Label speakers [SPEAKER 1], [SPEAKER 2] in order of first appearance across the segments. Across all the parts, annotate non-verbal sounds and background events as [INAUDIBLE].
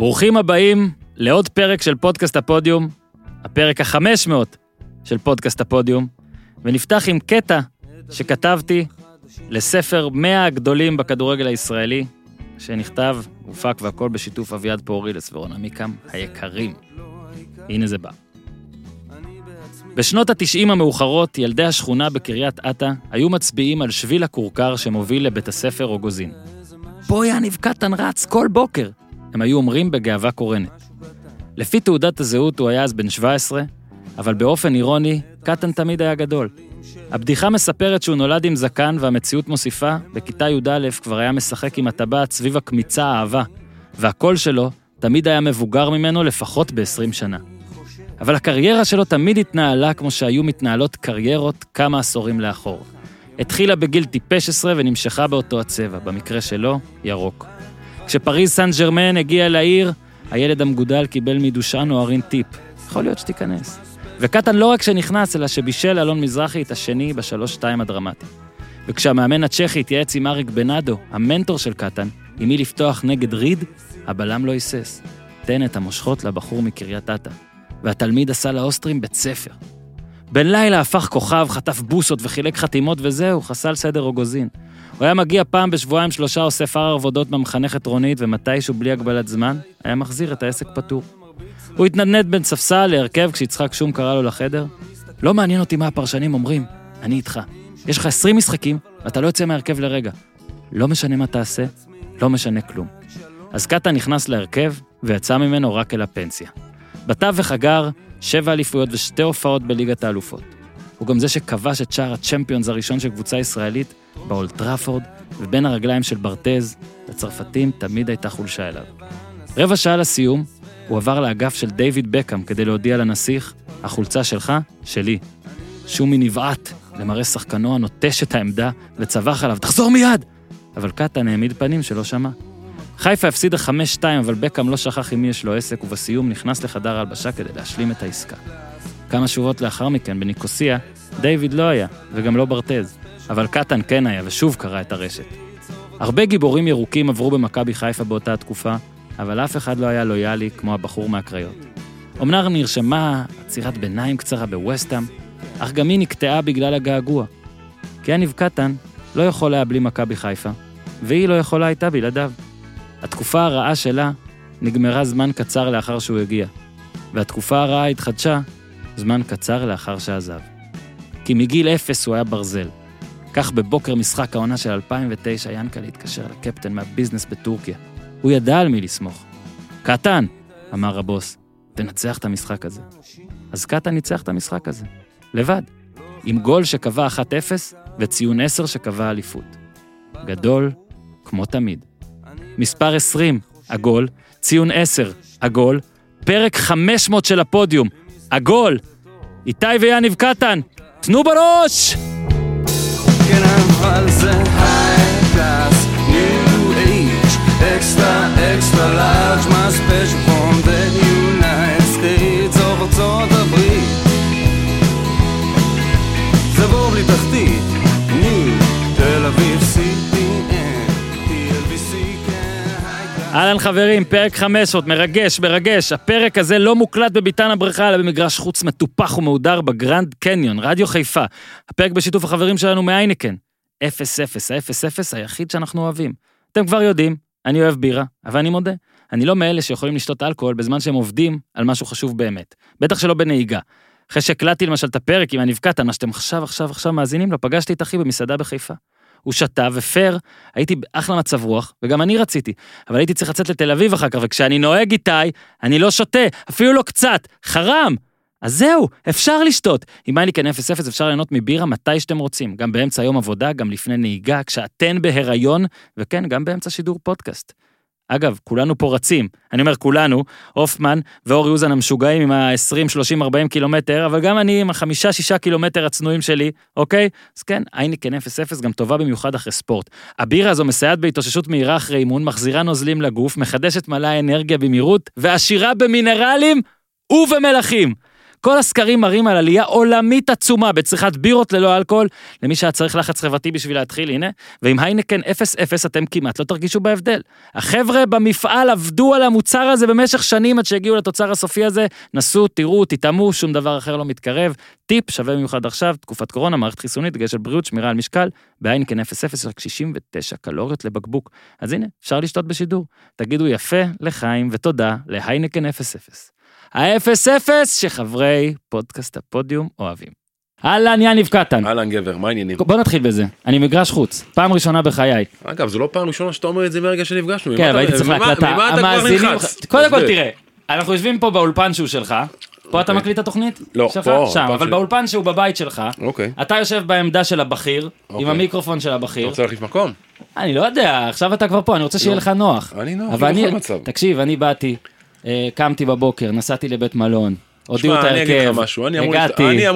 [SPEAKER 1] ברוכים הבאים לעוד פרק של פודקאסט הפודיום, הפרק ה-500 של פודקאסט הפודיום, ונפתח עם קטע שכתבתי לספר 100 הגדולים בכדורגל הישראלי, שנכתב, הופק והכל בשיתוף אביעד פורילס עמיקם היקרים. הנה זה בא. בשנות ה-90 המאוחרות, ילדי השכונה בקריית אתא היו מצביעים על שביל הכורכר שמוביל לבית הספר רוגוזין. פה יניב קטן רץ כל בוקר, הם היו אומרים בגאווה קורנת. לפי תעודת הזהות הוא היה אז בן 17, אבל באופן אירוני, קטן תמיד היה גדול. הבדיחה מספרת שהוא נולד עם זקן והמציאות מוסיפה, בכיתה י"א כבר היה משחק עם הטבעת סביב הקמיצה האהבה, והקול שלו תמיד היה מבוגר ממנו לפחות ב-20 שנה. אבל הקריירה שלו תמיד התנהלה כמו שהיו מתנהלות קריירות כמה עשורים לאחור. התחילה בגיל טיפש עשרה ונמשכה באותו הצבע, במקרה שלו, ירוק. כשפריז סן ג'רמן הגיע לעיר, הילד המגודל קיבל מדושן אוהרין טיפ. יכול להיות שתיכנס. וקטן לא רק שנכנס, אלא שבישל אלון מזרחי את השני בשלוש-שתיים הדרמטי. וכשהמאמן הצ'כי התייעץ עם אריק בנאדו, המנטור של קטן, עם מי לפתוח נגד ריד, הבלם לא היסס. תן את המושכות לבחור מקריית אתא. והתלמיד עשה לאוסטרים בית ספר. בן לילה הפך כוכב, חטף בוסות וחילק חתימות וזהו, חסל סדר רוגוזין. הוא היה מגיע פעם בשבועיים שלושה אוסף הר עבודות במחנכת רונית, ומתישהו בלי הגבלת זמן, היה מחזיר את העסק פתור. הוא התנדנד בין ספסל להרכב כשיצחק שום קרא לו לחדר. לא מעניין אותי מה הפרשנים אומרים, אני איתך. יש לך 20 משחקים, ואתה לא יוצא מהרכב לרגע. לא משנה מה תעשה, לא משנה כלום. אז קאטה נכנס להרכב, ויצא ממנו רק אל הפנסיה. בתווך הגר שבע אליפויות ושתי הופעות בליגת האלופות. הוא גם זה שכבש את שער הצ'מפיונס הראשון של קבוצה ישראלית באולטראפורד, ובין הרגליים של ברטז, לצרפתים תמיד הייתה חולשה אליו. רבע שעה לסיום, הוא עבר לאגף של דיוויד בקאם כדי להודיע לנסיך, החולצה שלך, שלי. שומי נבעט למראה שחקנו הנוטש את העמדה וצווח עליו, תחזור מיד! אבל קטן העמיד פנים שלא שמע. חיפה הפסידה 5-2, אבל בקאם לא שכח עם מי יש לו עסק, ובסיום נכנס לחדר ההלבשה כדי להשלים את העסקה. כמה שורות לאחר מכן, בניקוסיה, דיוויד לא היה, וגם לא ברטז, אבל קטן כן היה, ושוב קרע את הרשת. הרבה גיבורים ירוקים עברו במכבי חיפה באותה התקופה, אבל אף אחד לא היה לויאלי כמו הבחור מהקריות. אמנם נרשמה עצירת ביניים קצרה בווסטהאם, אך גם היא נקטעה בגלל הגעגוע. כי יניב קטן לא יכול היה בלי מכבי חיפה, והיא לא יכולה הייתה בלעדיו. התקופה הרעה שלה נגמרה זמן קצר לאחר שהוא הגיע, והתקופה הרעה התחדשה זמן קצר לאחר שעזב. כי מגיל אפס הוא היה ברזל. כך בבוקר משחק העונה של 2009, ינקלה התקשר לקפטן מהביזנס בטורקיה. הוא ידע על מי לסמוך. קטן, אמר הבוס, תנצח את המשחק הזה. אז קטן ניצח את המשחק הזה, לבד, עם גול שקבע 1-0 וציון 10 שקבע אליפות. גדול, כמו תמיד. מספר 20, עגול, ציון 10, עגול, פרק 500 של הפודיום, עגול. איתי ויניב קטן, תנו בראש!
[SPEAKER 2] extra extra large, מה special
[SPEAKER 1] אהלן חברים, פרק 500, מרגש, מרגש. הפרק הזה לא מוקלט בביתן הבריכה, אלא במגרש חוץ מטופח ומהודר בגרנד קניון, רדיו חיפה. הפרק בשיתוף החברים שלנו מהיינקן. 0-0, ה-0-0 היחיד שאנחנו אוהבים. אתם כבר יודעים, אני אוהב בירה, אבל אני מודה, אני לא מאלה שיכולים לשתות אלכוהול בזמן שהם עובדים על משהו חשוב באמת. בטח שלא בנהיגה. אחרי שהקלטתי למשל את הפרק עם הנבקעת, מה שאתם עכשיו, עכשיו, עכשיו מאזינים לו, פגשתי את אחי במסעדה בחיפה. הוא שתה, ופייר, הייתי באחלה מצב רוח, וגם אני רציתי, אבל הייתי צריך לצאת לתל אביב אחר כך, וכשאני נוהג איתי, אני לא שותה, אפילו לא קצת, חרם! אז זהו, אפשר לשתות. עם היינקן 0-0 אפשר ליהנות מבירה מתי שאתם רוצים, גם באמצע יום עבודה, גם לפני נהיגה, כשאתן בהיריון, וכן, גם באמצע שידור פודקאסט. אגב, כולנו פה רצים. אני אומר כולנו, הופמן ואור יוזן המשוגעים עם ה-20, 30, 40 קילומטר, אבל גם אני עם החמישה, שישה קילומטר הצנועים שלי, אוקיי? אז כן, אייניקן 0-0 גם טובה במיוחד אחרי ספורט. הבירה הזו מסייעת בהתאוששות מהירה אחרי אימון, מחזירה נוזלים לגוף, מחדשת מלא האנרגיה במהירות, ועשירה במינרלים ובמלחים. כל הסקרים מראים על עלייה עולמית עצומה בצריכת בירות ללא אלכוהול, למי שהיה צריך לחץ חברתי בשביל להתחיל, הנה, ועם היינקן 0-0 אתם כמעט לא תרגישו בהבדל. החבר'ה במפעל עבדו על המוצר הזה במשך שנים עד שהגיעו לתוצר הסופי הזה, נסו, תראו, תטעמו, שום דבר אחר לא מתקרב. טיפ שווה במיוחד עכשיו, תקופת קורונה, מערכת חיסונית, דגש על בריאות, שמירה על משקל, בהיינקן 0-0 רק 69 קלוריות לבקבוק. אז הנה, אפשר לשתות בשידור. תגידו יפה לחיים ותודה להיינקן 0-0. ה-0-0 שחברי פודקאסט הפודיום אוהבים. אהלן, יניב קטן.
[SPEAKER 3] אהלן גבר, מה העניינים?
[SPEAKER 1] בוא נתחיל בזה. אני מגרש חוץ, פעם ראשונה בחיי.
[SPEAKER 3] אגב, זו לא פעם ראשונה שאתה אומר את זה מהרגע שנפגשנו.
[SPEAKER 1] כן, אבל הייתי
[SPEAKER 3] אתה-
[SPEAKER 1] צריך להקלטה.
[SPEAKER 3] אתה
[SPEAKER 1] המאזינים-? קודם כל. תראה, אנחנו יושבים פה באולפן שהוא שלך. פה אתה
[SPEAKER 3] אוקיי.
[SPEAKER 1] מקליט את התוכנית?
[SPEAKER 3] לא,
[SPEAKER 1] שלך?
[SPEAKER 3] פה,
[SPEAKER 1] שם, אבל. באולפן שהוא בבית שלך,
[SPEAKER 3] אוקיי.
[SPEAKER 1] אתה יושב בעמדה של הבכיר, עם
[SPEAKER 3] אוקיי.
[SPEAKER 1] המיקרופון של
[SPEAKER 3] אתה
[SPEAKER 1] הבכיר.
[SPEAKER 3] רוצה להחליף מקום?
[SPEAKER 1] אני לא יודע, עכשיו אתה כבר פה, אני רוצה שיהיה לך נוח.
[SPEAKER 3] אני נוח,
[SPEAKER 1] אבל אני,
[SPEAKER 3] מצב.
[SPEAKER 1] תקשיב, אני באתי, קמתי בבוקר, נסעתי לבית מלון, הודיעו את
[SPEAKER 3] שמע, אני אגיד
[SPEAKER 1] ההרכב,
[SPEAKER 3] לך משהו, אני אמרו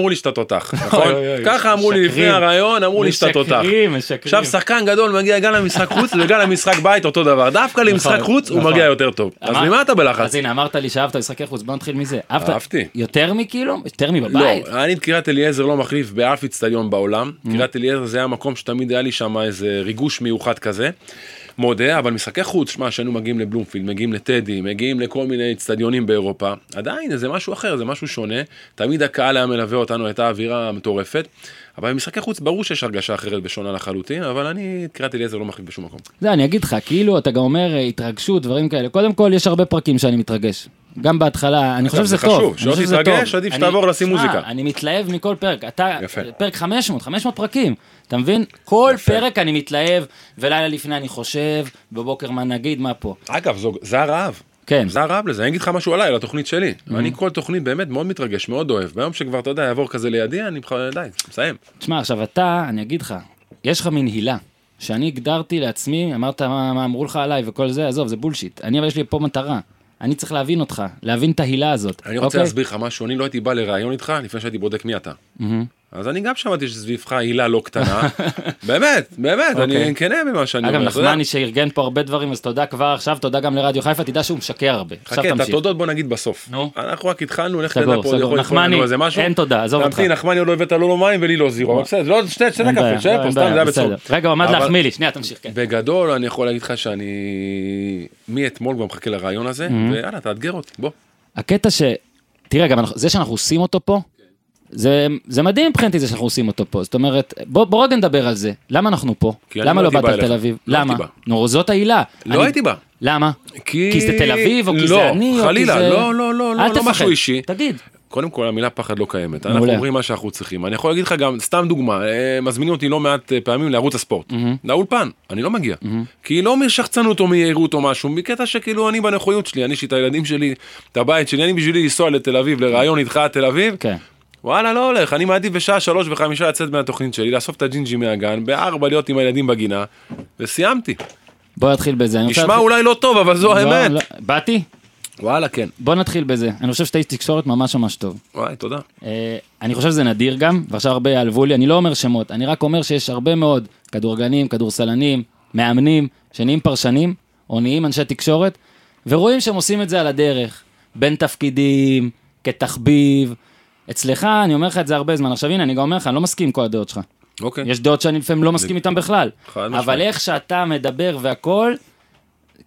[SPEAKER 3] לי שאתה-
[SPEAKER 1] הגעתי.
[SPEAKER 3] תותח, נכון? ככה אמרו לי לפני. הרעיון, אמרו לי שאתה תותח.
[SPEAKER 1] משקרים, משקרים.
[SPEAKER 3] עכשיו שחקן גדול מגיע גם למשחק חוץ וגם למשחק בית אותו דבר, דווקא למשחק
[SPEAKER 1] נכון,
[SPEAKER 3] חוץ הוא
[SPEAKER 1] נכון.
[SPEAKER 3] מגיע יותר טוב. אז ממה אתה בלחץ?
[SPEAKER 1] אז הנה, אמרת לי שאהבת משחקי חוץ, בוא נתחיל מזה. אהבת
[SPEAKER 3] אהבתי.
[SPEAKER 1] יותר מכאילו? יותר מבבית?
[SPEAKER 3] לא, אני את קריית אליעזר לא מחליף באף איצטדיון בעולם. קריית אליעזר זה היה מקום שתמיד היה לי שם איזה ריגוש מיוחד כזה. מודה, אבל משחקי חוץ, שמע, שהיינו מגיעים לבלומפילד, מגיעים לטדי, מגיעים לכל מיני איצטדיונים באירופה, עדיין זה משהו אחר, זה משהו שונה. תמיד הקהל היה מלווה אותנו, הייתה אווירה מטורפת. אבל במשחקי חוץ ברור שיש הרגשה אחרת ושונה לחלוטין, אבל אני את קריית אליעזר לא מחליף בשום מקום.
[SPEAKER 1] זה, אני אגיד לך, כאילו, אתה גם אומר אה, התרגשות, דברים כאלה. קודם כל, יש הרבה פרקים שאני מתרגש. גם בהתחלה, אני חושב
[SPEAKER 3] זה
[SPEAKER 1] שזה טוב.
[SPEAKER 3] חשוב,
[SPEAKER 1] אני
[SPEAKER 3] שלא תתרגש. עדיף שתעבור לשים
[SPEAKER 1] שמע,
[SPEAKER 3] מוזיקה.
[SPEAKER 1] אני מתלהב מכל פרק. אתה. פרק 500, 500 פרקים. אתה מבין? כל. פרק אני מתלהב, ולילה לפני אני חושב, בבוקר מה נגיד, מה פה.
[SPEAKER 3] אגב, זה הרעב.
[SPEAKER 1] כן.
[SPEAKER 3] זה הרעב לזה, אני אגיד לך משהו עליי, על התוכנית שלי. אני כל תוכנית באמת מאוד מתרגש, מאוד אוהב. ביום שכבר, אתה יודע, יעבור כזה לידי, אני בכלל, די, מסיים.
[SPEAKER 1] תשמע, עכשיו אתה, אני אגיד לך, יש לך מין הילה, שאני הגדרתי לעצמי, אמרת מה, מה אמרו לך עליי וכל זה, עזוב, זה בולשיט. אני, אבל יש לי פה מטרה. אני צריך להבין אותך, להבין את ההילה הזאת.
[SPEAKER 3] אני רוצה
[SPEAKER 1] אוקיי?
[SPEAKER 3] להסביר לך משהו, אני לא הייתי בא לראיון איתך לפני שהייתי בודק מי אתה.
[SPEAKER 1] מהמם.
[SPEAKER 3] אז אני גם שמעתי שסביבך הילה לא קטנה. [LAUGHS] באמת, באמת, אני
[SPEAKER 1] אוקיי.
[SPEAKER 3] כן במה שאני
[SPEAKER 1] אגב,
[SPEAKER 3] אומר. יודע.
[SPEAKER 1] נחמני שארגן פה הרבה דברים, אז תודה כבר עכשיו, תודה גם לרדיו חיפה, תדע שהוא משקר הרבה.
[SPEAKER 3] חכה, את. התודות בוא נגיד בסוף.
[SPEAKER 1] נו.
[SPEAKER 3] אנחנו רק התחלנו, לך תדע פה. יכול לנו איזה משהו.
[SPEAKER 1] אין תודה, עזוב אותך.
[SPEAKER 3] תמתין, נחמני עוד לא הבאת לו לא מים ולי לא זירו, בסדר, לא, שתי שתי קפה,
[SPEAKER 1] לא,
[SPEAKER 3] פה, סתם, זה היה. בצום.
[SPEAKER 1] רגע, עמד להחמיא לי, שנייה, תמשיך, כן.
[SPEAKER 3] בגדול אני יכול להגיד לך שאני מאתמול כבר מחכה לרעיון הזה, ויאללה, תאתגר אותי, בוא.
[SPEAKER 1] הקטע ש... תראה, גם זה שאנחנו עושים אותו פה, זה, זה מדהים מבחינתי זה שאנחנו עושים אותו פה. זאת אומרת, בוא, בוא רגע נדבר על זה. למה אנחנו פה? למה
[SPEAKER 3] לא
[SPEAKER 1] לא באת
[SPEAKER 3] בא
[SPEAKER 1] לתל. אביב?
[SPEAKER 3] לא
[SPEAKER 1] למה? נו, זאת העילה.
[SPEAKER 3] לא
[SPEAKER 1] אני-
[SPEAKER 3] הייתי בא.
[SPEAKER 1] למה?
[SPEAKER 3] כי...
[SPEAKER 1] כי זה תל אביב, או כי
[SPEAKER 3] לא,
[SPEAKER 1] זה אני, או כי
[SPEAKER 3] חלילה,
[SPEAKER 1] זה...
[SPEAKER 3] לא, לא, לא,
[SPEAKER 1] אל
[SPEAKER 3] לא, לא
[SPEAKER 1] תפחד.
[SPEAKER 3] משהו אישי.
[SPEAKER 1] תגיד.
[SPEAKER 3] קודם כל המילה פחד לא קיימת, אנחנו. אומרים מה שאנחנו צריכים. אני יכול להגיד לך גם, סתם דוגמה, אה, מזמינים אותי לא מעט אה, פעמים לערוץ הספורט, לאולפן, אני לא מגיע. כי לא משחצנות או מיהירות או משהו, מקטע שכאילו אני בנכויות שלי, אני יש לי את הילדים שלי, את הבית שלי, אני בשבילי לנסוע לתל אביב, לראיון איתך תל אביב,
[SPEAKER 1] כן.
[SPEAKER 3] וואלה לא הולך, אני מעדיף בשעה שלוש וחמישה לצאת מהתוכנית שלי, לאסוף את הג'ינג'י מהגן, בארבע להיות עם הילדים בגינה, וסיימתי.
[SPEAKER 1] בוא נתחיל בזה.
[SPEAKER 3] נשמע אולי לא טוב, אבל זו
[SPEAKER 1] לא,
[SPEAKER 3] האמת.
[SPEAKER 1] לא, באתי?
[SPEAKER 3] וואלה כן.
[SPEAKER 1] בוא נתחיל בזה. אני חושב שאתה איש תקשורת ממש ממש טוב.
[SPEAKER 3] וואי, תודה.
[SPEAKER 1] אה, אני חושב שזה נדיר גם, ועכשיו הרבה יעלבו לי, אני לא אומר שמות, אני רק אומר שיש הרבה מאוד כדורגלנים, כדורסלנים, מאמנים, שנהיים פרשנים, או נהיים אנשי תקשורת, ורואים שהם עושים את זה על הדרך, בין תפקידים, כתחביב. אצלך, אני אומר לך את זה הרבה זמן. עכשיו הנה, אני גם אומר לך, אני לא מסכים עם כל הדעות שלך.
[SPEAKER 3] אוקיי.
[SPEAKER 1] יש דעות שאני לפעמים לא מסכים איתן בכלל. אבל איך שאתה מדבר והכל,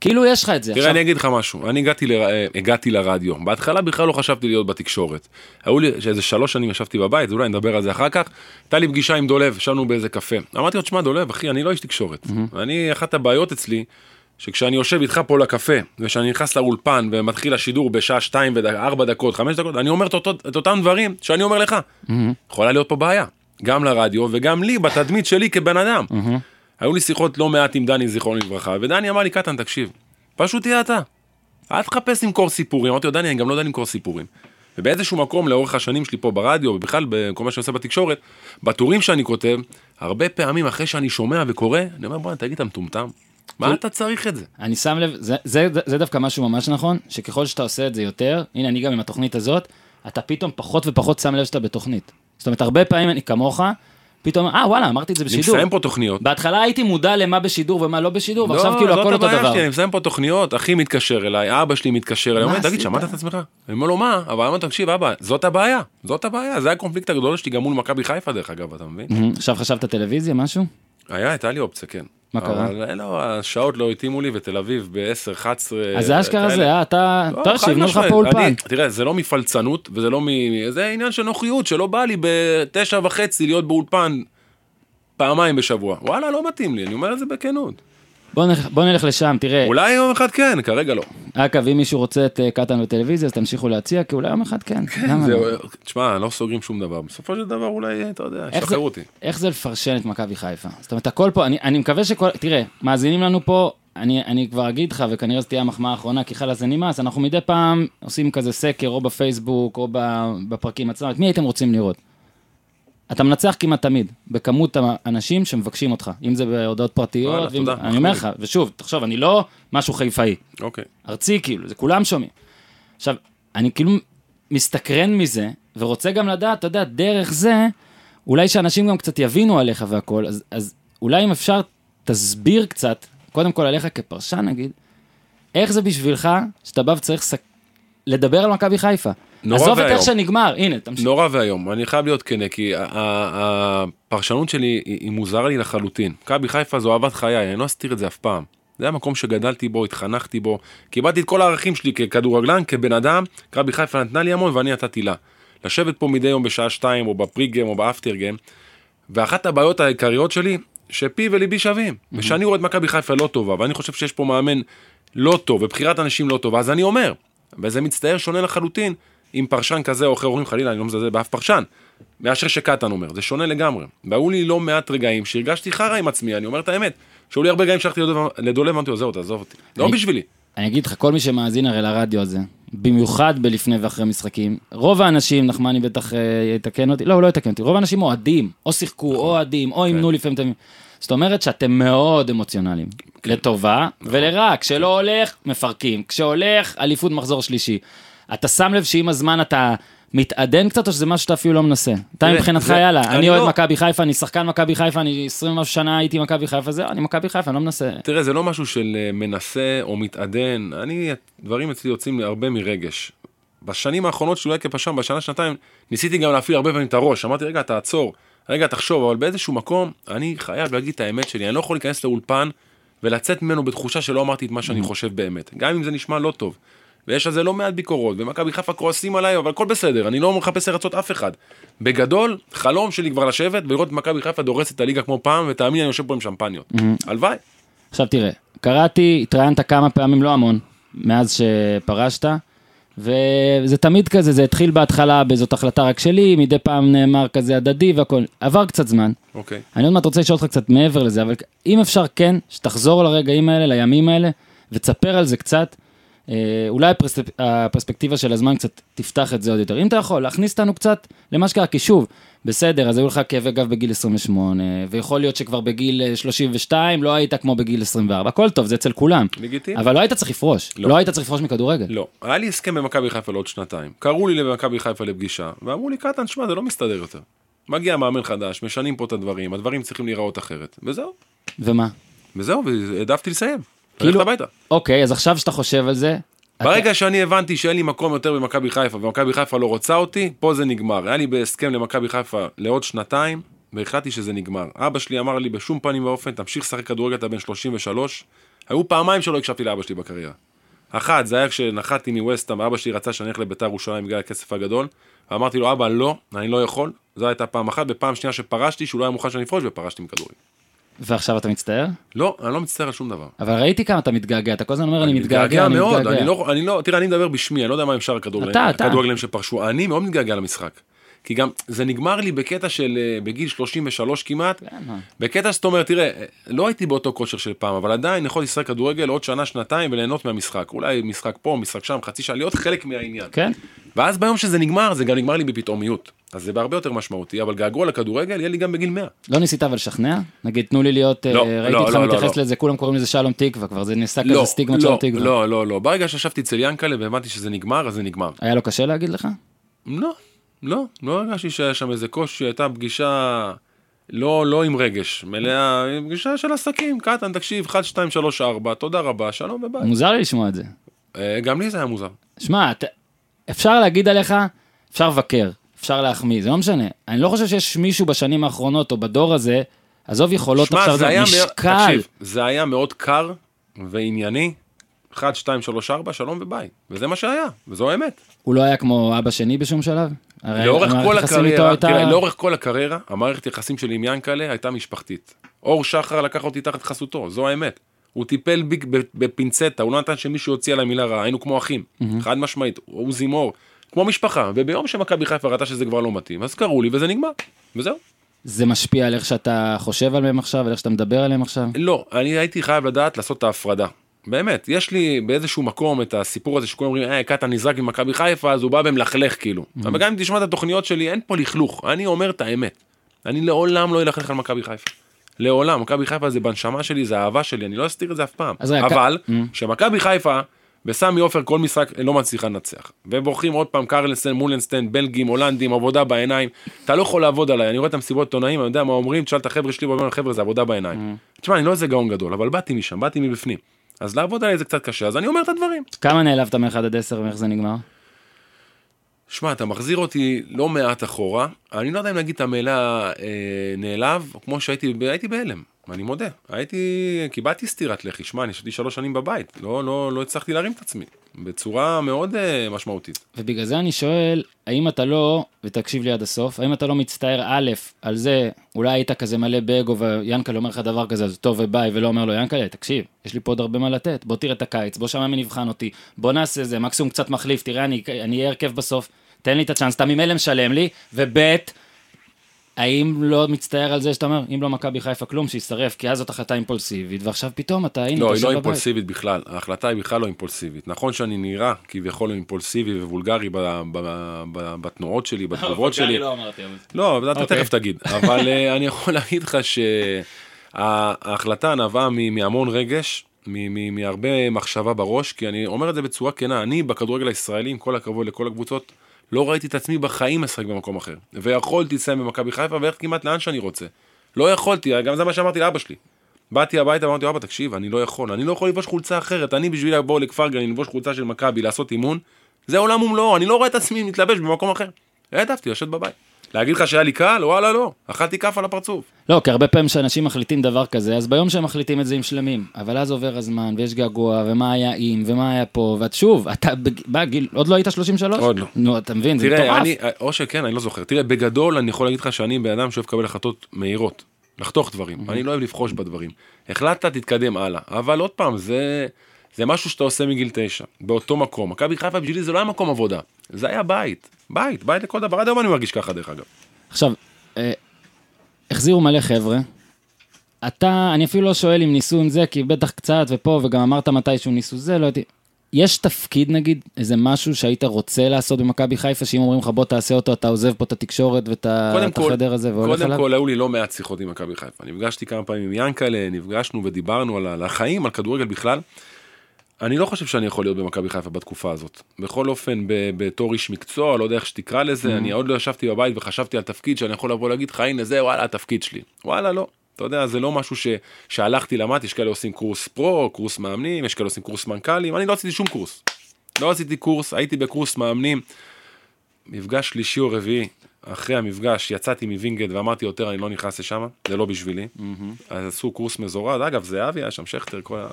[SPEAKER 1] כאילו יש לך את זה.
[SPEAKER 3] תראה, אני אגיד לך משהו, אני הגעתי, ל... הגעתי לרדיו, בהתחלה בכלל לא חשבתי להיות בתקשורת. היו לי איזה שלוש שנים ישבתי בבית, אולי נדבר על זה אחר כך, הייתה לי פגישה עם דולב, ישבנו באיזה קפה. אמרתי לו, תשמע דולב, אחי, אני לא איש תקשורת. ואני, אחת הבעיות אצלי, שכשאני יושב איתך פה לקפה, וכשאני נכנס לאולפן ומתחיל השידור בשעה שתיים וארבע דקות, חמש דקות, אני אומר את, אותו, את אותם דברים שאני אומר לך. יכולה להיות פה בעיה, גם לרדיו וגם לי, בתדמית שלי כבן אדם. היו לי שיחות לא מעט עם דני זיכרונו לברכה, ודני אמר לי, קטן, תקשיב, פשוט תהיה אתה. אל תחפש למכור סיפורים. אמרתי לו, דני, אני גם לא יודע למכור סיפורים. ובאיזשהו מקום, לאורך השנים שלי פה ברדיו, ובכלל בכל מה שאני עושה בתקשורת, בטורים שאני כותב, הרבה פעמים אחרי שאני שומע וקורא, אני אומר, בוא'נה, תגיד, אתה מטומטם? מה אתה צריך את זה?
[SPEAKER 1] אני שם לב, זה, זה, זה דווקא משהו ממש נכון, שככל שאתה עושה את זה יותר, הנה אני גם עם התוכנית הזאת, אתה פתאום פחות ופחות שם לב שאתה בתוכנית. זאת אומרת, הרבה פעמים אני כמוך, פתאום, אה וואלה, אמרתי את זה
[SPEAKER 3] אני
[SPEAKER 1] בשידור.
[SPEAKER 3] מסיים פה תוכניות.
[SPEAKER 1] בהתחלה הייתי מודע למה בשידור ומה לא בשידור, ועכשיו
[SPEAKER 3] לא,
[SPEAKER 1] כאילו הכל אותו דבר.
[SPEAKER 3] שלי, אני מסיים פה תוכניות, אחי מתקשר אליי, אבא שלי מתקשר אליי, אומר תגיד,
[SPEAKER 1] עשית?"
[SPEAKER 3] שמעת את עצמך? אני אומר לו, מה? אבל אני אומר, תקשיב, אבא, זאת הבעיה, זאת הבעיה, זה הקונפליקט הגדול שלי גם מול מכבי חיפה, דרך אגב, אתה מבין?
[SPEAKER 1] עכשיו חשבת טלוויזיה, משהו?
[SPEAKER 3] היה, הייתה לי אופציה, כן.
[SPEAKER 1] מה קרה?
[SPEAKER 3] אין לו, השעות לא התאימו לי, ותל אביב ב-10, 11...
[SPEAKER 1] אז זה אשכרה זה, אה, אתה,
[SPEAKER 3] לא,
[SPEAKER 1] טוב,
[SPEAKER 3] חד
[SPEAKER 1] שיבנו לך. פה אולפן.
[SPEAKER 3] תראה, זה לא מפלצנות, וזה לא מ... זה עניין של נוחיות, שלא בא לי בתשע וחצי להיות באולפן פעמיים בשבוע. וואלה, לא מתאים לי, אני אומר את זה בכנות.
[SPEAKER 1] בוא נלך- בוא נלך לשם, תראה,
[SPEAKER 3] אולי יום אחד כן, כרגע לא.
[SPEAKER 1] אגב, אם מישהו רוצה את אה, קטן בטלוויזיה, אז תמשיכו להציע, כי אולי יום אחד כן. למה לא?
[SPEAKER 3] זה- תשמע, לא סוגרים שום דבר. בסופו של דבר אולי, אתה יודע,
[SPEAKER 1] זה-
[SPEAKER 3] ישחררו אותי.
[SPEAKER 1] איך זה לפרשן את מכבי חיפה? זאת אומרת, הכל פה, אני, אני מקווה שכל, תראה, מאזינים לנו פה, אני, אני כבר אגיד לך, וכנראה זו תהיה המחמאה האחרונה, כי חלאס זה נמאס, אנחנו מדי פעם עושים כזה סקר, או בפייסבוק, או בפרקים עצמם, את מי הייתם רוצים לראות? אתה מנצח כמעט תמיד, בכמות האנשים שמבקשים אותך, אם זה בהודעות פרטיות,
[SPEAKER 3] וואלה,
[SPEAKER 1] ואם,
[SPEAKER 3] תודה,
[SPEAKER 1] אני אומר לך, ושוב, תחשוב, אני לא משהו חיפאי,
[SPEAKER 3] אוקיי.
[SPEAKER 1] ארצי כאילו, זה כולם שומעים. עכשיו, אני כאילו מסתקרן מזה, ורוצה גם לדעת, אתה יודע, דרך זה, אולי שאנשים גם קצת יבינו עליך והכל, אז, אז אולי אם אפשר, תסביר קצת, קודם כל עליך כפרשן נגיד, איך זה בשבילך, שאתה בא וצריך סק... לדבר על מכבי חיפה.
[SPEAKER 3] נורא
[SPEAKER 1] עזוב את
[SPEAKER 3] ואיום.
[SPEAKER 1] איך שנגמר, הנה, תמשיך.
[SPEAKER 3] נורא ואיום, אני חייב להיות כנה, כי הפרשנות שלי היא מוזרה לי לחלוטין. מכבי חיפה זו אהבת חיי, אני לא אסתיר את זה אף פעם. זה המקום שגדלתי בו, התחנכתי בו, קיבלתי את כל הערכים שלי ככדורגלן, כבן אדם, מכבי חיפה נתנה לי המון ואני נתתי לה. לשבת פה מדי יום בשעה שתיים, או ב pre game או ב after game, ואחת הבעיות העיקריות שלי, שפי וליבי שווים. ושאני רואה את מכבי חיפה לא טובה, ואני חושב שיש פה מאמן לא טוב, ובחירת אנשים לא טובה, אז אני אומר, וזה מצטייר שונה לחלוטין, אם פרשן כזה או אחר אומרים חלילה, אני לא מזלזל באף פרשן, מאשר שקטן אומר, זה שונה לגמרי. והיו לי לא מעט רגעים שהרגשתי חרא עם עצמי, אני אומר את האמת. שהיו לי הרבה רגעים שהלכתי לדולב- אמרתי לו, זהו, תעזוב אותי. לא בשבילי.
[SPEAKER 1] אני אגיד לך, כל מי שמאזין הרי לרדיו הזה, במיוחד בלפני ואחרי משחקים, רוב האנשים, נחמני בטח אה, יתקן אותי, לא, הוא לא יתקן אותי, רוב האנשים אוהדים, או שיחקו, או אוהדים, או אימנו לפעמים את. זאת אומרת שאתם מאוד אמוציונליים, לטובה ולרע, כשלא הולך, מפרקים, כשהולך, אליפות מחזור שלישי. אתה שם לב שעם הזמן אתה מתעדן קצת, או שזה משהו שאתה אפילו לא מנסה? אתה מבחינתך, יאללה,
[SPEAKER 3] אני
[SPEAKER 1] אוהד
[SPEAKER 3] לא-
[SPEAKER 1] מכבי חיפה, אני שחקן מכבי חיפה, אני 20 ומשהו שנה הייתי מכבי חיפה, זהו, אני מכבי חיפה, אני לא מנסה.
[SPEAKER 3] תראה, זה לא משהו של אה, מנסה או מתעדן, אני, דברים אצלי יוצאים לי הרבה מרגש. בשנים האחרונות שלי אולי כפשן, בשנה, שנתיים, ניסיתי גם להפעיל הרבה פעמים את הראש, אמרתי, רגע, תעצור, רגע, תחשוב, אבל באיזשהו מקום, אני חייב להגיד את האמת שלי, אני לא יכול להיכנס לאולפן ולצאת ממנו בתחושה שלא אמרתי את מה שאני חושב באמת, גם אם זה נשמע לא טוב. ויש על זה לא מעט ביקורות, ומכבי חיפה כועסים עליי, אבל הכל בסדר, אני לא מחפש לרצות אף אחד. בגדול, חלום שלי כבר לשבת ולראות את מכבי חיפה דורסת את הליגה כמו פעם, ותאמין לי, אני יושב פה עם שמפניות. הלוואי.
[SPEAKER 1] עכשיו תראה, קראתי, התראיינת כמה פעמים, לא המון, מאז שפרשת, וזה תמיד כזה, זה התחיל בהתחלה בזאת החלטה רק שלי, מדי פעם נאמר כזה הדדי והכל. עבר קצת זמן,
[SPEAKER 3] אוקיי.
[SPEAKER 1] אני עוד מעט רוצה לשאול אותך קצת מעבר לזה, אבל אם אפשר כן, שתחזור לרגעים האלה, לימים האלה, ותספר על זה קצת, אולי הפרספ... הפרספקטיבה של הזמן קצת תפתח את זה עוד יותר. אם אתה יכול, להכניס אותנו קצת למה שקרה, כי שוב, בסדר, אז היו לך כאבי גב בגיל 28, ויכול להיות שכבר בגיל אה, 32 לא היית כמו בגיל 24, הכל טוב, זה אצל כולם.
[SPEAKER 3] לגיטימי.
[SPEAKER 1] אבל לא היית צריך לפרוש,
[SPEAKER 3] לא.
[SPEAKER 1] לא היית צריך לפרוש מכדורגל.
[SPEAKER 3] לא, היה לי הסכם במכבי חיפה לעוד שנתיים. קראו לי למכבי חיפה לפגישה, ואמרו לי, קטן, שמע, זה לא מסתדר יותר. מגיע מאמן חדש, משנים פה את הדברים, הדברים צריכים להיראות אחרת. וזהו,
[SPEAKER 1] ומה?
[SPEAKER 3] וזהו, והעדפתי לסיים.
[SPEAKER 1] כאילו-
[SPEAKER 3] הביתה.
[SPEAKER 1] אוקיי, אז עכשיו שאתה חושב על זה,
[SPEAKER 3] ברגע שאני הבנתי שאין לי מקום יותר במכבי חיפה, ומכבי חיפה לא רוצה אותי, פה זה נגמר. היה לי בהסכם למכבי חיפה לעוד שנתיים, והחלטתי שזה נגמר. אבא שלי אמר לי בשום פנים ואופן, תמשיך לשחק כדורגל, אתה בן 33. היו פעמיים שלא הקשבתי לאבא שלי בקריירה. אחת, זה היה כשנחתתי מווסטהאם, אבא שלי רצה שאני אלך לביתר ירושלים בגלל הכסף הגדול, ואמרתי לו, אבא, לא, אני לא יכול. זו הייתה פעם אחת, ופעם שנייה שפרשתי, שהוא לא היה מוכן שאני אפרוש, ופרשתי מכדורגל.
[SPEAKER 1] ועכשיו אתה מצטער?
[SPEAKER 3] לא, אני לא מצטער על שום דבר.
[SPEAKER 1] אבל ראיתי כמה אתה מתגעגע, אתה כל הזמן אומר אני מתגעגע, אני
[SPEAKER 3] מאוד,
[SPEAKER 1] מתגעגע.
[SPEAKER 3] אני לא, אני לא, תראה, אני מדבר בשמי, אני לא יודע מה עם שאר. הכדורגלנים שפרשו, אני מאוד מתגעגע למשחק. כי גם, זה נגמר לי בקטע של, אה, בגיל 33 כמעט,
[SPEAKER 1] כן?
[SPEAKER 3] בקטע שאתה אומר, תראה, אה, לא הייתי באותו כושר של פעם, אבל עדיין יכול לשחק כדורגל עוד שנה, שנתיים וליהנות מהמשחק. אולי משחק פה, משחק שם, חצי שעה, להיות חלק מהעניין.
[SPEAKER 1] כן?
[SPEAKER 3] ואז ביום שזה נגמר, זה גם נגמר לי בפתאומיות. אז זה בהרבה יותר משמעותי, אבל געגוע לכדורגל יהיה לי גם בגיל 100.
[SPEAKER 1] לא ניסית אבל לשכנע? נגיד תנו לי להיות, אה,
[SPEAKER 3] לא,
[SPEAKER 1] ראיתי
[SPEAKER 3] לא,
[SPEAKER 1] אותך
[SPEAKER 3] לא, לא,
[SPEAKER 1] מתייחס
[SPEAKER 3] לא.
[SPEAKER 1] לזה, כולם קוראים לזה שלום תקווה, כבר זה נעשה
[SPEAKER 3] לא,
[SPEAKER 1] כזה סטיגמת
[SPEAKER 3] לא,
[SPEAKER 1] שלום תקווה.
[SPEAKER 3] לא, לא, לא. ברגע שישבתי אצל ינקלה והבנתי שזה נגמר, אז זה נגמר.
[SPEAKER 1] היה לו קשה להגיד לך?
[SPEAKER 3] לא, לא, לא הרגשתי שהיה שם איזה קושי, הייתה פגישה לא, לא עם רגש, מלאה, פגישה של עסקים, קטן, תקשיב, 1, 2, 3, 4, תודה רבה, שלום וביי.
[SPEAKER 1] מוזר לי לשמוע את זה.
[SPEAKER 3] אה, גם לי זה היה מוזר.
[SPEAKER 1] שמע, אתה- אפשר להגיד עליך, אפשר לבקר, אפשר להחמיא, זה לא משנה. אני לא חושב שיש מישהו בשנים האחרונות או בדור הזה, עזוב יכולות
[SPEAKER 3] שמע,
[SPEAKER 1] עכשיו,
[SPEAKER 3] זה היה,
[SPEAKER 1] משקל.
[SPEAKER 3] תקשיב, זה היה מאוד קר וענייני, 1, 2, 3, 4, שלום וביי. וזה מה שהיה, וזו האמת.
[SPEAKER 1] הוא לא היה כמו אבא שני בשום שלב?
[SPEAKER 3] לאורך כל הקריירה,
[SPEAKER 1] הייתה-
[SPEAKER 3] תראה, לאורך כל הקריירה, המערכת יחסים שלי עם ינקלה הייתה משפחתית. אור שחר לקח אותי תחת חסותו, זו האמת. הוא טיפל בי בפינצטה, הוא לא נתן שמישהו יוציא עליי מילה רעה, היינו כמו אחים, חד משמעית, הוא זימור, כמו משפחה, וביום שמכבי חיפה ראתה שזה כבר לא מתאים, אז קראו לי וזה נגמר, וזהו.
[SPEAKER 1] זה משפיע על איך שאתה חושב עליהם עכשיו, על איך שאתה מדבר עליהם עכשיו?
[SPEAKER 3] לא, אני הייתי חייב לדעת לעשות את ההפרדה. באמת, יש לי באיזשהו מקום את הסיפור הזה שכולם אומרים, אה, קטן נזרק ממכבי חיפה, אז הוא בא במלכלך כאילו. אבל גם אם תשמע את התוכניות שלי, אין פה לכלוך, אני אומר את האמת. אני לעולם לא אלכלך על מכבי חיפה. לעולם, מכבי חיפה זה בנשמה שלי, זה אהבה שלי, אני לא אסתיר את זה אף פעם. אבל,
[SPEAKER 1] כ-
[SPEAKER 3] שמכבי חיפה, בסמי עופר כל משחק לא מצליחה לנצח. ובורחים עוד פעם קרלסטן, מולנסטיין, בלגים, הולנדים, עבודה בעיניים. אתה לא יכול לעבוד עליי, אני רואה את המסיבות עיתונאים, אני יודע מה אומרים, תשאל את החבר'ה שלי, ואומרים, חבר'ה, זה עבודה בעיניים. תשמע, אני לא איזה גאון גדול, אבל באתי משם, באתי מבפנים. אז לעבוד עליי זה קצת קשה, אז אני אומר את הדברים.
[SPEAKER 1] כמה נעלבת מ-1 עד 10 ואיך זה נגמר?
[SPEAKER 3] שמע, אתה מחזיר אותי לא מעט אחורה, אני לא יודע אם להגיד את המילה אה, נעלב, כמו שהייתי, הייתי בהלם, אני מודה. הייתי, קיבלתי סטירת לחי, שמע, אני ישבתי שלוש שנים בבית, לא, לא, לא הצלחתי להרים את עצמי, בצורה מאוד אה, משמעותית.
[SPEAKER 1] ובגלל זה אני שואל, האם אתה לא, ותקשיב לי עד הסוף, האם אתה לא מצטער א', על זה, אולי היית כזה מלא באגו ויאנקל אומר לך דבר כזה, אז טוב וביי, ולא אומר לו, יאנקל, תקשיב, יש לי פה עוד הרבה מה לתת, בוא תראה את הקיץ, בוא שמע מי נבחן אותי, בוא נעשה זה, מקסימום קצת מחליף, תראה, אני אהיה הרכב בסוף, תן לי את הצ'אנס, אתה ממילא משלם לי, וב', האם לא מצטער על זה שאתה אומר, אם לא מכבי חיפה כלום, שישרף, כי אז זאת החלטה אימפולסיבית, ועכשיו פתאום אתה, הנה,
[SPEAKER 3] לא, היא לא
[SPEAKER 1] בבית.
[SPEAKER 3] אימפולסיבית בכלל, ההחלטה היא בכלל לא אימפולסיבית. נכון שאני נראה כביכול אימפולסיבי ווולגרי ב- ב- ב- בתנועות שלי, [LAUGHS] בתגובות שלי.
[SPEAKER 1] לא אמרתי.
[SPEAKER 3] לא, אתה
[SPEAKER 1] אוקיי.
[SPEAKER 3] תכף תגיד, אבל אה, אני יכול להגיד לך שההחלטה נבעה מהמון רגש, מהרבה מחשבה בראש, כי אני אומר את זה בצורה כנה, אני בכדורגל הישראלי, עם כל הכבוד לכל הקבוצות, לא ראיתי את עצמי בחיים משחק במקום אחר. ויכולתי לסיים במכבי חיפה וללכת כמעט לאן שאני רוצה. לא יכולתי, גם זה מה שאמרתי לאבא שלי. באתי הביתה ואמרתי, אבא, תקשיב, אני לא יכול, אני לא יכול ללבוש חולצה אחרת, אני בשביל לבוא לכפר גנים, ללבוש חולצה של מכבי, לעשות אימון, זה עולם ומלואו, אני לא רואה את עצמי מתלבש במקום אחר. העדפתי לשבת בבית. להגיד לך שהיה לי קל? וואלה לא, אכלתי כף על הפרצוף.
[SPEAKER 1] לא, כי הרבה פעמים שאנשים מחליטים דבר כזה, אז ביום שהם מחליטים את זה הם שלמים. אבל אז עובר הזמן, ויש געגוע, ומה היה אם, ומה היה פה, ואת שוב, אתה בג- בגיל, עוד לא היית 33?
[SPEAKER 3] עוד לא.
[SPEAKER 1] נו, אתה מבין, זה
[SPEAKER 3] תראה,
[SPEAKER 1] מטורף.
[SPEAKER 3] אני, או שכן, אני לא זוכר. תראה, בגדול אני יכול להגיד לך שאני בן אדם שאוהב לקבל החלטות מהירות. לחתוך דברים, אני לא אוהב לבחוש בדברים. החלטת, תתקדם הלאה. אבל עוד פעם, זה, זה משהו שאתה עושה מגיל תשע, באותו מקום. מכבי חיפה בשבילי זה לא היה מקום עבודה, זה היה בית. בית, בית לכל דבר. עד היום אני מרגיש ככה דרך אגב.
[SPEAKER 1] עכשיו, אה, החזירו מלא חבר'ה. אתה, אני אפילו לא שואל אם ניסו עם זה, כי בטח קצת ופה, וגם אמרת מתישהו ניסו זה, לא יודעת. יש תפקיד נגיד, איזה משהו שהיית רוצה לעשות במכבי חיפה, שאם אומרים לך בוא תעשה אותו, אתה עוזב פה את התקשורת ואת
[SPEAKER 3] קודם
[SPEAKER 1] החדר הזה והולך
[SPEAKER 3] קודם
[SPEAKER 1] עליו?
[SPEAKER 3] כל היו לי לא מעט שיחות עם מכבי חיפה. נפגשתי כמה פעמים עם ינקלה, נפגשנו ודיברנו על החיים, על כדורגל בכלל. אני לא חושב שאני יכול להיות במכבי חיפה בתקופה הזאת. בכל אופן, בתור איש מקצוע, לא יודע איך שתקרא לזה,
[SPEAKER 1] Mm-hmm.
[SPEAKER 3] אני עוד לא ישבתי בבית וחשבתי על תפקיד שאני יכול לבוא להגיד לך, הנה זה, וואלה, התפקיד שלי. וואלה, לא. אתה יודע, זה לא משהו ש... שהלכתי, למדתי, יש כאלה עושים קורס pro, קורס מאמנים, יש כאלה עושים קורס מנכ"לים, אני לא עשיתי שום קורס. לא עשיתי קורס, הייתי בקורס מאמנים. מפגש שלישי או רביעי, אחרי המפגש יצאתי מווינגייט ואמרתי יותר אני לא נכנס לשם, זה לא בשבילי. אז עשו קורס מזורז, אגב זהבי היה שם, שכטר, כל, ה-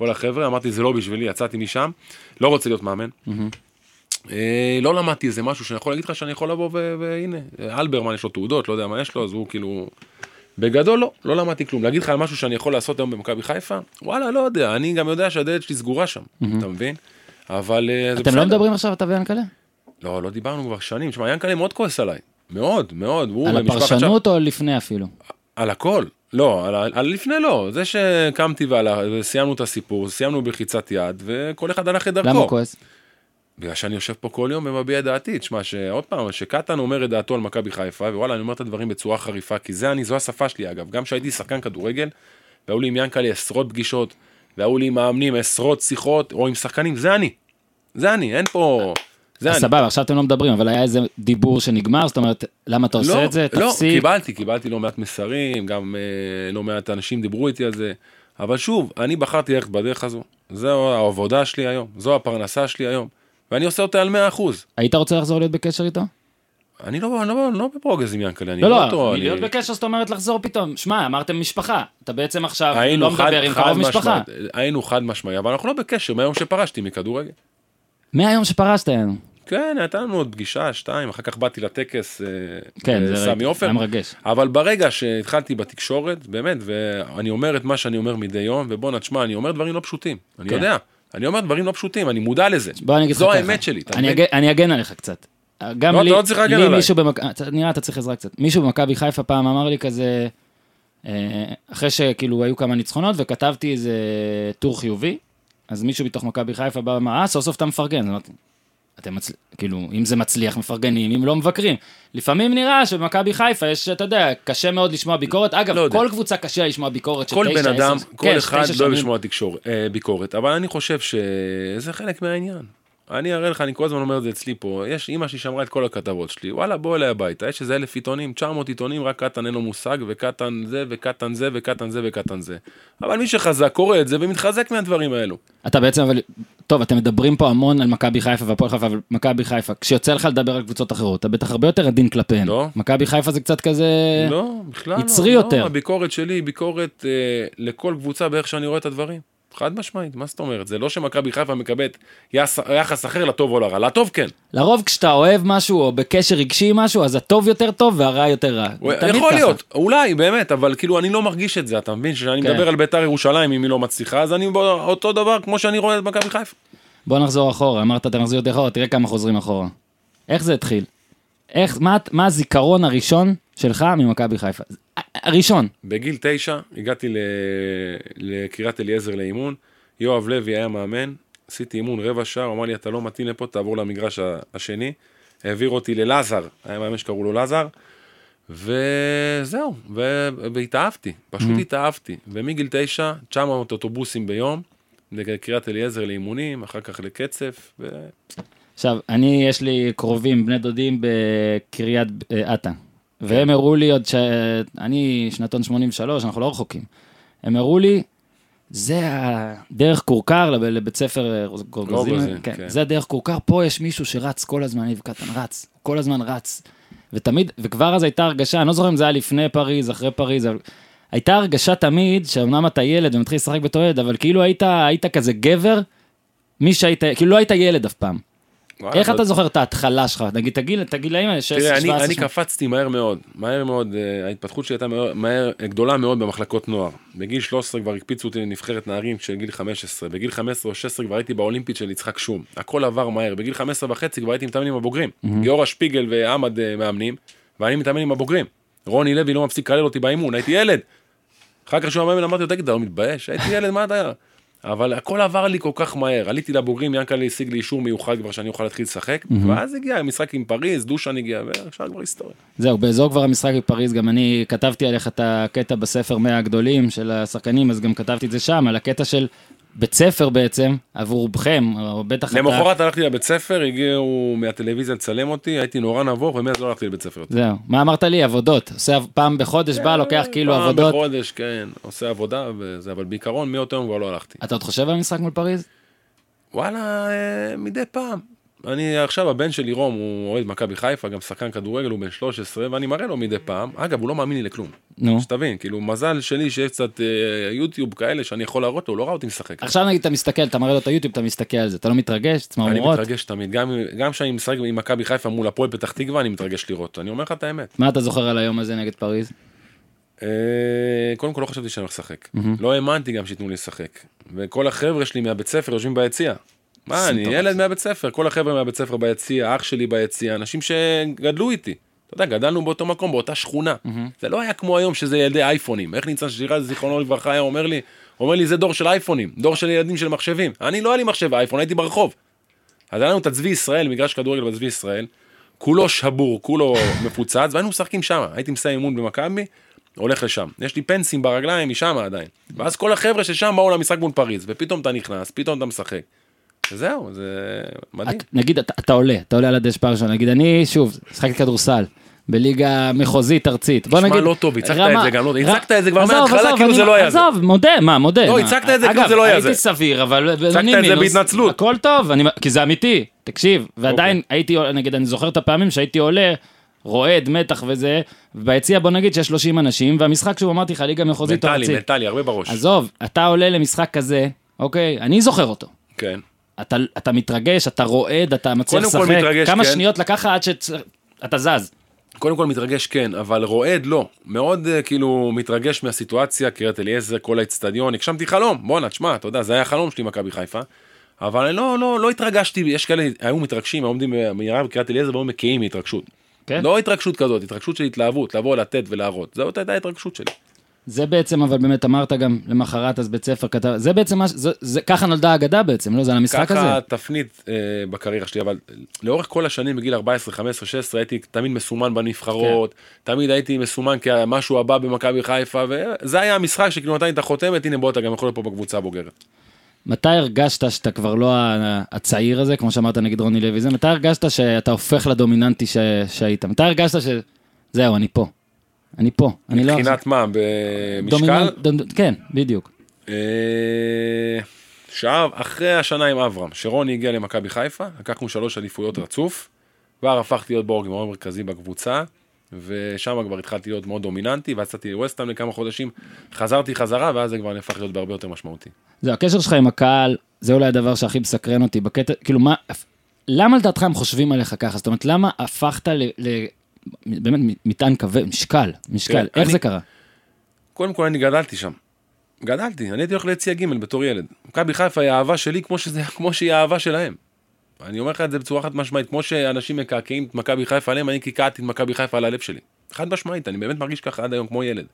[SPEAKER 3] כל החבר'ה, אמרתי זה לא בשבילי, יצאתי משם, לא רוצה להיות מאמן. אה, לא למדתי איזה משהו שאני יכול להגיד לך שאני יכול לבוא והנה, אלברמן יש לו תעודות, לא יודע מה יש לו, אז הוא כאילו... בגדול לא, לא למדתי כלום. להגיד לך על משהו שאני יכול לעשות היום במכבי חיפה? וואלה, לא יודע, אני גם יודע שהדלת שלי סגורה שם, אתה מבין? אבל אה, זה
[SPEAKER 1] אתם
[SPEAKER 3] בסדר.
[SPEAKER 1] לא מדברים עכשיו, אתה ויאנקל'ה?
[SPEAKER 3] לא, לא דיברנו כבר שנים. תשמע, ינקלה מאוד כועס עליי. מאוד, מאוד.
[SPEAKER 1] על הפרשנות או לפני אפילו?
[SPEAKER 3] על הכל. לא, על, על לפני לא. זה שקמתי וסיימנו את הסיפור, סיימנו בלחיצת יד, וכל אחד הלך את דרכו.
[SPEAKER 1] למה הוא כועס?
[SPEAKER 3] בגלל שאני יושב פה כל יום ומביע את דעתי. תשמע, שעוד פעם, שקטן אומר את דעתו על מכבי חיפה, ווואלה, אני אומר את הדברים בצורה חריפה, כי זה אני, זו השפה שלי אגב. גם כשהייתי שחקן כדורגל, והיו לי עם ינקלה עשרות פגישות, והיו לי עם מאמנים עשרות שיחות, או עם שחקנים, זה אני. זה אני, אין פה... זה אני.
[SPEAKER 1] סבבה, עכשיו אתם לא מדברים, אבל היה איזה דיבור שנגמר, זאת אומרת, למה אתה עושה
[SPEAKER 3] לא,
[SPEAKER 1] את זה?
[SPEAKER 3] לא,
[SPEAKER 1] תפסיק.
[SPEAKER 3] קיבלתי, קיבלתי לא מעט מסרים, גם אה, לא מעט אנשים דיברו איתי על זה, אבל שוב, אני בחרתי ללכת בדרך הזו, זו העבודה שלי היום, זו הפרנסה שלי היום, ואני עושה אותה על 100%.
[SPEAKER 1] היית רוצה לחזור להיות בקשר איתו?
[SPEAKER 3] אני לא, לא, לא בפרוגז עם ינקלה, אני
[SPEAKER 1] לא,
[SPEAKER 3] רואה
[SPEAKER 1] לא,
[SPEAKER 3] אותו, אני-
[SPEAKER 1] להיות בקשר זאת אומרת לחזור פתאום. שמע, אמרתם משפחה. אתה בעצם עכשיו
[SPEAKER 3] היינו
[SPEAKER 1] לא
[SPEAKER 3] חד,
[SPEAKER 1] מדבר עם קרוב משפחה.
[SPEAKER 3] היינו חד משמעי, אבל אנחנו לא בקשר מהיום שפרשתי מכדורגל.
[SPEAKER 1] מהיום שפרשת,
[SPEAKER 3] כן, הייתה לנו עוד פגישה, שתיים, אחר כך באתי לטקס אה,
[SPEAKER 1] כן, זה
[SPEAKER 3] בסמי
[SPEAKER 1] ראיתי,
[SPEAKER 3] עופר.
[SPEAKER 1] היה מרגש.
[SPEAKER 3] אבל ברגע שהתחלתי בתקשורת, באמת, ואני אומר את מה שאני אומר מדי יום, ובואנה, תשמע, אני אומר דברים לא פשוטים. אני
[SPEAKER 1] כן.
[SPEAKER 3] יודע, אני אומר דברים לא פשוטים, אני מודע לזה.
[SPEAKER 1] בוא אני אגיד לך
[SPEAKER 3] זו
[SPEAKER 1] ככה.
[SPEAKER 3] האמת שלי,
[SPEAKER 1] אני? אג- אני אגן עליך קצת. גם
[SPEAKER 3] לא,
[SPEAKER 1] לי,
[SPEAKER 3] אתה לא צריך להגן
[SPEAKER 1] לי
[SPEAKER 3] עליי.
[SPEAKER 1] מישהו במכבי, נראה אתה צריך עזרה קצת. מישהו במכבי חיפה פעם אמר לי כזה, אה, אחרי שכאילו היו כמה ניצחונות וכתבתי איזה טור חיובי, אז מישהו מתוך מכבי חיפה בא ואמר, אה, סוף סוף אתה מפרגן. אמרתי, אתם מצל... כאילו, אם זה מצליח מפרגנים, אם לא מבקרים. לפעמים נראה שבמכבי חיפה יש, אתה יודע, קשה מאוד לשמוע ביקורת. אגב,
[SPEAKER 3] לא יודע.
[SPEAKER 1] כל קבוצה קשה לשמוע ביקורת של
[SPEAKER 3] כל
[SPEAKER 1] תשע,
[SPEAKER 3] בן אדם,
[SPEAKER 1] עשר-
[SPEAKER 3] כל
[SPEAKER 1] כן,
[SPEAKER 3] אחד לא לשמוע תקשורת, אה, ביקורת, אבל אני חושב שזה חלק מהעניין. אני אראה לך, אני כל הזמן אומר את זה אצלי פה, יש אימא שלי שמרה את כל הכתבות שלי, וואלה בוא אליי הביתה, יש איזה אלף עיתונים, 900 עיתונים, רק קטן אין לו מושג, וקטן זה, וקטן זה, וקטן זה, וקטן זה. אבל מי שחזק קורא את זה ומתחזק מהדברים האלו.
[SPEAKER 1] אתה בעצם, אבל, טוב, אתם מדברים פה המון על מכבי חיפה והפועל חיפה, אבל מכבי חיפה, כשיוצא לך לדבר על קבוצות אחרות, אתה בטח הרבה יותר עדין כלפיהן.
[SPEAKER 3] לא.
[SPEAKER 1] מכבי חיפה זה קצת כזה...
[SPEAKER 3] לא, בכלל לא.
[SPEAKER 1] יצרי
[SPEAKER 3] לא,
[SPEAKER 1] יותר.
[SPEAKER 3] הביקורת שלי היא ביקורת אה, לכל קבוצה באיך שאני רואה את הדברים. חד משמעית, מה זאת אומרת? זה לא שמכבי חיפה מקבלת יחס, אחר לטוב או לרע, לטוב כן.
[SPEAKER 1] לרוב כשאתה אוהב משהו, או בקשר רגשי עם משהו, אז הטוב יותר טוב והרע יותר רע.
[SPEAKER 3] יכול. להיות, אולי, באמת, אבל כאילו אני לא מרגיש את זה, אתה מבין? כשאני
[SPEAKER 1] כן.
[SPEAKER 3] מדבר על ביתר ירושלים, אם היא לא מצליחה, אז אני אותו דבר כמו שאני רואה את מכבי חיפה.
[SPEAKER 1] בוא נחזור אחורה, אמרת אתה מחזיר אותי אחורה, תראה כמה חוזרים אחורה. איך זה התחיל? איך, מה, מה הזיכרון הראשון שלך ממכבי חיפה? הראשון.
[SPEAKER 3] בגיל תשע הגעתי ל- לקריית אליעזר לאימון, יואב לוי היה מאמן, עשיתי אימון רבע שעה, הוא אמר לי אתה לא מתאים לפה, תעבור למגרש השני. העביר אותי ללזר, היה מאמן שקראו לו לזר, וזהו, ו- והתאהבתי, פשוט התאהבתי. ומגיל תשע, 900 אוטובוסים ביום, לקריית אליעזר לאימונים, אחר כך לקצף, ו...
[SPEAKER 1] עכשיו, אני, יש לי קרובים, בני דודים בקריית אה, אתא, והם הראו לי עוד ש... אני שנתון 83, אנחנו לא רחוקים. הם הראו לי, זה הדרך כורכר לב- לבית ספר אה, גורגוזין, כן,
[SPEAKER 3] כן.
[SPEAKER 1] זה הדרך כורכר, פה יש מישהו שרץ כל הזמן, ניב קטן רץ, כל הזמן רץ. ותמיד, וכבר אז הייתה הרגשה, אני לא זוכר אם זה היה לפני פריז, אחרי פריז, אבל הייתה הרגשה תמיד, שאומנם אתה ילד ומתחיל לשחק בתור ילד, אבל כאילו היית, היית כזה גבר, מי שהיית, כאילו לא היית ילד אף פעם. איך
[SPEAKER 3] אתה-
[SPEAKER 1] אתה זוכר את ההתחלה שלך? נגיד, תגיד, תגיד להם, 16,
[SPEAKER 3] תראה,
[SPEAKER 1] 17,
[SPEAKER 3] אני, אני
[SPEAKER 1] 18.
[SPEAKER 3] קפצתי מהר מאוד, מהר מאוד, אה, ההתפתחות שלי הייתה מהר, מהר, גדולה מאוד במחלקות נוער. בגיל 13 כבר הקפיצו אותי לנבחרת נערים של גיל 15, בגיל 15 או 16 כבר הייתי באולימפית של יצחק שום. הכל עבר מהר, בגיל 15 וחצי כבר הייתי מתאמן עם הבוגרים. גיורא שפיגל ועמד אה, מאמנים, ואני מתאמן עם הבוגרים. רוני לוי לא מפסיק לקלל אותי באימון, הייתי ילד. אחר כך שהוא המאמן אמרתי לו, תגיד, אתה לא מתבייש? הייתי ילד, מה אתה... אבל הכל עבר לי כל כך מהר, עליתי לבוגרים, ינקלה השיג לי אישור מיוחד כבר שאני אוכל להתחיל לשחק, ואז הגיע המשחק עם פריז, דושן הגיע, ועכשיו כבר היסטוריה.
[SPEAKER 1] זהו, באזור כבר המשחק בפריז, גם אני כתבתי עליך את הקטע בספר 100 הגדולים של השחקנים, אז גם כתבתי את זה שם, על הקטע של בית ספר בעצם, עבורכם, או בטח אתה...
[SPEAKER 3] למחרת הלכתי לבית ספר, הגיעו מהטלוויזיה לצלם אותי, הייתי נורא נבוך, ומאז לא הלכתי לבית ספר יותר.
[SPEAKER 1] זהו, מה אמרת לי? עבודות. עושה פעם בחודש, בא, לוקח כאילו
[SPEAKER 3] פעם
[SPEAKER 1] עבודות.
[SPEAKER 3] בחודש, כן, עושה עבודה וזה, אבל בעיקרון מאותו יום כבר לא הלכתי.
[SPEAKER 1] אתה עוד חושב על המשחק מול פריז?
[SPEAKER 3] וואלה, אה, מדי פעם. אני עכשיו, הבן שלי רום, הוא אוהד מכבי חיפה, גם שחקן כדורגל, הוא בן 13, ואני מראה לו מדי פעם. אגב, הוא לא מאמין לי לכלום.
[SPEAKER 1] נו.
[SPEAKER 3] שתבין, כאילו, מזל שלי שיש קצת אה, יוטיוב כאלה שאני יכול להראות לו, הוא לא ראה אותי משחק.
[SPEAKER 1] עכשיו נגיד אתה מסתכל, אתה מראה לו את היוטיוב, אתה מסתכל על זה, אתה לא מתרגש?
[SPEAKER 3] אני
[SPEAKER 1] צמרמורות?
[SPEAKER 3] מתרגש תמיד, גם גם כשאני משחק עם מכבי חיפה מול הפועל פתח תקווה, אני מתרגש לראות. אני אומר לך את האמת.
[SPEAKER 1] מה אתה זוכר על היום הזה נגד פריז?
[SPEAKER 3] אה, קודם כל לא חשבתי שאני הולך לשחק. לא האמנתי גם שייתנו לי לשחק. וכל החבר'ה שלי מהבית ספר יושבים ביציע. מה, אני. ילד מהבית ספר, כל החבר'ה מהבית ספר ביציע, אח שלי ביציע, אנשים שגדלו איתי. אתה יודע, גדלנו באותו מקום, באותה שכונה. זה לא היה כמו היום שזה ילדי אייפונים. איך ניצן ששירה, זיכרונו לברכה, היה אומר לי, אומר לי, זה דור של אייפונים, דור של ילדים של מחשבים. אני לא היה לי מחשב אייפון, הייתי ברחוב. אז היה לנו את הצבי ישראל, מגרש כדורגל בצבי ישראל, כולו שבור, כולו [LAUGHS] מפוצץ, והיינו משחקים שם. הייתי מסיים אימון במכבי, הולך לשם. יש לי פנסים ברגליים משם עדיין. ואז כל החבר'ה ששם באו למשחק מול פריז, ופתאום אתה נכנס, פתאום אתה משחק. וזהו, זה מדהים.
[SPEAKER 1] את- נגיד, אתה, אתה עולה, אתה עולה על הדשא פעם ראשונה, נגיד, אני, שוב, משחק כדורסל, בליגה מחוזית ארצית. בוא נגיד...
[SPEAKER 3] לא טוב, הצגת
[SPEAKER 1] רמה-
[SPEAKER 3] את זה גם לא- הצגת את זה כבר מההתחלה, כאילו זה לא היה זה.
[SPEAKER 1] עזוב, מודה, מה, מודה.
[SPEAKER 3] לא. הצגת את זה כאילו
[SPEAKER 1] אגב,
[SPEAKER 3] זה לא היה
[SPEAKER 1] הייתי
[SPEAKER 3] זה.
[SPEAKER 1] סביר, אבל
[SPEAKER 3] הצגת את זה בהתנצלות.
[SPEAKER 1] הכל טוב, כי זה אמיתי, תקשיב, ועדיין
[SPEAKER 3] אוקיי.
[SPEAKER 1] הייתי, נגיד, אני זוכר את הפעמים שהייתי עולה, רועד, מתח וזה, וביציע בוא נגיד שיש 30 אנשים, והמשחק שהוא אמרתי לך, ליגה מחוזית או
[SPEAKER 3] מנטלי,
[SPEAKER 1] ארצית.
[SPEAKER 3] מנטלי, הרבה בראש.
[SPEAKER 1] עזוב, אתה עולה למשחק כזה, אוקיי, אני זוכר אותו.
[SPEAKER 3] כן.
[SPEAKER 1] אתה, אתה מתרגש, אתה רועד, אתה מצליח
[SPEAKER 3] קודם כל
[SPEAKER 1] לשחק,
[SPEAKER 3] מתרגש,
[SPEAKER 1] כמה
[SPEAKER 3] כן.
[SPEAKER 1] שניות לקח עד שאתה זז.
[SPEAKER 3] קודם כל מתרגש כן, אבל רועד לא. מאוד אה, כאילו מתרגש מהסיטואציה, קריית אליעזר, כל האצטדיון, הגשמתי חלום. בואנה, תשמע, אתה יודע, זה היה החלום שלי מכבי חיפה. אבל אני לא, לא, לא התרגשתי, יש כאלה, היו מתרגשים, היו עומדים במהרה בקריית אליעזר והיו מקיאים מהתרגשות.
[SPEAKER 1] כן?
[SPEAKER 3] לא התרגשות כזאת, התרגשות של התלהבות, לבוא, לתת ולהראות. זאת הייתה ההתרגשות שלי.
[SPEAKER 1] זה בעצם, אבל באמת אמרת גם למחרת אז בית ספר כתב, זה בעצם, מה ש- זה, זה, ככה נולדה האגדה בעצם, לא? זה על המשחק הזה?
[SPEAKER 3] ככה תפנית אה, בקריירה שלי, אבל לאורך כל השנים בגיל 14, 15, 16 הייתי תמיד מסומן בנבחרות,
[SPEAKER 1] כן.
[SPEAKER 3] תמיד הייתי מסומן כמשהו הבא במכבי חיפה, וזה היה המשחק שכאילו נתן לי את החותמת, הנה בוא אתה גם יכול להיות פה בקבוצה הבוגרת.
[SPEAKER 1] מתי הרגשת שאתה כבר לא הצעיר הזה, כמו שאמרת נגיד רוני לוי, זה, מתי הרגשת שאתה הופך לדומיננטי ש, שהיית? מתי הרגשת שזהו, אני פה. אני פה. אני לא...
[SPEAKER 3] מבחינת מה, במשקל?
[SPEAKER 1] כן, בדיוק.
[SPEAKER 3] אה, שעה אחרי השנה עם אברהם, שרוני הגיע למכבי חיפה, לקחנו שלוש אליפויות רצוף, כבר הפכתי להיות בורג מאוד מרכזי בקבוצה, ושם כבר התחלתי להיות מאוד דומיננטי, ואז יצאתי לווסטהאם לכמה חודשים, חזרתי חזרה, ואז זה כבר נהפך להיות בהרבה יותר משמעותי.
[SPEAKER 1] זהו, הקשר שלך עם הקהל, זה אולי הדבר שהכי מסקרן אותי בקטע, כאילו מה, למה לדעתך הם חושבים עליך ככה? זאת אומרת, למה הפכת ל... ל באמת מטען כבד, משקל, משקל,
[SPEAKER 3] תראה,
[SPEAKER 1] איך
[SPEAKER 3] אני-
[SPEAKER 1] זה קרה?
[SPEAKER 3] קודם כל אני גדלתי שם. גדלתי, אני הייתי הולך ליציע ג' בתור ילד. מכבי חיפה היא האהבה שלי כמו, שזה, [LAUGHS] כמו שהיא האהבה שלהם. אני אומר לך את זה בצורה חד משמעית, כמו שאנשים מקעקעים את מכבי חיפה עליהם, אני קעקעתי את מכבי חיפה על הלב שלי. חד משמעית, אני באמת מרגיש ככה עד היום כמו ילד.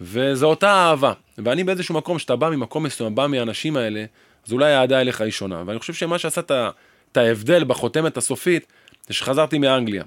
[SPEAKER 3] וזו אותה אהבה. ואני באיזשהו מקום, שאתה בא ממקום מסוים, בא מהאנשים האלה, אז אולי האהדה אליך היא שונה. ואני חושב שמה שעשה את ההבדל בחותמת הסופית, זה שחזרתי מאנגליה.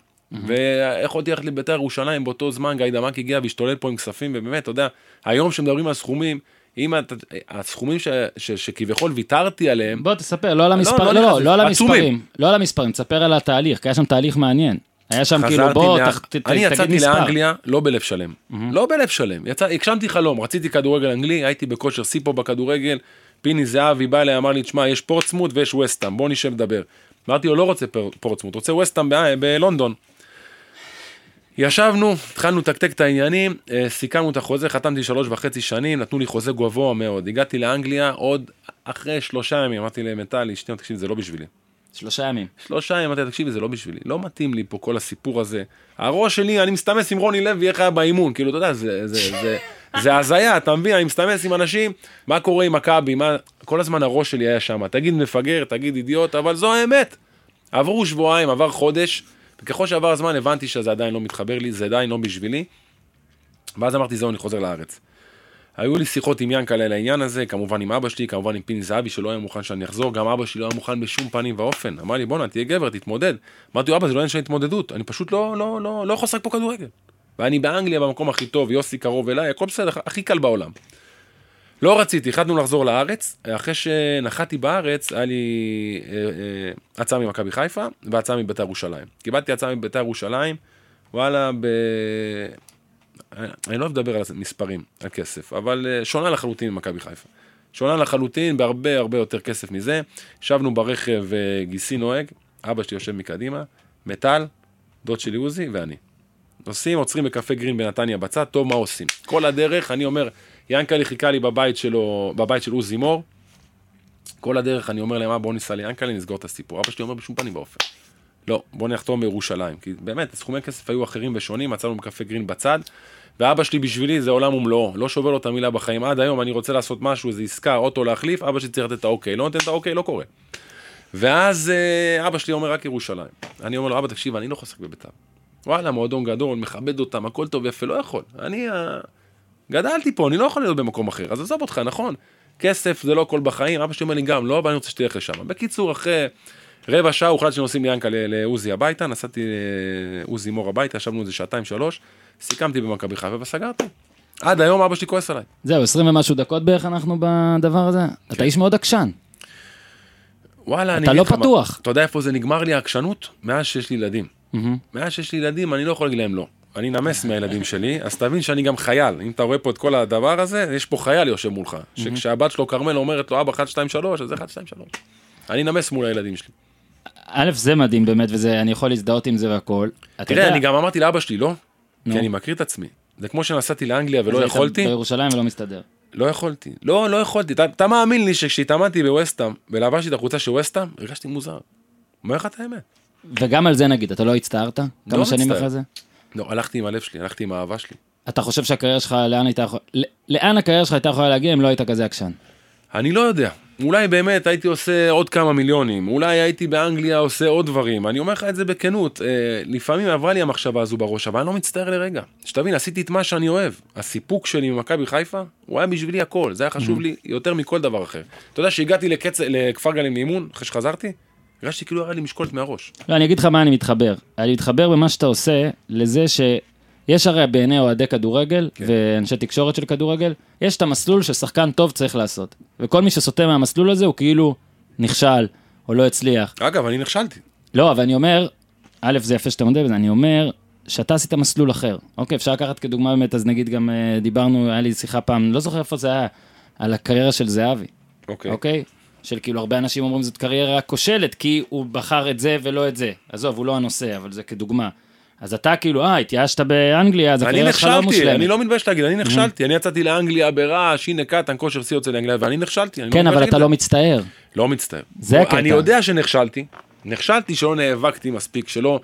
[SPEAKER 3] ויכולתי ללכת לבית"ר ירושלים באותו זמן, גיא דמק הגיע והשתולל פה עם כספים, ובאמת, אתה יודע, היום שמדברים על סכומים, אם אתה, הסכומים ש, ש, שכביכול ויתרתי עליהם,
[SPEAKER 1] בוא תספר, לא על המספר,
[SPEAKER 3] לא
[SPEAKER 1] לא, לא. לא על. המספרים, לא על המספרים, תספר על התהליך, כי היה שם תהליך מעניין. היה שם כאילו, בוא,
[SPEAKER 3] מה-
[SPEAKER 1] תח- ת- ת-
[SPEAKER 3] אני
[SPEAKER 1] תגיד
[SPEAKER 3] יצאתי
[SPEAKER 1] מספר.
[SPEAKER 3] לאנגליה לא בלב שלם. לא בלב שלם. יצא, הגשמתי חלום, רציתי כדורגל אנגלי, הייתי בכושר שיא פה בכדורגל, פיני זהבי בא אליי, אמר לי, תשמע, יש פורטסמוט ויש וסטאם, בוא נשב לדבר. אמרתי לו, לא רוצה פורטסמוט, רוצה וסטאם ב- בלונדון. ישבנו, התחלנו לתקתק את העניינים, אה, סיכמנו את החוזה, חתמתי שלוש וחצי שנים, נתנו לי חוזה גבוה מאוד. הגעתי לאנגליה עוד אחרי שלושה ימים, אמרתי למטלי, שנייה, תקשיב, זה לא בשבילי.
[SPEAKER 1] שלושה ימים.
[SPEAKER 3] שלושה ימים, אמרתי, תקשיבי, זה לא בשבילי, לא מתאים לי פה כל הסיפור הזה. הראש שלי, אני מסתמס עם רוני לוי, איך היה באימון, כאילו, אתה יודע, זה, זה, זה, זה הזיה, אתה מבין, אני מסתמס עם אנשים, מה קורה עם מכבי, מה, כל הזמן הראש שלי היה שם, תגיד מפגר, תגיד אידיוט, אבל זו האמת. עברו שבועיים, עבר חודש, וככל שעבר הזמן הבנתי שזה עדיין לא מתחבר לי, זה עדיין לא בשבילי, ואז אמרתי, זהו, אני חוזר לארץ. היו לי שיחות עם ינקלה על העניין הזה, כמובן עם אבא שלי, כמובן עם פיני זהבי שלא היה מוכן שאני אחזור, גם אבא שלי לא היה מוכן בשום פנים ואופן. אמר לי, בואנה, תהיה גבר, תתמודד. אמרתי לו, אבא, זה לא עניין של התמודדות, אני פשוט לא, לא, לא, לא יכול לשחק פה כדורגל. ואני באנגליה במקום הכי טוב, יוסי קרוב אליי, הכל בסדר, הכי קל בעולם. לא רציתי, החלטנו לחזור לארץ, אחרי שנחתי בארץ, היה לי אה, אה, הצעה ממכבי חיפה והצעה מביתר ירושלים. קיבלתי הצעה מביתר ירושלים, וואלה, ב... אני לא אוהב לדבר על מספרים, על כסף, אבל אה, שונה לחלוטין ממכבי חיפה. שונה לחלוטין, בהרבה הרבה יותר כסף מזה. ישבנו ברכב גיסי נוהג, אבא שלי יושב מקדימה, מטל, דוד שלי עוזי ואני. נוסעים, עוצרים בקפה גרין בנתניה בצד, טוב, מה עושים? כל הדרך, אני אומר, ינקלי חיכה לי בבית שלו, בבית של עוזי מור. כל הדרך אני אומר להם, "אה, בואו ניסע ליענקלה, נסגור את הסיפור. אבא שלי אומר בשום פנים ואופן. לא, בוא נחתום בירושלים. כי באמת, סכומי כסף היו אחרים ושונים, מצאנו בקפה גרין בצד. ואבא שלי בשבילי זה עולם ומלואו, לא שובר לו את המילה בחיים. עד היום אני רוצה לעשות משהו, איזה עסקה, אוטו להחליף, אבא שלי צריך לתת את האוקיי. לא נותן את האוקיי, לא קורה. ואז אה, אבא שלי אומר רק ירושלים. אני אומר לו, אבא תקשיב, אני לא חוסק בביתר. וואלה, מועדון גדול, מכבד אותם, הכל טוב ויפה, לא יכול. אני אה, גדלתי פה, אני לא יכול להיות במקום אחר. אז עזוב אותך, נכון? כסף זה לא הכל בחיים, אבא שלי אומר לי גם לא, אבל אני רוצה שתלך לשם. בקיצור, אחרי רבע שעה הוחלט שנוסעים ליענקלה לעוזי הביתה, נסעתי לעוזי מור הביתה, ישבנו איזה שעתיים שלוש, סיכמתי במכבי חיפה וסגרתי. עד היום אבא שלי כועס עליי.
[SPEAKER 1] זהו, 20 ומשהו דקות בערך אנחנו בדבר הזה. אתה איש מאוד עקשן.
[SPEAKER 3] וואלה, אני
[SPEAKER 1] אתה לא פתוח.
[SPEAKER 3] אתה יודע איפה זה נגמר לי העקשנות? מאז שיש לי ילדים.
[SPEAKER 1] מהמם.
[SPEAKER 3] מאז שיש לי ילדים, אני לא יכול להגיד להם לא. אני נמס מהילדים שלי, אז תבין שאני גם חייל. אם אתה רואה פה את כל הדבר הזה, יש פה חייל יושב מולך. שכשהבת שלו כרמל אומרת לו, אבא 1, 2, 3, אז זה 1, 2, 3. אני נמס מול הילדים שלי.
[SPEAKER 1] א', זה מדהים באמת, וזה, אני יכול להזדהות עם זה והכל. אתה
[SPEAKER 3] תראה, אני גם אמרתי לאבא שלי, לא? כי אני מכיר את עצמי. זה כמו שנסעתי לאנגליה ולא יכולתי,
[SPEAKER 1] בירושלים ולא מסתדר.
[SPEAKER 3] לא יכולתי. לא, לא יכולתי. אתה- מאמין לי שכשהתאמנתי בווסטהאם, ולבשתי את החולצה של ווסטהאם, הרגשתי מוזר. אומר לך את האמת.
[SPEAKER 1] וגם על זה נגיד, אתה לא הצטערת? כמה שנים. אחרי זה?
[SPEAKER 3] לא, הלכתי עם הלב שלי, הלכתי עם האהבה שלי.
[SPEAKER 1] אתה חושב שהקריירה שלך, לאן הייתה יכולה... לאן הקריירה שלך הייתה יכולה להגיע אם לא היית כזה עקשן?
[SPEAKER 3] אני לא יודע. אולי באמת הייתי עושה עוד כמה מיליונים, אולי הייתי באנגליה עושה עוד דברים. אני אומר לך את זה בכנות, אה, לפעמים עברה לי המחשבה הזו בראש, אבל אני לא מצטער לרגע. שתבין, עשיתי את מה שאני אוהב. הסיפוק שלי ממכבי חיפה, הוא היה בשבילי הכל, זה היה חשוב לי יותר מכל דבר אחר. אתה יודע שהגעתי לקצ... לכפר גלים לאימון, אחרי שחזרתי, הרגשתי כאילו היה לי משקולת מהראש.
[SPEAKER 1] לא, אני אגיד לך מה אני מתחבר. אני מתחבר במה שאתה עושה לזה שיש הרי בעיני אוהדי כדורגל
[SPEAKER 3] כן.
[SPEAKER 1] ואנשי תקשורת של כדורגל, יש את המסלול ששחקן טוב צריך לעשות. וכל מי שסוטה מהמסלול הזה הוא כאילו נכשל או לא הצליח.
[SPEAKER 3] אגב, אני נכשלתי.
[SPEAKER 1] לא, אבל אני אומר, א', זה יפה שאתה מודה בזה, אני אומר שאתה עשית מסלול אחר. אוקיי, אפשר לקחת כדוגמה באמת, אז נגיד גם אה, דיברנו, היה לי שיחה פעם, לא זוכר איפה זה היה, על הקריירה של זהבי.
[SPEAKER 3] אוקיי.
[SPEAKER 1] אוקיי? של כאילו הרבה אנשים אומרים זאת קריירה כושלת כי הוא בחר את זה ולא את זה. עזוב, הוא לא הנושא, אבל זה כדוגמה. אז אתה כאילו, אה, התייאשת באנגליה, אז
[SPEAKER 3] אני
[SPEAKER 1] הקריירה שלך לא
[SPEAKER 3] נכשלתי,
[SPEAKER 1] מושלמת.
[SPEAKER 3] אני לא מתבייש להגיד, אני נכשלתי, אני יצאתי לאנגליה ברעש, הנה קטן, כושר שיא יוצא לאנגליה, ואני נכשלתי. אני לא
[SPEAKER 1] כן,
[SPEAKER 3] מתבייש
[SPEAKER 1] אבל אתה
[SPEAKER 3] את
[SPEAKER 1] לא מצטער.
[SPEAKER 3] לא מצטער.
[SPEAKER 1] זה הקטע.
[SPEAKER 3] אני יודע שנכשלתי, נכשלתי שלא נאבקתי מספיק, שלא,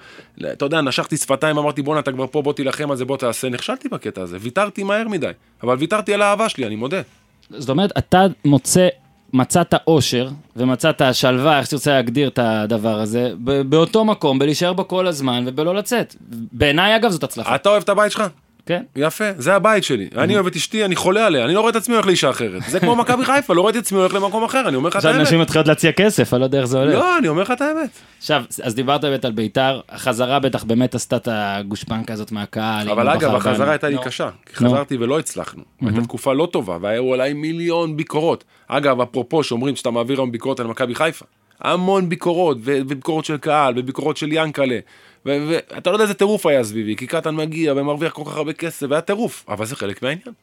[SPEAKER 3] אתה יודע, נשכתי שפתיים, אמרתי בואנה אתה כבר פה, בוא תילחם על זה, בוא תעשה, נכשלתי בקטע הזה, ויתרתי מהר מדי, אבל ויתרתי על האהבה שלי, אני מודה.
[SPEAKER 1] זאת אומרת, אתה מוצא, מצאת אושר, ומצאת שלווה, איך שתרצה להגדיר את הדבר הזה, באותו מקום, בלהישאר בו כל הזמן ובלא לצאת. בעיניי, אגב, זאת הצלחה.
[SPEAKER 3] אתה אוהב את הבית שלך?
[SPEAKER 1] כן.
[SPEAKER 3] יפה, זה הבית שלי. אני אוהב את אשתי, אני חולה עליה, אני לא רואה את עצמי הולך לאישה אחרת. זה כמו מכבי חיפה, לא ראיתי את עצמי הולך למקום אחר, אני אומר לך את
[SPEAKER 1] עכשיו
[SPEAKER 3] האמת.
[SPEAKER 1] נשים מתחילות להציע כסף, אני לא יודע איך זה הולך.
[SPEAKER 3] לא, אני אומר לך את האמת.
[SPEAKER 1] עכשיו, אז דיברת באמת על בית"ר, החזרה בטח באמת עשתה את הגושפנקה הזאת מהקהל.
[SPEAKER 3] אבל אגב, החזרה. הייתה לי. קשה, כי. חזרתי ולא הצלחנו. הייתה תקופה לא טובה, והיו עליי מיליון ביקורות. אגב, אפרופו שאומרים שאתה מעביר היום ביקורת על מכבי חיפה, המון ביקורות, וביקורות של קהל, וביקורות של ינקלה. ואתה לא יודע איזה טירוף היה סביבי, כי קטן מגיע ומרוויח כל כך הרבה כסף, והיה טירוף, אבל זה חלק מהעניין.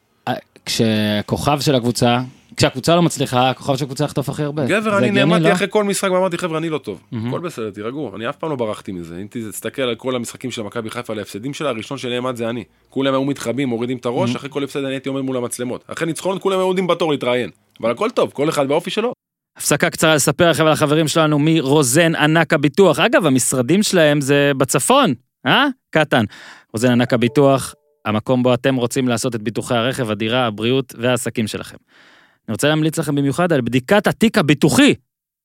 [SPEAKER 1] כשכוכב של הקבוצה, כשהקבוצה לא מצליחה, הכוכב של הקבוצה יחטוף הכי הרבה.
[SPEAKER 3] גבר, אני נעמדתי
[SPEAKER 1] לא?
[SPEAKER 3] אחרי כל משחק ואמרתי, חבר'ה, אני לא טוב. הכל בסדר, תירגעו, אני אף פעם לא ברחתי מזה. אם תסתכל על כל המשחקים של מכבי חיפה, על ההפסדים שלה, הראשון שנעמד זה אני. כולם היו מתחבאים, מורידים את הראש, אחרי כל הפסד אני הייתי עומד מול המצלמות. אחרי ניצחונות כולם היו עומדים בתור להתראיין. אבל הכל טוב, כל אחד באופי שלו.
[SPEAKER 1] הפסקה קצרה לספר לכם על החברים שלנו מרוזן ענק הביטוח. אגב, המשרדים שלהם זה בצפון, אה? קטן. רוזן ענק הביטוח, המקום בו אתם רוצים לעשות את ביטוחי הרכב, הדירה, הבריאות והעסקים שלכם. אני רוצה להמליץ לכם במיוחד על בדיקת התיק הביטוחי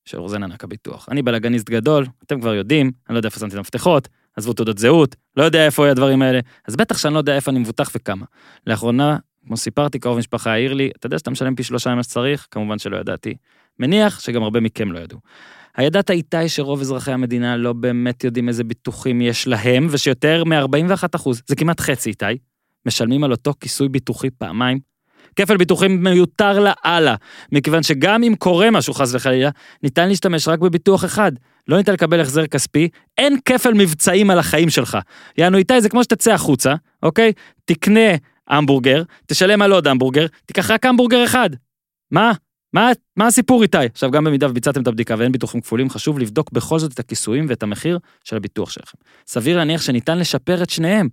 [SPEAKER 1] של רוזן ענק הביטוח. אני בלאגניסט גדול, אתם כבר יודעים, אני לא יודע איפה שמתי את המפתחות, עזבו תעודות זהות, לא יודע איפה הדברים האלה, אז בטח שאני לא יודע איפה אני מבוטח וכמה. לאחרונה, כמו סיפרתי, קרוב משפחה העיר לי, אתה יודע שאתה משלם פי שלושה ממה שצריך? כמובן שלא ידעתי. מניח שגם הרבה מכם לא ידעו. הידעת איתי שרוב אזרחי המדינה לא באמת יודעים איזה ביטוחים יש להם, ושיותר מ-41 זה כמעט חצי איתי, משלמים על אותו כיסוי ביטוחי פעמיים? כפל ביטוחים מיותר לאללה, מכיוון שגם אם קורה משהו חס וחלילה, ניתן להשתמש רק בביטוח אחד. לא ניתן לקבל החזר כספי, אין כפל מבצעים על החיים שלך. יענו איתי זה כמו שתצא החוצה, אוקיי? תקנה המבורגר, תשלם על עוד המבורגר, תיקח רק המבורגר אחד. מה? מה, מה הסיפור איתי? עכשיו, גם במידה וביצעתם את הבדיקה ואין ביטוחים כפולים, חשוב לבדוק בכל זאת את הכיסויים ואת המחיר של הביטוח שלכם. סביר להניח שניתן לשפר את שניהם.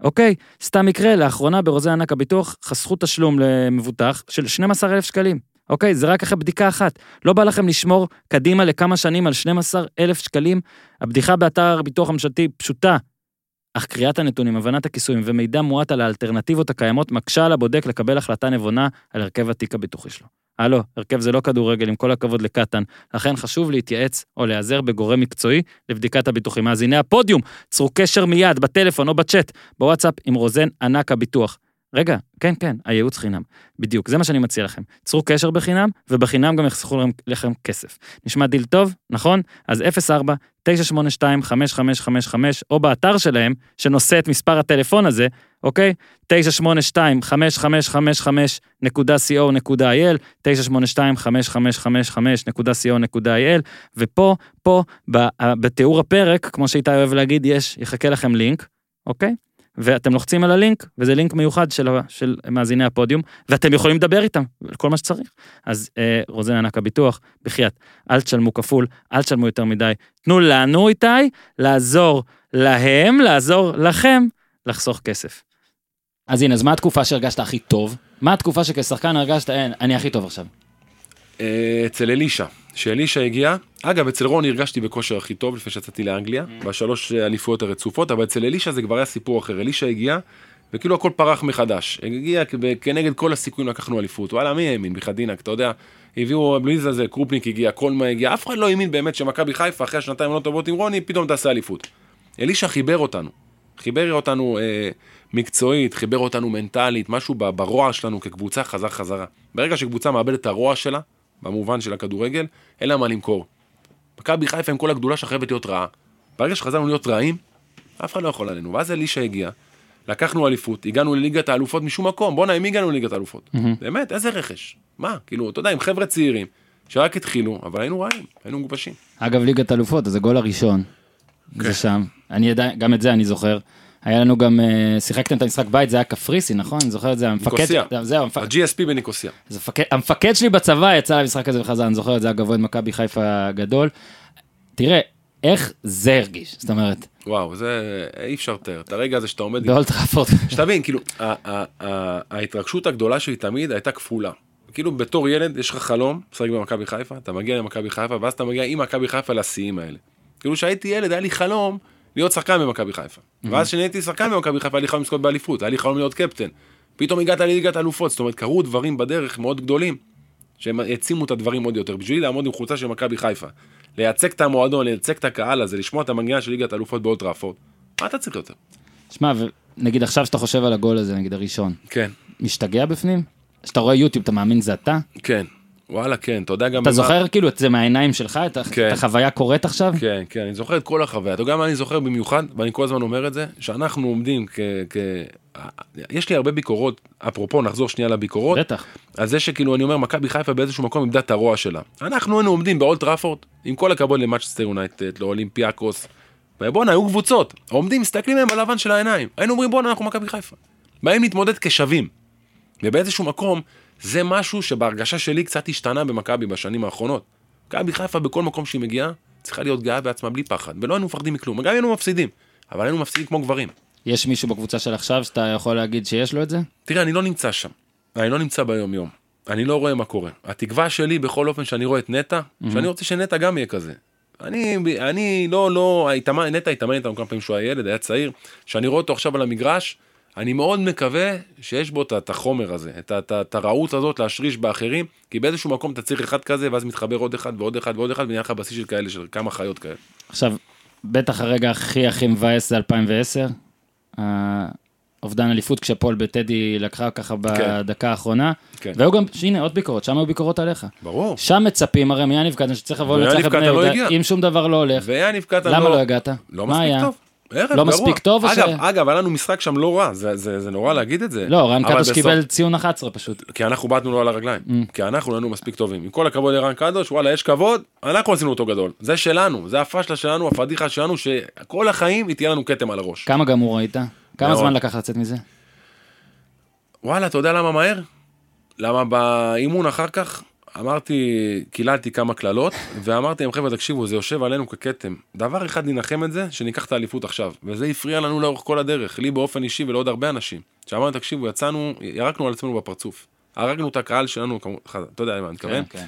[SPEAKER 1] אוקיי, סתם מקרה, לאחרונה ברוזי ענק הביטוח חסכו תשלום למבוטח של 12,000 שקלים. אוקיי, זה רק אחרי בדיקה אחת. לא בא לכם לשמור קדימה לכמה שנים על 12,000 שקלים? הבדיחה באתר הביטוח הממשלתי פשוטה. אך קריאת הנתונים, הבנת הכיסויים ומידע מועט על האלטרנטיבות הקיימות מקשה על הבודק לקבל החלטה נבונה על הרכב התיק הביטוחי שלו. הלו, הרכב זה לא כדורגל, עם כל הכבוד לקטן, לכן חשוב להתייעץ או להיעזר בגורם מקצועי לבדיקת הביטוחים. מאזיני הפודיום, צרו קשר מיד, בטלפון או בצ'אט, בוואטסאפ עם רוזן ענק הביטוח. רגע, כן, כן, הייעוץ חינם. בדיוק, זה מה שאני מציע לכם. צרו קשר בחינם, ובחינם גם יחסכו לכם- כסף. נשמע דיל טוב, נכון? אז 04 982 5555 או באתר שלהם, שנושא את מספר הטלפון הזה, אוקיי? 982-5555.co.il, 982-5555.co.il, ופה, פה, בתיאור הפרק, כמו שאיתי אוהב להגיד, יש, יחכה לכם לינק, אוקיי? ואתם לוחצים על הלינק, וזה לינק מיוחד של, של מאזיני הפודיום, ואתם יכולים לדבר איתם, כל מה שצריך. אז אה, רוזן ענק הביטוח, בחייאת, אל תשלמו כפול, אל תשלמו יותר מדי. תנו לנו, איתי, לעזור להם, לעזור לכם, לחסוך כסף. אז הנה, אז מה התקופה שהרגשת הכי טוב? מה התקופה שכשחקן הרגשת, אין, אני הכי טוב עכשיו?
[SPEAKER 3] אה, אצל אלישע, שאלישע הגיע, אגב אצל רוני הרגשתי בכושר הכי טוב לפני שיצאתי לאנגליה, בשלוש אה, אליפויות הרצופות, אבל אצל אלישע זה כבר היה סיפור אחר, אלישע הגיע, וכאילו הכל פרח מחדש, הגיע כנגד כל הסיכויים לקחנו אליפות, וואלה מי האמין, בחדינק, אתה יודע, הביאו בלי זה, קרופניק הגיע, קולמה הגיע, אף אחד לא האמין באמת שמכבי חיפה אחרי השנתיים הלא טובות עם רוני, פתאום תעשה אליפות. אלישע חיבר אותנו, חיבר אותנו אה, מקצועית, חיבר אותנו מנטלית, משהו ברוע שלנו כקבוצה חזר חזרה. ברגע שקבוצה מאבדת את הרוע שלה, במובן של הכדורגל, אין לה מה למכור. מכבי חיפה עם כל הגדולה שלה חייבת להיות רעה. ברגע שחזרנו להיות רעים, אף אחד לא יכול עלינו. ואז אלישע הגיע, לקחנו אליפות, הגענו לליגת האלופות משום מקום, בואנה, עם הגענו לליגת האלופות? באמת, איזה רכש? מה? כאילו, אתה יודע, עם חבר'ה צעירים, שרק התחילו, אבל היינו רעים, היינו מגובשים.
[SPEAKER 1] אגב, ליגת אלופות, אז הגול הראשון, זה שם. אני עדיין, גם את זה אני זוכר. היה לנו גם, אה, שיחקתם את המשחק בית, זה היה קפריסי, נכון? אני זוכר את זה, המפקד,
[SPEAKER 3] ניקוסיה.
[SPEAKER 1] זהו, המפ-
[SPEAKER 3] ה-GSP בניקוסיה.
[SPEAKER 1] אז המפקד, המפקד שלי בצבא יצא למשחק הזה וחזר, אני זוכר את זה, היה גבוה מכבי חיפה גדול. תראה, איך זה הרגיש, זאת אומרת,
[SPEAKER 3] וואו, זה אי אפשר לתאר. את הרגע הזה שאתה עומד...
[SPEAKER 1] באולטראפורד.
[SPEAKER 3] שתבין, כאילו, ההתרגשות הגדולה שלי תמיד הייתה כפולה. כאילו, בתור ילד, יש לך חלום, לשחק במכבי חיפה, אתה מגיע למכבי חיפה, ואז אתה מגיע עם מכבי חיפה לשיאים האלה. כאילו, כשהייתי ילד, היה לי חלום להיות שחקן במכבי חיפה. ואז כשנהייתי שחקן במכבי חיפה, היה לי חלום לזכות באליפות, היה לי חלום להיות קפטן. פתאום הגעת לליגת האלופות, זאת אומרת, קרו דברים בדרך מאוד גדולים, שהם העצימו את הדברים עוד יותר. בשבילי לעמוד עם חולצה של מכבי חיפה, לייצג את המועדון, לייצג את הקהל הזה, לשמוע את המנגינה של ליגת האלופות באולטראפורד, מה אתה צריך יותר?
[SPEAKER 1] שמע, נגיד עכשיו שאתה חושב על הגול הזה, נגיד הראשון,
[SPEAKER 3] כן,
[SPEAKER 1] משתגע בפנים? כשאתה רואה יוטיוב, אתה מאמין זה אתה?
[SPEAKER 3] כן. וואלה, כן, אתה יודע גם...
[SPEAKER 1] אתה זוכר כאילו את זה מהעיניים שלך, את
[SPEAKER 3] כן.
[SPEAKER 1] החוויה קורית עכשיו?
[SPEAKER 3] כן, כן, אני זוכר את כל החוויה. אתה יודע מה אני זוכר במיוחד, ואני כל הזמן אומר את זה, שאנחנו עומדים כ... כ... יש לי הרבה ביקורות, אפרופו נחזור שנייה לביקורות,
[SPEAKER 1] בטח.
[SPEAKER 3] על זה שכאילו אני אומר מכבי חיפה באיזשהו מקום איבדה את הרוע שלה. אנחנו היינו עומדים באולט טראפורד, עם כל הכבוד למנצ'סטר יונייטד, לאולימפיאקוס, ובואנה היו קבוצות, עומדים מסתכלים להם בלבן של העיניים, היינו אומרים בואנה אנחנו מכבי חיפה. באים להתמודד כשווים. ובאיזשהו מקום זה משהו שבהרגשה שלי קצת השתנה במכבי בשנים האחרונות. מכבי חיפה בכל מקום שהיא מגיעה צריכה להיות גאה בעצמה בלי פחד ולא היינו מפחדים מכלום, גם היינו מפסידים, אבל היינו מפסידים כמו גברים.
[SPEAKER 1] יש מישהו בקבוצה של עכשיו שאתה יכול להגיד שיש לו את זה?
[SPEAKER 3] תראה, אני לא נמצא שם. אני לא נמצא ביום יום. אני לא רואה מה קורה. התקווה שלי בכל אופן שאני רואה את נטע, שאני רוצה שנטע גם יהיה כזה. אני, אני לא, לא, התאמן, נטע התאמן איתנו כמה פעמים שהוא היה ילד, היה צעיר, שאני רואה אותו עכשיו על המגרש, אני מאוד מקווה שיש בו את- החומר הזה, את הרעות הזאת להשריש באחרים, כי באיזשהו מקום אתה צריך אחד כזה, ואז מתחבר עוד אחד ועוד אחד ועוד אחד, ונהיה לך בסיס של כאלה, של כמה חיות כאלה.
[SPEAKER 1] עכשיו, בטח הרגע הכי הכי מבאס זה 2010, האובדן אליפות כשפועל בטדי לקחה ככה בדקה האחרונה,
[SPEAKER 3] כן.
[SPEAKER 1] והיו גם, הנה עוד ביקורות, שם היו ביקורות עליך.
[SPEAKER 3] ברור.
[SPEAKER 1] שם מצפים הרי מיאניב קטן שצריך לבוא לנצח את בני
[SPEAKER 3] לא
[SPEAKER 1] יהודה. אם שום דבר לא הולך,
[SPEAKER 3] ויאניב קטן
[SPEAKER 1] למה לא הגעת?
[SPEAKER 3] לא מספיק? טוב. ערב
[SPEAKER 1] לא
[SPEAKER 3] גרוע.
[SPEAKER 1] מספיק טוב ש-
[SPEAKER 3] אגב, אגב, היה לנו משחק שם לא רע, זה, זה, זה נורא להגיד את זה.
[SPEAKER 1] לא, רן קדוש
[SPEAKER 3] בסוף-
[SPEAKER 1] קיבל ציון 11 פשוט.
[SPEAKER 3] כי אנחנו בעטנו לו על הרגליים. כי אנחנו לא היינו מספיק טובים. עם כל הכבוד לרן קדוש, וואלה, יש כבוד, אנחנו עשינו אותו גדול. זה שלנו, זה הפשלה שלנו, הפדיחה שלנו, שכל החיים היא תהיה לנו כתם על הראש.
[SPEAKER 1] כמה גמור היית? כמה
[SPEAKER 3] מאוד.
[SPEAKER 1] זמן לקח לצאת מזה?
[SPEAKER 3] וואלה, אתה יודע למה מהר? למה באימון אחר כך אמרתי, קיללתי כמה קללות, ואמרתי להם, חבר'ה, תקשיבו, זה יושב עלינו ככתם. דבר אחד ננחם את זה, שניקח את האליפות עכשיו. וזה הפריע לנו לאורך כל הדרך, לי באופן אישי ולעוד הרבה אנשים. שאמרנו, תקשיבו, יצאנו, ירקנו על עצמנו בפרצוף. הרגנו את הקהל שלנו, אתה יודע למה אני מתכוון?
[SPEAKER 1] כן, כן.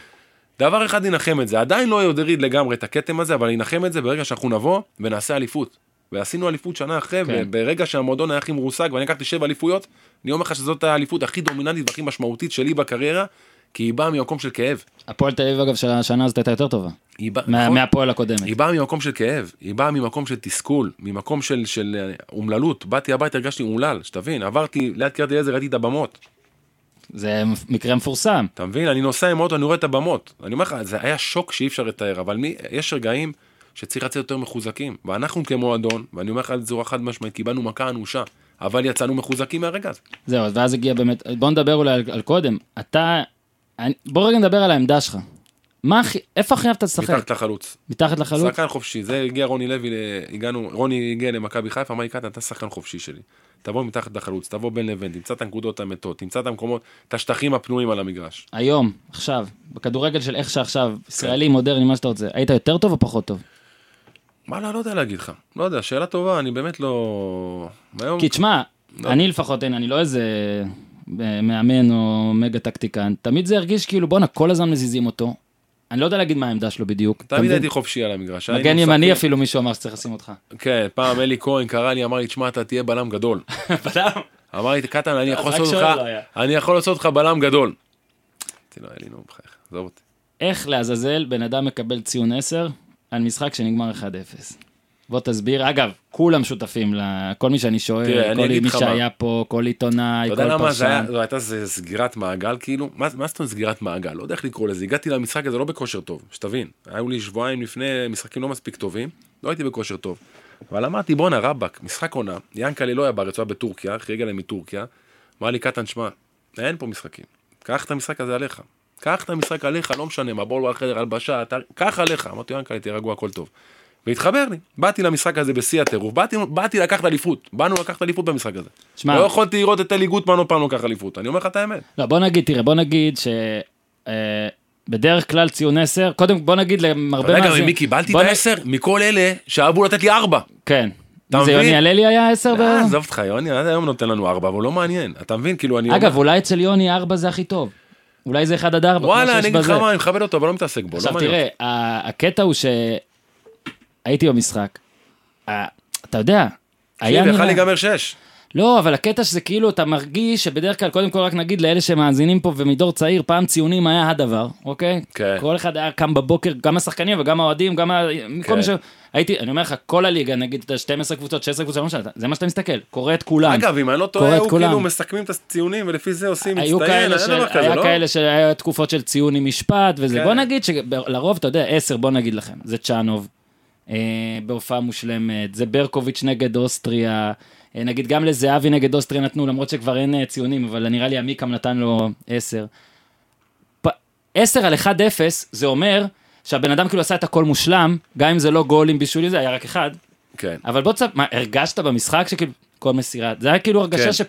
[SPEAKER 3] דבר אחד ינחם את זה, עדיין לא יוריד לגמרי את הכתם הזה, אבל ינחם את זה ברגע שאנחנו נבוא ונעשה אליפות. ועשינו אליפות שנה אחרי,
[SPEAKER 1] כן.
[SPEAKER 3] וברגע שהמועדון היה הכי מרוסק, ואני לקחתי שבע אליפויות, אני אומר לך שזאת האליפות הכי דומיננטית והכי משמעותית שלי בקריירה, כי היא באה ממקום של כאב.
[SPEAKER 1] הפועל תל אביב, אגב, של השנה הזאת הייתה יותר טובה.
[SPEAKER 3] באה,
[SPEAKER 1] מה-
[SPEAKER 3] נכון?
[SPEAKER 1] מהפועל הקודמת.
[SPEAKER 3] היא באה ממקום של כאב, היא באה ממקום של תסכול, ממקום של, של אה, אומללות. באתי הביתה, הרגשתי אומלל, שתבין, עברתי ליד קריית אליעזר, ראיתי את הבמות.
[SPEAKER 1] זה מקרה מפורסם.
[SPEAKER 3] אתה מבין? אני נוסע עם אוטו, אני רואה את הבמות. אני אומר לך, זה היה שוק שאי אפשר לתאר, אבל מי, יש רגעים שצריך לצאת יותר מחוזקים. ואנחנו כמועדון, ואני אומר לך בצורה חד משמעית, קיבלנו מכה אנושה, אבל יצאנו מחוזקים מהרגע הזה.
[SPEAKER 1] זהו, אז ואז הגיע באמת, בוא נדבר אולי על, על קודם. אתה, בוא רגע נדבר על העמדה שלך. מה הכי, איפה הכי אהבת לשחק?
[SPEAKER 3] מתחת לחלוץ.
[SPEAKER 1] מתחת לחלוץ?
[SPEAKER 3] שחקן חופשי, זה הגיע רוני לוי, הגענו, רוני הגיע למכבי חיפה, אמר לי, קטן, אתה שחקן חופשי שלי. תבוא מתחת לחלוץ, תבוא בין לבין, תמצא את הנקודות המתות, תמצא את המקומות, את השטחים הפנויים על המגרש.
[SPEAKER 1] היום, עכשיו, בכדורגל של איך שעכשיו, ישראלי, מודרני, מה שאתה רוצה, היית יותר טוב או פחות טוב?
[SPEAKER 3] מה, לא, לא יודע להגיד לך. לא יודע, שאלה טובה, אני באמת לא...
[SPEAKER 1] כי תשמע,
[SPEAKER 3] לא.
[SPEAKER 1] אני לפחות, הנה, אני לא איזה מאמן או מגה טקטיקן, תמיד זה הרגיש כאילו, בואנה, כל הזמן מזיזים אותו. אני לא יודע להגיד מה העמדה שלו בדיוק.
[SPEAKER 3] תמיד? הייתי חופשי על המגרש.
[SPEAKER 1] מגן ימני אפילו מישהו אמר שצריך לשים אותך.
[SPEAKER 3] כן, פעם אלי כהן קרא לי, אמר לי, תשמע, אתה תהיה בלם גדול. [LAUGHS] אמר לי, קטן, אני יכול לעשות אותך,
[SPEAKER 1] לא.
[SPEAKER 3] אני יכול לעשות אותך בלם גדול. אמרתי לו, אלי, נו, בחייך, עזוב אותי.
[SPEAKER 1] איך לעזאזל בן אדם מקבל ציון 10 על משחק שנגמר 1-0? בוא תסביר. אגב, כולם שותפים, כל מי שאני שואל,
[SPEAKER 3] תראה,
[SPEAKER 1] כל מי
[SPEAKER 3] לך מה.
[SPEAKER 1] שהיה פה, כל עיתונאי,
[SPEAKER 3] אתה
[SPEAKER 1] כל
[SPEAKER 3] יודע למה זה היה,
[SPEAKER 1] פרשן.
[SPEAKER 3] זו הייתה זה סגירת מעגל כאילו? מה מה זאת אומרת סגירת מעגל? לא יודע איך לקרוא לזה. הגעתי למשחק הזה לא בכושר טוב, שתבין. היו לי שבועיים לפני משחקים לא מספיק טובים, לא הייתי בכושר טוב. אבל אמרתי בואנה רבאק, משחק עונה, ינקלה לא היה בארץ, הוא היה בטורקיה, אחרי הגיע להם מטורקיה. אמר לי קטן שמע, אין פה משחקים. קח את המשחק הזה עליך. קח את המשחק עליך, לא משנה, מה בוא בחדר הלבשה, אתה- קח עליך. אמרתי ינקלה, תהיה רגוע, הכל טוב. והתחבר לי, באתי למשחק הזה בשיא הטירוף, באתי, באתי לקחת אליפות, באנו לקחת אליפות במשחק הזה.
[SPEAKER 1] שמע-
[SPEAKER 3] לא יכולתי לראות את אלי גוטמן עוד פעם לוקח אליפות, אני אומר לך את האמת.
[SPEAKER 1] לא, בוא נגיד, תראה, בוא נגיד ש... אה, בדרך כלל ציון 10, קודם בוא נגיד למרבה
[SPEAKER 3] רגע,
[SPEAKER 1] מאזינים-
[SPEAKER 3] ממי קיבלתי את
[SPEAKER 1] נ-
[SPEAKER 3] העשר? מכל אלה שאהבו לתת לי ארבע.
[SPEAKER 1] כן.
[SPEAKER 3] אתה
[SPEAKER 1] זה
[SPEAKER 3] מבין?
[SPEAKER 1] יוני הללי היה 10 ב...
[SPEAKER 3] אה, עזוב אותך, יוני עד היום נותן לנו ארבע, אבל הוא לא מעניין. אתה מבין? כאילו, אני...
[SPEAKER 1] אגב, אולי אצל יוני 4 זה הכי טוב. אולי זה 1 עד 4.
[SPEAKER 3] וואלה, אני אגיד לך מה, אני מכבד אותו, אבל לא מתעסק בו, לא
[SPEAKER 1] עכשיו. תראה, הקטע הוא שהייתי במשחק. ה- אתה יודע, היה נראה...
[SPEAKER 3] להיגמר שש.
[SPEAKER 1] לא, אבל הקטע שזה כאילו, אתה מרגיש שבדרך כלל, קודם כל רק נגיד לאלה שמאזינים פה ומדור צעיר, פעם ציונים היה הדבר, אוקיי?
[SPEAKER 3] כן.
[SPEAKER 1] כל אחד היה קם בבוקר, גם השחקנים וגם האוהדים, גם ה... כל
[SPEAKER 3] כן.
[SPEAKER 1] מי ש... הייתי, אני אומר לך, כל הליגה, נגיד, אתה יודע, 12 קבוצות, 16 קבוצות, לא משנה, זה מה שאתה מסתכל, קורא את כולם.
[SPEAKER 3] אגב, אם אני לא טועה, הוא
[SPEAKER 1] כולם.
[SPEAKER 3] כאילו מסכמים את הציונים, ולפי זה עושים
[SPEAKER 1] היו
[SPEAKER 3] מצטיין, אין. דבר כזה,
[SPEAKER 1] היה
[SPEAKER 3] לא?
[SPEAKER 1] כאלה שהיה תקופות של ציון עם משפט וזה.
[SPEAKER 3] כן.
[SPEAKER 1] בוא נגיד שלרוב, אתה יודע, 10, בוא נגיד לכם, זה צ'אנוב, אה, בהופעה מושלמת, זה ברקוביץ' נגד אוסטריה, אה, נגיד גם לזהבי נגד אוסטריה נתנו, למרות שכבר אין אה, ציונים, אבל נראה לי עמיקם נתן לו 10. 10 על 1-0, זה אומר שהבן אדם כאילו עשה את הכל מושלם, גם אם זה לא גולים בישולים, זה היה רק אחד,
[SPEAKER 3] כן.
[SPEAKER 1] אבל בוא תספר, מה, הרגשת במשחק שכאילו, כל מסירה, זה היה כאילו הרגשה
[SPEAKER 3] כן.
[SPEAKER 1] ש...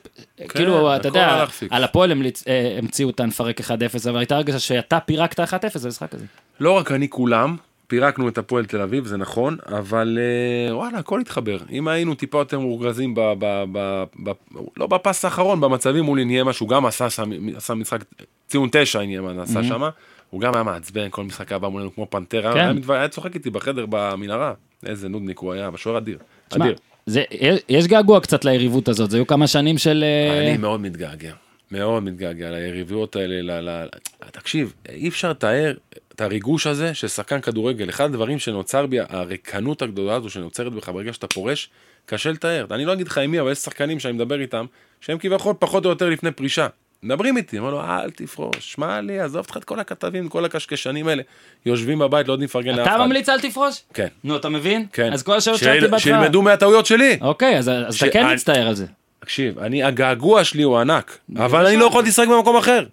[SPEAKER 1] כאילו, אתה
[SPEAKER 3] הכל
[SPEAKER 1] יודע. על הפועל אה, המציאו את הנפרק 1-0, אבל הייתה הרגשה שאתה פירקת 1-0 במשחק הזה.
[SPEAKER 3] לא רק אני, כולם. פירקנו את הפועל תל אביב, זה נכון, אבל אה, וואלה, הכל התחבר. אם היינו טיפה יותר מורגזים, ב, ב, ב, ב, לא בפס האחרון, במצבים מול עניימה, שהוא גם עשה, שם, עשה משחק, ציון תשע עניימה עשה שם, הוא גם היה מעצבן, כל משחק היה בא מולנו כמו פנתרה,
[SPEAKER 1] כן.
[SPEAKER 3] היה, מתו- היה צוחק איתי בחדר במנהרה, איזה נודניק הוא היה, בשוער אדיר,
[SPEAKER 1] תשמע,
[SPEAKER 3] אדיר.
[SPEAKER 1] זה, יש געגוע קצת ליריבות הזאת, זה היו כמה שנים של... אה,
[SPEAKER 3] אני מאוד מתגעגע, מאוד מתגעגע ליריבויות האלה, ל, ל, תקשיב, אי אפשר לתאר את הריגוש הזה של שחקן כדורגל, אחד הדברים שנוצר בי, הריקנות הגדולה הזו שנוצרת בך ברגע שאתה פורש, קשה לתאר. אני לא אגיד לך עם מי, אבל יש שחקנים שאני מדבר איתם, שהם כביכול פחות או יותר לפני פרישה. מדברים איתי, אומר לו, אל תפרוש, שמע לי, עזוב אותך את כל הכתבים, כל הקשקשנים האלה, יושבים בבית, לא יודעים לפרגן לאף אחד.
[SPEAKER 1] אתה ממליץ אל תפרוש?
[SPEAKER 3] כן,
[SPEAKER 1] נו, אתה מבין?
[SPEAKER 3] כן.
[SPEAKER 1] אז כל השאלות שאלתי בהתחלה.
[SPEAKER 3] שילמדו מהטעויות שלי.
[SPEAKER 1] אוקיי, אז אז אתה כן מצטער על זה.
[SPEAKER 3] תקשיב, אני, הגעגוע שלי הוא ענק, אבל אני לא יכולתי לשחק במקום אחר.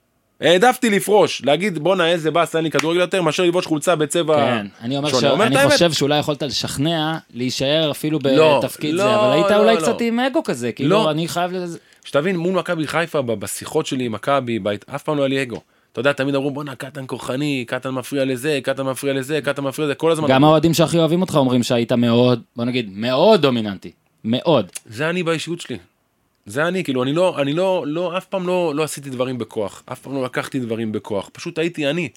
[SPEAKER 3] העדפתי לפרוש, להגיד בואנה איזה באס, אין לי כדורגל יותר, מאשר ללבוש חולצה בצבע
[SPEAKER 1] כן, אני אומר
[SPEAKER 3] שונה. אומר
[SPEAKER 1] שאני
[SPEAKER 3] האמת.
[SPEAKER 1] חושב שאולי יכולת לשכנע להישאר אפילו
[SPEAKER 3] לא,
[SPEAKER 1] בתפקיד
[SPEAKER 3] לא,
[SPEAKER 1] זה, אבל היית
[SPEAKER 3] לא,
[SPEAKER 1] אולי
[SPEAKER 3] לא.
[SPEAKER 1] קצת עם אגו כזה, כאילו
[SPEAKER 3] לא.
[SPEAKER 1] אני חייב לזה.
[SPEAKER 3] שתבין, מול מכבי חיפה, בשיחות שלי עם מכבי, אף פעם לא היה לי אגו. אתה יודע, תמיד אמרו בואנה קטן כוחני, קטן מפריע לזה, קטן מפריע לזה, קטן מפריע לזה, כל הזמן.
[SPEAKER 1] גם האוהדים שהכי אוהבים אותך אומרים שהיית מאוד, בוא נגיד, מאוד דומיננטי. מאוד.
[SPEAKER 3] זה אני באישיות שלי. זה אני, כאילו, אני לא, אני לא, לא, אף פעם לא, לא עשיתי דברים בכוח, אף פעם לא לקחתי דברים בכוח, פשוט הייתי אני.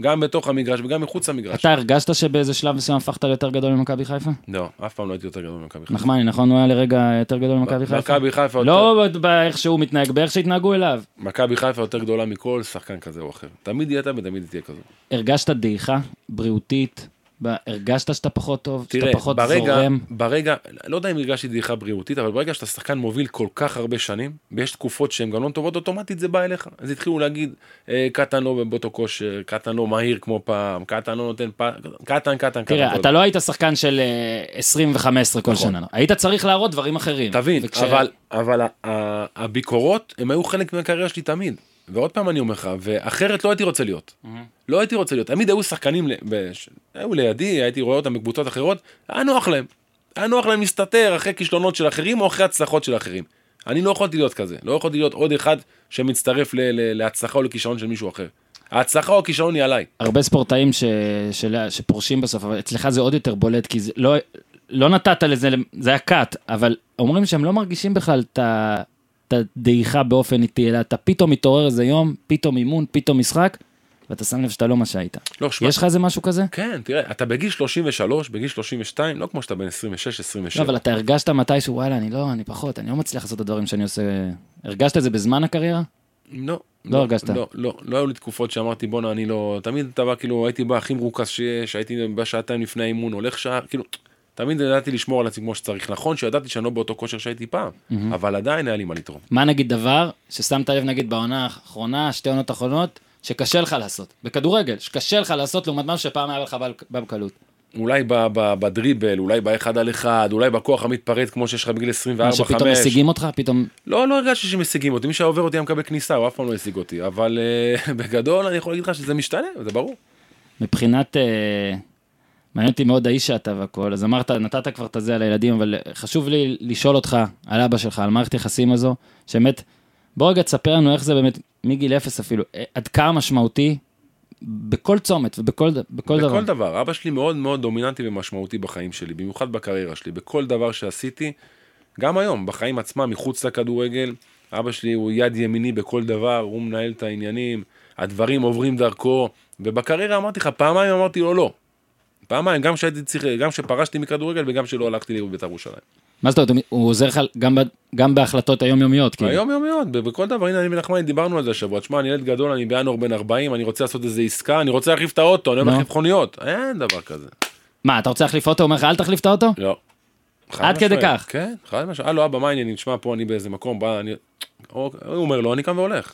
[SPEAKER 3] גם בתוך המגרש וגם מחוץ למגרש.
[SPEAKER 1] אתה הרגשת שבאיזה שלב מסוים הפכת ליותר גדול ממכבי חיפה?
[SPEAKER 3] לא, אף פעם לא הייתי יותר גדול ממכבי חיפה.
[SPEAKER 1] נחמני, נכון? הוא היה לרגע יותר גדול ממכבי חיפה?
[SPEAKER 3] מכבי חיפה יותר-
[SPEAKER 1] לא באיך שהוא מתנהג, באיך שהתנהגו אליו.
[SPEAKER 3] מכבי חיפה יותר גדולה מכל שחקן כזה או אחר. תמיד היא הייתה ותמיד היא תהיה כזו.
[SPEAKER 1] הרגשת דעיכה בריאותית? הרגשת שאתה פחות טוב?
[SPEAKER 3] תראה,
[SPEAKER 1] שאתה פחות
[SPEAKER 3] ברגע,
[SPEAKER 1] זורם?
[SPEAKER 3] ברגע, לא יודע אם הרגשתי דעיכה בריאותית, אבל ברגע שאתה שחקן מוביל כל כך הרבה שנים, ויש תקופות שהן גם לא טובות, אוטומטית זה בא אליך. אז התחילו להגיד, אה, קטן לא באותו כושר, קטן לא מהיר כמו פעם, קטן לא נותן פעם, קטן, קטן, קטן.
[SPEAKER 1] תראה, אתה לא היית שחקן של אה, 20 ו-15 כל
[SPEAKER 3] נכון.
[SPEAKER 1] שנה. היית צריך להראות דברים אחרים.
[SPEAKER 3] תבין,
[SPEAKER 1] וכש-
[SPEAKER 3] אבל, אבל הביקורות, הם היו חלק מהקריירה שלי תמיד. ועוד פעם אני אומר לך, ואחרת לא הייתי רוצה להיות. לא הייתי רוצה להיות. תמיד היו שחקנים, בש- היו לידי, הייתי רואה אותם בקבוצות אחרות, היה נוח להם. היה נוח להם להסתתר אחרי כישלונות של אחרים או אחרי הצלחות של אחרים. אני לא יכולתי להיות כזה, לא יכולתי להיות עוד אחד שמצטרף ל- ל- להצלחה או לכישלון של מישהו אחר. ההצלחה או הכישלון היא עליי.
[SPEAKER 1] הרבה ספורטאים ש... של... שפורשים בסוף, אבל אצלך זה עוד יותר בולט, כי זה לא, לא נתת לזה, זה היה קאט, אבל אומרים שהם לא מרגישים בכלל את ה- את הדעיכה באופן איטי, אלא אתה פתאום מתעורר איזה יום, פתאום אימון, פתאום משחק, ואתה שם לב שאתה לא מה שהיית.
[SPEAKER 3] לא, שמע,
[SPEAKER 1] יש לך איזה משהו כזה?
[SPEAKER 3] כן, תראה, אתה בגיל 33, בגיל 32, לא כמו שאתה בן 26, 27.
[SPEAKER 1] לא, אבל אתה הרגשת מתישהו, וואלה, אני לא, אני פחות, אני לא מצליח לעשות את הדברים שאני עושה. הרגשת את זה בזמן הקריירה?
[SPEAKER 3] לא.
[SPEAKER 1] לא הרגשת.
[SPEAKER 3] לא, לא, לא היו לי תקופות שאמרתי בואנה אני לא, תמיד אתה בא כאילו הייתי בא הכי מרוכז שיש, הייתי בא שעתיים לפני האימון, הולך שעה, כאילו, תמיד ידעתי לשמור על עצמי כמו שצריך. נכון שידעתי שאני לא באותו כושר שהייתי פעם, אבל עדיין היה לי מה לתרום.
[SPEAKER 1] מה נגיד דבר ששמת לב נגיד בעונה האחרונה, שתי עונות אחרונות, שקשה לך לעשות, בכדורגל, שקשה לך לעשות לעומת משהו שפעם היה לך בקלות.
[SPEAKER 3] אולי בדריבל, אולי באחד על אחד, אולי בכוח המתפרץ כמו שיש לך בגיל 24,
[SPEAKER 1] שפתאום
[SPEAKER 3] 5.
[SPEAKER 1] משיגים אותך, פתאום...
[SPEAKER 3] לא, לא הרגשתי שמשיגים אותי, מי שהיה עובר אותי היה מקבל כניסה, הוא אף פעם לא השיג אותי, אבל אה, [LAUGHS] בגדול אני יכול להגיד לך שזה משתנה, זה ברור.
[SPEAKER 1] מבחינת... אה, מעניין אותי מאוד האיש שאתה והכל, אז אמרת, נתת כבר את הזה על הילדים, אבל חשוב לי לשאול אותך על אבא שלך, על מערכת יחסים הזו, שבאמת, בוא רגע תספר לנו איך זה באמת, מגיל אפס אפילו, אה, עד כמה משמעותי, בכל צומת ובכל בכל דבר.
[SPEAKER 3] בכל דבר. אבא שלי מאוד מאוד דומיננטי ומשמעותי בחיים שלי, במיוחד בקריירה שלי, בכל דבר שעשיתי, גם היום, בחיים עצמם, מחוץ לכדורגל, אבא שלי הוא יד ימיני בכל דבר, הוא מנהל את העניינים, הדברים עוברים דרכו, ובקריירה אמרתי לך, פעמיים אמרתי לו לא. פעמיים, גם כשהייתי צריך, גם כשפרשתי מכדורגל וגם כשלא הלכתי לראות בית"ר ירושלים.
[SPEAKER 1] מה זאת אומרת, הוא- עוזר לך גם, גם בהחלטות היומיומיות, כאילו.
[SPEAKER 3] יום, בכל דבר, הנה אני ונחמני דיברנו על זה השבוע, תשמע, אני ילד גדול, אני בינואר בן 40, אני רוצה לעשות איזה עסקה, אני רוצה להחליף את האוטו, אני
[SPEAKER 1] נו.
[SPEAKER 3] להחליף מכוניות, אין דבר כזה.
[SPEAKER 1] מה, אתה רוצה להחליף אוטו? הוא אומר לך, אל תחליף את האוטו?
[SPEAKER 3] לא.
[SPEAKER 1] עד כדי. כך?
[SPEAKER 3] כן, חד משמעית. הלו אבא, מה העניינים? תשמע, פה אני באיזה מקום, בא, אני... הוא הוא אומר לו, אני קם והולך.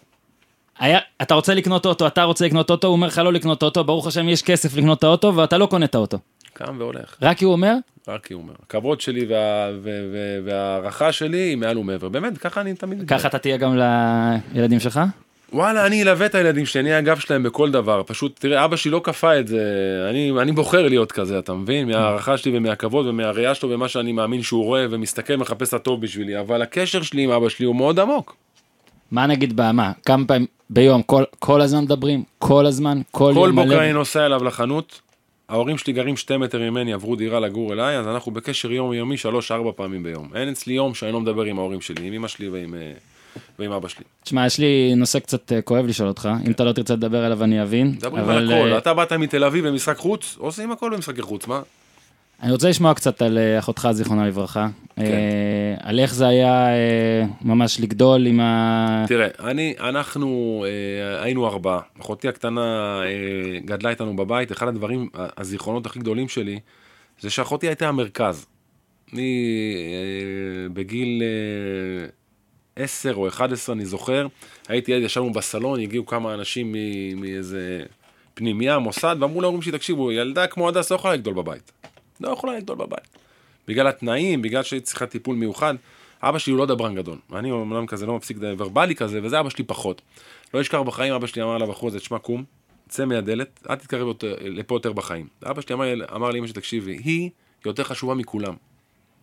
[SPEAKER 1] היה, אתה רוצה לקנות אוטו, אתה רוצה לקנות אוטו, הוא אומר לך לא לקנות אוטו, ברוך השם יש כסף לקנות את האוטו, ואתה לא קונה את האוטו.
[SPEAKER 3] קם והולך.
[SPEAKER 1] רק כי הוא אומר,
[SPEAKER 3] רק כי הוא אומר. הכבוד שלי וה- ו- ו- וההערכה שלי היא מעל ומעבר. באמת, ככה אני תמיד...
[SPEAKER 1] ככה אתה תהיה גם לילדים שלך?
[SPEAKER 3] וואלה, אני אלווה את הילדים שלי, אני הגב שלהם בכל דבר. פשוט, תראה, אבא שלי לא כפה את זה. אני, אני בוחר להיות כזה, אתה מבין? מההערכה שלי ומהכבוד ומהראייה שלו ומה שאני מאמין שהוא רואה ומסתכל ומחפש את הטוב בשבילי. אבל הקשר שלי עם אבא שלי הוא מאוד עמוק.
[SPEAKER 1] מה נגיד במה? כמה פעמים ביום? כל, כל הזמן מדברים? כל הזמן? כל,
[SPEAKER 3] כל
[SPEAKER 1] יום מלא?
[SPEAKER 3] בוקר אני נוסע אליו לחנות, ההורים שלי גרים שתי מטר ממני, עברו דירה לגור אליי, אז אנחנו בקשר יומיומי שלוש-ארבע פעמים ביום. אין אצלי יום שאני לא מדבר עם ההורים שלי, עם אמא שלי ועם, אה, ועם אבא שלי.
[SPEAKER 1] תשמע, יש לי נושא קצת אה, כואב לשאול אותך, אם אתה לא תרצה לדבר עליו אני אבין.
[SPEAKER 3] מדברים על הכל,
[SPEAKER 1] אה,
[SPEAKER 3] אתה באת מתל אביב למשחק חוץ, עושים הכל במשחקי חוץ, מה?
[SPEAKER 1] אני רוצה לשמוע קצת על אה, אחותך, זיכרונה לברכה.
[SPEAKER 3] כן.
[SPEAKER 1] אה, על איך זה היה אה, ממש לגדול עם ה...
[SPEAKER 3] תראה, אני, אנחנו אה, היינו ארבעה. אחותי הקטנה אה, גדלה איתנו בבית, אחד הדברים, הזיכרונות הכי גדולים שלי, זה שאחותי הייתה המרכז. אני אה, בגיל אה, 10 או 11, אני זוכר, הייתי ילד, ישבנו בסלון, הגיעו כמה אנשים מאיזה פנימייה, מוסד, ואמרו להורים שלי, תקשיבו, ילדה כמו הדס לא יכולה לגדול בבית. לא יכולה לגדול בבית. בגלל התנאים, בגלל שהיא צריכה טיפול מיוחד. אבא שלי הוא לא דברן גדול. אני אומנם כזה לא מפסיק ורבלי כזה, וזה אבא שלי פחות. לא אשכח בחיים, אבא שלי אמר לבחור הזה, תשמע, קום, צא מהדלת, אל תתקרב יותר, לפה יותר בחיים. אבא שלי אמר, אמר לאמא שלי, תקשיבי, היא יותר חשובה מכולם.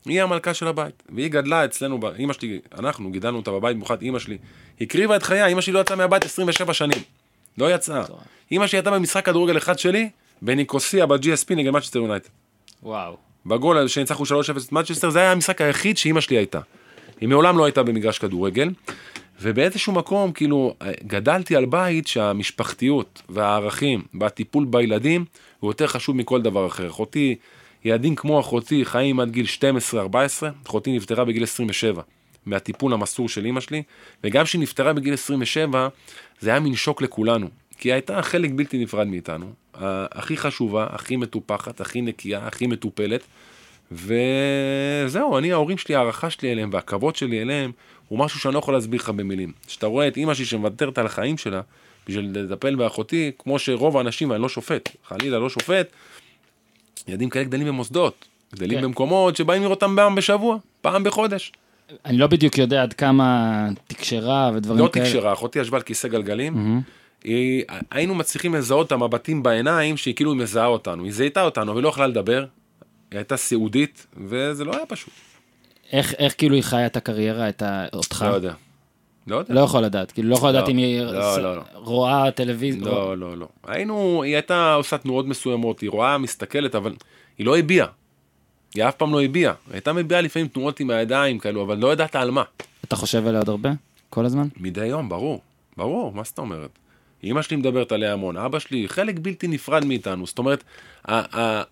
[SPEAKER 3] היא המלכה של הבית, והיא גדלה אצלנו, אמא שלי, אנחנו גידלנו אותה בבית, במיוחד אמא שלי, הקריבה את חייה, אמא שלי לא יצאה מהבית 27 שנים. לא יצאה. אמא שלי הייתה במשחק כדורגל אחד שלי, בניקוסיה, ב-GSP נגד מצ'סטר יונייטד.
[SPEAKER 1] וואו.
[SPEAKER 3] בגול הזה שניצחנו 3-0 את מצ'סטר, זה היה המשחק היחיד שאימא שלי הייתה. היא מעולם לא הייתה במגרש כדורגל, ובאיזשהו מקום, כאילו, גדלתי על בית שהמשפחתיות והערכים והטיפול בילדים הוא יותר חשוב מכל דבר אחר. אחותי, ילדים כמו אחותי חיים עד גיל 12-14, אחותי נפטרה בגיל 27 מהטיפול המסור של אימא שלי, וגם כשהיא נפטרה בגיל 27, זה היה מין שוק לכולנו, כי היא הייתה חלק בלתי נפרד מאיתנו, הכי חשובה, הכי מטופחת, הכי נקייה, הכי מטופלת, וזהו, אני, ההורים שלי, ההערכה שלי אליהם והכבוד שלי אליהם, הוא משהו שאני לא יכול להסביר לך במילים. כשאתה רואה את אימא שלי שמוותרת על החיים שלה בשביל לטפל באחותי, כמו שרוב האנשים, ואני לא שופט, חלילה לא שופט, ילדים כאלה גדלים במוסדות, גדלים כן. במקומות שבאים לראות אותם פעם בשבוע, פעם בחודש.
[SPEAKER 1] אני לא בדיוק יודע עד כמה תקשרה ודברים
[SPEAKER 3] לא
[SPEAKER 1] כאלה.
[SPEAKER 3] לא תקשרה, אחותי ישבה על כיסא גלגלים. Mm-hmm. היא, היינו מצליחים לזהות את המבטים בעיניים שהיא כאילו מזהה אותנו, היא זיהתה אותנו, אבל היא לא יכלה לדבר, היא הייתה סיעודית, וזה לא היה פשוט.
[SPEAKER 1] איך, איך כאילו היא חיה את הקריירה, את ה... אותך?
[SPEAKER 3] לא יודע. לא יודע.
[SPEAKER 1] לא יכול לדעת, כאילו לא יכול לדעת
[SPEAKER 3] לא,
[SPEAKER 1] אם היא
[SPEAKER 3] לא,
[SPEAKER 1] ס...
[SPEAKER 3] לא, לא.
[SPEAKER 1] רואה טלוויזיה.
[SPEAKER 3] לא, לא, לא. היינו, היא הייתה עושה תנועות מסוימות, היא רואה, מסתכלת, אבל היא לא הביעה. היא אף פעם לא הביעה. היא הייתה מביעה לפעמים תנועות עם הידיים כאלו, אבל לא ידעת על מה.
[SPEAKER 1] אתה חושב עליה עוד הרבה? כל הזמן?
[SPEAKER 3] מדי יום, ברור. ברור, מה זאת אומרת? אמא שלי מדברת עליה המון, אבא שלי חלק בלתי נפרד מאיתנו. זאת אומרת,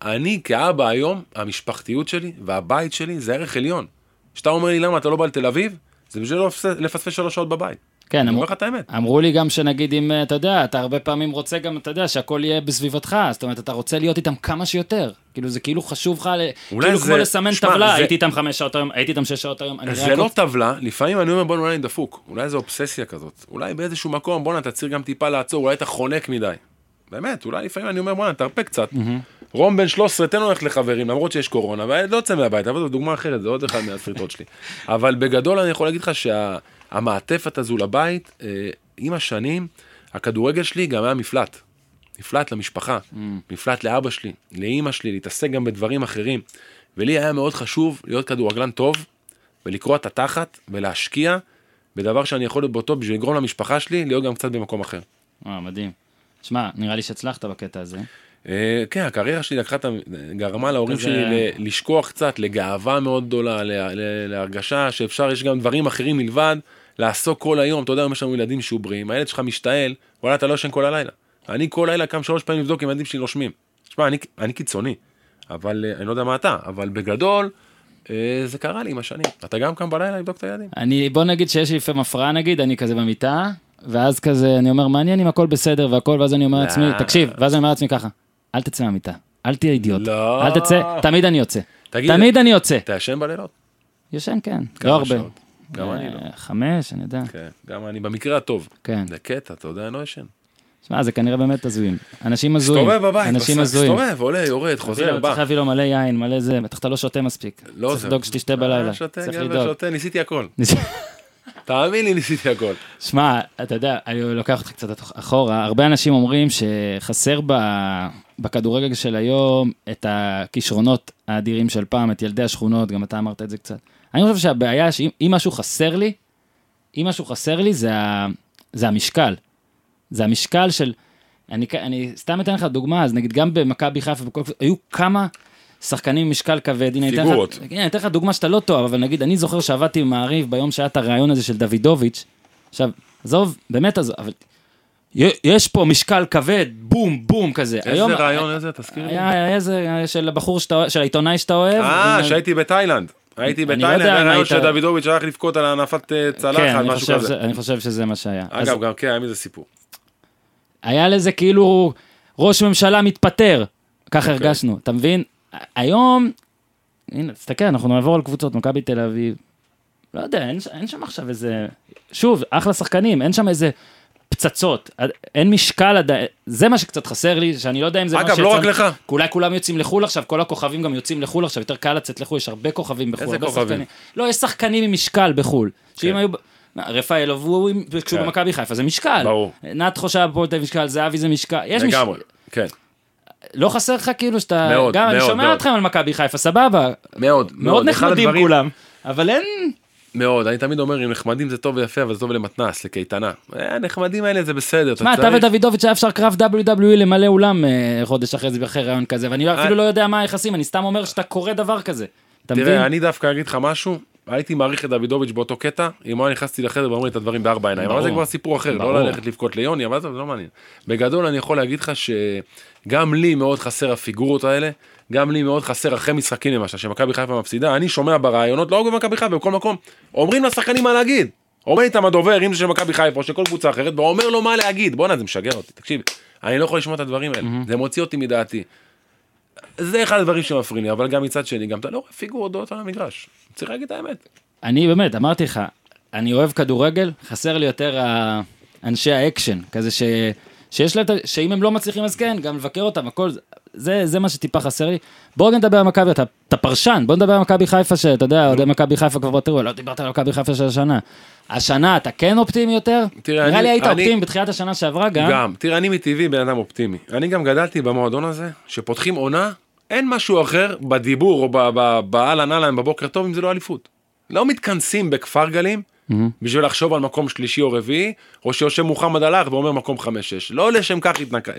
[SPEAKER 3] אני כאבא היום, המשפחתיות שלי והבית שלי זה ערך עליון. כשאתה אומר לי למה אתה לא בא לתל אביב, זה בשביל לא לפספס שלוש שעות בבית.
[SPEAKER 1] כן,
[SPEAKER 3] אני
[SPEAKER 1] אמרו,
[SPEAKER 3] אומר לך את האמת.
[SPEAKER 1] אמרו לי גם שנגיד אם, אתה יודע, אתה הרבה פעמים רוצה גם, אתה יודע, שהכל יהיה בסביבתך, זאת אומרת, אתה רוצה להיות איתם כמה שיותר. כאילו, זה כאילו חשוב לך, כאילו
[SPEAKER 3] זה-
[SPEAKER 1] כמו לסמן
[SPEAKER 3] שמע,
[SPEAKER 1] טבלה,
[SPEAKER 3] זה-
[SPEAKER 1] הייתי איתם חמש שעות היום, הייתי איתם שש שעות היום,
[SPEAKER 3] זה
[SPEAKER 1] רק
[SPEAKER 3] לא
[SPEAKER 1] רוצה-
[SPEAKER 3] טבלה, לפעמים אני אומר בוא'נה אולי אני דפוק, אולי זו אובססיה כזאת, אולי באיזשהו מקום בוא'נה אתה צריך גם טיפה לעצור, אולי אתה חונק מדי. באמת, אולי לפעמים אני אומר בוא'נה תרפה קצת. רום בן 13 תן לו ללכת לחברים למרות שיש קורונה והילד לא יוצא מהבית אבל זו דוגמה אחרת זה עוד אחד מהסריטות שלי. [LAUGHS] אבל בגדול אני יכול להגיד לך שהמעטפת הזו לבית אה, עם השנים הכדורגל שלי גם היה מפלט. מפלט למשפחה, מפלט לאבא שלי, לאימא שלי, להתעסק גם בדברים אחרים. ולי היה מאוד חשוב להיות כדורגלן טוב ולקרוע את התחת ולהשקיע בדבר שאני יכול להיות טוב בשביל לגרום למשפחה שלי להיות גם קצת במקום אחר.
[SPEAKER 1] אה, מדהים. שמע, נראה לי שהצלחת בקטע הזה.
[SPEAKER 3] אה, כן, הקריירה שלי לקחה. גרמה להורים שלי לשכוח קצת, לגאווה מאוד גדולה, להרגשה שאפשר, יש גם דברים אחרים מלבד לעסוק כל היום, אתה יודע, יש לנו ילדים שעוברים, הילד שלך משתעל, וואלה, אתה לא ישן כל הלילה. אני כל לילה קם שלוש פעמים לבדוק אם הילדים שלי נושמים. תשמע, אני, אני קיצוני, אבל אה, אני לא יודע מה אתה, אבל בגדול, אה, זה קרה לי עם השנים. אתה גם קם בלילה לבדוק את הילדים?
[SPEAKER 1] אני, בוא נגיד שיש לי לפעמים הפרעה נגיד, אני כזה במיטה, ואז כזה, אני אומר, מעניין אם הכל בסדר והכל, ואז אני אומר
[SPEAKER 3] לא.
[SPEAKER 1] לעצמי, תקשיב, ואז אני אומר לעצמי ככה, אל תצא מהמיטה, אל תהיה אידיוט,
[SPEAKER 3] לא.
[SPEAKER 1] אל תצא, תמיד אני יוצא,
[SPEAKER 3] תגיד,
[SPEAKER 1] תמיד אני יוצא.
[SPEAKER 3] אתה ישן בלילות?
[SPEAKER 1] ישן, כן, לא הרבה.
[SPEAKER 3] שעות? גם אני לא.
[SPEAKER 1] אה, חמש, אני יודע,
[SPEAKER 3] כן, גם אני במקרה הטוב.
[SPEAKER 1] כן.
[SPEAKER 3] זה קטע, אתה יודע, אני לא ישן.
[SPEAKER 1] שמע, זה כנראה באמת הזויים. אנשים הזויים.
[SPEAKER 3] מסתובב בבית,
[SPEAKER 1] אנשים הזויים.
[SPEAKER 3] מסתובב, עולה, יורד, חוזר, בא.
[SPEAKER 1] צריך להביא לו מלא יין, מלא זה, בטח אתה לא שותה מספיק.
[SPEAKER 3] לא
[SPEAKER 1] צריך. לדאוג שתשתה בלילה.
[SPEAKER 3] אה, שותה,
[SPEAKER 1] צריך לדאוג.
[SPEAKER 3] שותה, ניסיתי הכל. [LAUGHS] תאמין לי, ניסיתי הכל.
[SPEAKER 1] שמע, אתה יודע, אני לוקח אותך קצת אחורה, הרבה אנשים אומרים שחסר. בכדורגל של היום את הכישרונות האדירים של פעם, את ילדי השכונות, גם אתה אמרת את זה קצת. אני חושב שהבעיה שאם אם משהו חסר לי, אם משהו חסר לי. זה המשקל. זה המשקל של, אני, אני סתם אתן לך דוגמה, אז נגיד גם במכבי חיפה. היו כמה שחקנים עם משקל כבד, הנה, אני
[SPEAKER 3] פיגורות.
[SPEAKER 1] הנה, אני אתן לך דוגמה שאתה לא טוב, אבל נגיד, אני זוכר שעבדתי במעריב ביום שהיה את הרעיון הזה של דוידוביץ', עכשיו, עזוב, באמת עזוב, אבל יש פה משקל כבד, בום, בום כזה.
[SPEAKER 3] איזה
[SPEAKER 1] היום-
[SPEAKER 3] רעיון איזה, תזכיר לי.
[SPEAKER 1] היה היה איזה של הבחור שאתה של העיתונאי שאתה אוהב.
[SPEAKER 3] אה,
[SPEAKER 1] עם-
[SPEAKER 3] שהייתי בתאילנד. הייתי
[SPEAKER 1] אני לא
[SPEAKER 3] בתאילנד, היה רעיון שדוידוביץ' הלך לבכות על הנפת אה,
[SPEAKER 1] כן,
[SPEAKER 3] צלחת,
[SPEAKER 1] אני
[SPEAKER 3] משהו כזה.
[SPEAKER 1] אני חושב שזה מה שהיה. אז
[SPEAKER 3] אגב, גם כן, היה מזה סיפור.
[SPEAKER 1] היה לזה כאילו ראש ממשלה מתפטר, ככה
[SPEAKER 3] אוקיי.
[SPEAKER 1] הרגשנו, אתה מבין? היום, הנה, תסתכל, אנחנו נעבור על קבוצות, מכבי תל אביב, לא יודע, אין, אין שם עכשיו איזה, שוב, אחלה שחקנים, אין שם איזה פצצות, אין משקל עדיין, זה מה שקצת חסר לי, שאני לא יודע אם זה מה
[SPEAKER 3] אגב, לא רק לך.
[SPEAKER 1] אולי כולם יוצאים לחו"ל עכשיו, כל הכוכבים גם יוצאים לחו"ל עכשיו, יותר קל לצאת לחו"ל, יש הרבה כוכבים בחו"ל.
[SPEAKER 3] איזה כוכבים?
[SPEAKER 1] שחקנים. לא, יש שחקנים עם משקל בחו"ל. שאם
[SPEAKER 3] כן.
[SPEAKER 1] היו... הוא עם- כשהוא
[SPEAKER 3] כן.
[SPEAKER 1] במכבי חיפה זה משקל.
[SPEAKER 3] ברור.
[SPEAKER 1] נתחו שהיה בפועל תל אביב משקל, זהבי זה משקל. יש מש...
[SPEAKER 3] לגמרי, כן.
[SPEAKER 1] לא חסר לך כאילו שאתה...
[SPEAKER 3] מאוד,
[SPEAKER 1] גם אני
[SPEAKER 3] מאוד,
[SPEAKER 1] שומע
[SPEAKER 3] מאוד.
[SPEAKER 1] אתכם על מכבי חיפה, סבבה.
[SPEAKER 3] מאוד,
[SPEAKER 1] מאוד
[SPEAKER 3] אחד
[SPEAKER 1] נחמדים
[SPEAKER 3] הדברים-
[SPEAKER 1] כולם. אבל אין...
[SPEAKER 3] מאוד, אני תמיד אומר, אם נחמדים זה טוב ויפה, אבל זה טוב למתנ"ס, לקייטנה. אה, הנחמדים האלה זה בסדר,
[SPEAKER 1] תשמע, אתה ודוידוביץ' היה אפשר קרב WWE למלא אולם אה, חודש אחרי זה, אחרי רעיון כזה, ואני אפילו לא יודע מה היחסים, אני סתם אומר שאתה קורא דבר כזה. אתה מבין?
[SPEAKER 3] תראה, אני דווקא אגיד לך משהו, הייתי מעריך את דוידוביץ' באותו קטע, אם הוא היה נכנסתי לחדר ואומר את הדברים בארבע עיניים, אבל. זה כבר סיפור אחר,
[SPEAKER 1] ברור.
[SPEAKER 3] לא ללכת לבכות ליוני, אבל זה לא מעניין. בגדול אני יכול להגיד לך שגם לי מאוד חסר הפיגורות האלה, גם לי מאוד חסר אחרי משחקים למשל, שמכבי חיפה מפסידה, אני שומע ברעיונות, לא רק במכבי חיפה, בכל מקום, אומרים לשחקנים מה להגיד. אומר איתם הדובר, אם זה של מכבי חיפה או של כל קבוצה אחרת, ואומר לו מה להגיד, בואנה זה משגע אותי, תקשיב, אני לא יכול לשמוע את הדברים האלה, זה מוציא אותי מדעתי. זה אחד הדברים שמפריעים לי, אבל גם מצד שני, גם אתה לא רואה פיגורות דעות על המגרש. צריך להגיד את האמת.
[SPEAKER 1] אני באמת, אמרתי לך, אני אוהב כדורגל, חסר לי יותר אנשי האקשן, כזה ש... שיש להם, שאם הם לא מצליחים אז כן, גם לבקר אותם, הכל, זה, זה מה שטיפה חסר לי. בואו נדבר על מכבי, אתה, אתה פרשן, בוא נדבר על מכבי חיפה, שאתה יודע, אוהדי מכבי חיפה כבר תראו, לא דיברת על מכבי חיפה של השנה. השנה אתה כן אופטימי יותר?
[SPEAKER 3] תראה,
[SPEAKER 1] נראה
[SPEAKER 3] אני-
[SPEAKER 1] לי היית
[SPEAKER 3] אני-
[SPEAKER 1] אופטימי בתחילת השנה שעברה גם.
[SPEAKER 3] גם, תראה, אני מטבעי בן אדם אופטימי. אני גם גדלתי במועדון הזה, שפותחים עונה, אין משהו אחר בדיבור או באהלן אהלן בבוקר טוב אם זה לא אליפות. לא מתכנסים בכפר גלים בשביל לחשוב על מקום שלישי או רביעי, או שיושב מוחמד הלך ואומר מקום חמש-שש. לא לשם כך התנק...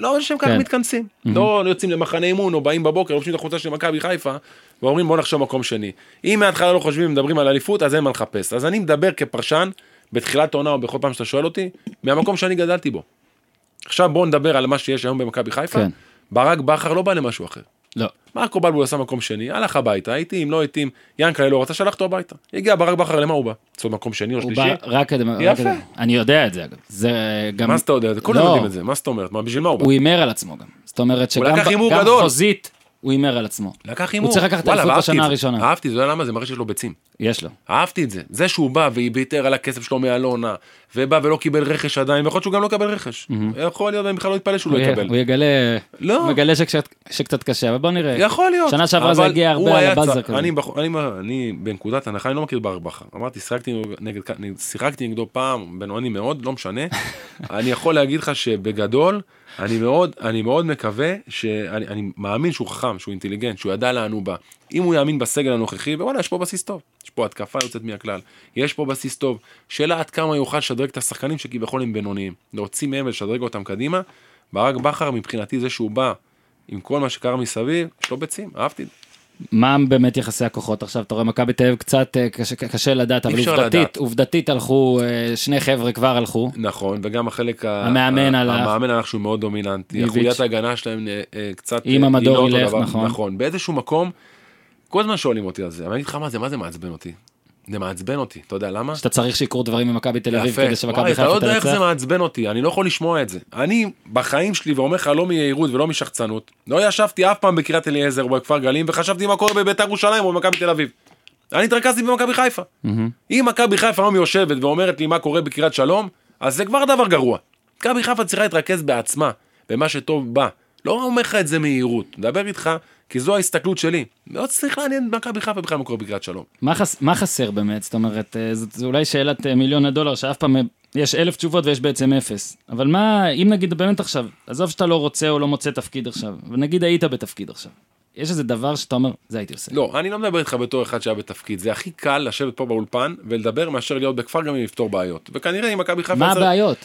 [SPEAKER 3] לא לשם כך
[SPEAKER 1] כן.
[SPEAKER 3] מתכנסים. לא יוצאים למחנה אימון או באים בבוקר, לובשים את החולצה של מכבי חיפה, ואומרים בוא נחשוב מקום שני. אם מההתחלה לא חושבים ומדברים על אליפות, אז אין מה לחפש. אז אני מדבר כפרשן, בתחילת העונה או בכל פעם שאתה שואל אותי, מהמקום שאני גדלתי בו. עכשיו בואו נדבר על מה שיש היום במכבי חיפה.
[SPEAKER 1] כן.
[SPEAKER 3] ברק בכר לא בא למשהו אחר.
[SPEAKER 1] לא.
[SPEAKER 3] מרקו בלבול עשה מקום שני, הלך הביתה, הייתי אם לא הייתי, ינקלה לא רצה, שלח אותו הביתה. הגיע ברק בכר, למה הוא בא? לעשות מקום שני או
[SPEAKER 1] הוא
[SPEAKER 3] שלישי?
[SPEAKER 1] בא רק כדי...
[SPEAKER 3] יפה.
[SPEAKER 1] אני יודע את זה אגב. זה גם...
[SPEAKER 3] מה אתה יודע? כולם
[SPEAKER 1] לא,
[SPEAKER 3] יודעים את זה, מה זאת אומרת? מה, בשביל מה הוא בא?
[SPEAKER 1] הוא הימר על עצמו גם. זאת אומרת שגם. חוזית הוא הימר על עצמו.
[SPEAKER 3] לקח הימור.
[SPEAKER 1] הוא צריך לקחת
[SPEAKER 3] וואלה,
[SPEAKER 1] אליפות בשנה
[SPEAKER 3] את זה.
[SPEAKER 1] הראשונה.
[SPEAKER 3] אהבתי, אתה יודע למה? זה מראה שיש לו ביצים.
[SPEAKER 1] יש לו.
[SPEAKER 3] אהבתי את זה. זה שהוא בא והביטר על הכסף שלו מאלונה, ובא ולא קיבל רכש עדיין, ויכול להיות שהוא גם לא יקבל רכש. יכול להיות, אני בכלל לא אתפלא שהוא לא יקבל.
[SPEAKER 1] הוא יגלה,
[SPEAKER 3] לא.
[SPEAKER 1] מגלה שקצת, קשה, אבל בוא נראה.
[SPEAKER 3] יכול להיות.
[SPEAKER 1] שנה שעברה זה הגיע הרבה על הבאזר כזה.
[SPEAKER 3] אני, בנקודת הנחה, אני לא מכיר בכר. אמרתי, שיחקתי נגדו פעם, בינוני מאוד, לא משנה. [LAUGHS] אני יכול להגיד לך שבגדול, אני מאוד, אני מאוד מקווה, שאני אני מאמין שהוא חכם, שהוא אינטליגנט, שהוא ידע לאן הוא בא. אם הוא יאמין בסגל הנוכחי, ווואלה, יש פה בסיס טוב. יש פה התקפה יוצאת מהכלל. יש פה בסיס טוב. שאלה עד כמה יוכל לשדרג את השחקנים שכביכול הם בינוניים. להוציא מהם ולשדרג אותם קדימה. ברק בכר, מבחינתי, זה שהוא בא עם כל מה שקרה מסביב, יש לו ביצים, אהבתי.
[SPEAKER 1] מה באמת יחסי הכוחות עכשיו? אתה רואה מכבי תל אביב קצת אה, קשה, קשה לדעת, אבל עובדתית,
[SPEAKER 3] לדעת.
[SPEAKER 1] עובדתית הלכו, אה, שני חבר'ה כבר הלכו.
[SPEAKER 3] נכון, וגם החלק
[SPEAKER 1] המאמן
[SPEAKER 3] ה-
[SPEAKER 1] הלך.
[SPEAKER 3] המאמן הלך שהוא מאוד דומיננטי,
[SPEAKER 1] איביץ'.
[SPEAKER 3] החוליית ההגנה שלהם אה, קצת...
[SPEAKER 1] אם המדור
[SPEAKER 3] לא
[SPEAKER 1] ילך. נכון.
[SPEAKER 3] נכון, באיזשהו מקום, כל הזמן שואלים אותי על זה, אבל אני אגיד לך מה זה, מה זה מעצבן אותי? זה מעצבן אותי, אתה יודע למה?
[SPEAKER 1] שאתה צריך שיקרו דברים ממכבי תל אביב כדי שמכבי
[SPEAKER 3] אתה לא
[SPEAKER 1] חיפה
[SPEAKER 3] יודע איך זה
[SPEAKER 1] תנצח.
[SPEAKER 3] מעצבן אותי, אני לא יכול לשמוע את זה. אני, בחיים שלי, ואומר לך, לא מיהירות ולא משחצנות, לא ישבתי אף פעם בקריית אליעזר או בכפר גלים, וחשבתי מה קורה בביתר ירושלים או במכבי תל אביב. אני התרכזתי במכבי חיפה. אם מכבי חיפה היום יושבת ואומרת לי מה קורה בקריית שלום, אז זה כבר דבר גרוע. מכבי חיפה צריכה להתרכז בעצמה, במה שטוב בה. לא אומר לך את זה מיהירות, מדבר איתך, כי זו ההסתכלות שלי. לא צריך לעניין את מכבי חיפה בכלל מה קורה בקריית שלום.
[SPEAKER 1] מה, חס, מה חסר באמת? זאת אומרת, אה, זו אולי שאלת אה, מיליון הדולר, שאף פעם אה, יש אלף תשובות ויש בעצם אפס. אבל מה, אם נגיד באמת עכשיו, עזוב שאתה לא רוצה או לא מוצא תפקיד עכשיו, ונגיד היית בתפקיד עכשיו, יש איזה דבר שאתה אומר, זה הייתי עושה.
[SPEAKER 3] לא, אני לא מדבר איתך בתור אחד שהיה בתפקיד, זה הכי קל לשבת פה באולפן ולדבר מאשר להיות בכפר גם אם לפתור בעיות. וכנראה אם מכבי חיפה...
[SPEAKER 1] מה הבעיות?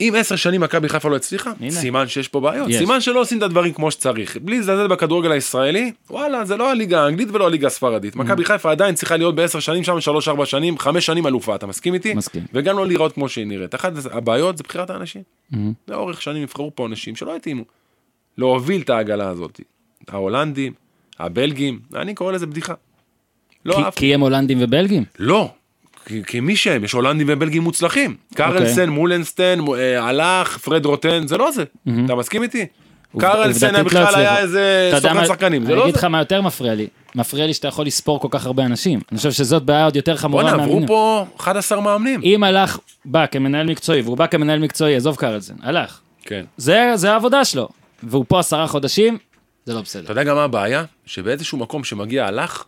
[SPEAKER 3] אם עשר שנים מכבי חיפה לא הצליחה. סימן שיש פה בעיות,
[SPEAKER 1] יש.
[SPEAKER 3] סימן שלא עושים את הדברים כמו שצריך. בלי לזלזל בכדורגל הישראלי, וואלה, זה לא הליגה האנגלית ולא הליגה הספרדית.
[SPEAKER 1] Mm.
[SPEAKER 3] מכבי חיפה עדיין צריכה להיות בעשר שנים שם, שלוש ארבע שנים, חמש שנים אלופה, אתה מסכים איתי?
[SPEAKER 1] מסכים.
[SPEAKER 3] וגם לא להיראות כמו שהיא נראית. אחת הבעיות זה בחירת האנשים.
[SPEAKER 1] Mm-hmm.
[SPEAKER 3] לאורך שנים נבחרו פה אנשים שלא התאימו. להוביל את העגלה הזאת. ההולנדים, הבלגים, אני קורא לזה בדיחה. לא
[SPEAKER 1] כי. כי הם הולנדים ובלגים?
[SPEAKER 3] לא, כי, כי מי שהם, יש הולנדים ובלגים מוצלחים. קרלסן, מולנסטיין, מו- אה, הלך, פרד רוטן, זה לא זה. אתה מסכים איתי? קרלסן
[SPEAKER 1] לא
[SPEAKER 3] בכלל היה. איזה
[SPEAKER 1] אתה
[SPEAKER 3] סוכן שחקנים, זה
[SPEAKER 1] אני
[SPEAKER 3] לא
[SPEAKER 1] אגיד
[SPEAKER 3] זה.
[SPEAKER 1] לך מה יותר מפריע לי. מפריע לי שאתה יכול לספור כל כך הרבה אנשים. אני חושב שזאת בעיה עוד יותר חמורה.
[SPEAKER 3] בואנה, עברו. פה 11 מאמנים.
[SPEAKER 1] אם הלך, בא כמנהל מקצועי, והוא בא כמנהל מקצועי, עזוב קרלסן, הלך.
[SPEAKER 3] כן.
[SPEAKER 1] זה, זה העבודה שלו. והוא פה עשרה חודשים, זה לא
[SPEAKER 3] אתה
[SPEAKER 1] בסדר.
[SPEAKER 3] יודע גם מה הבעיה? שבאיזשהו מקום שמגיע הלך,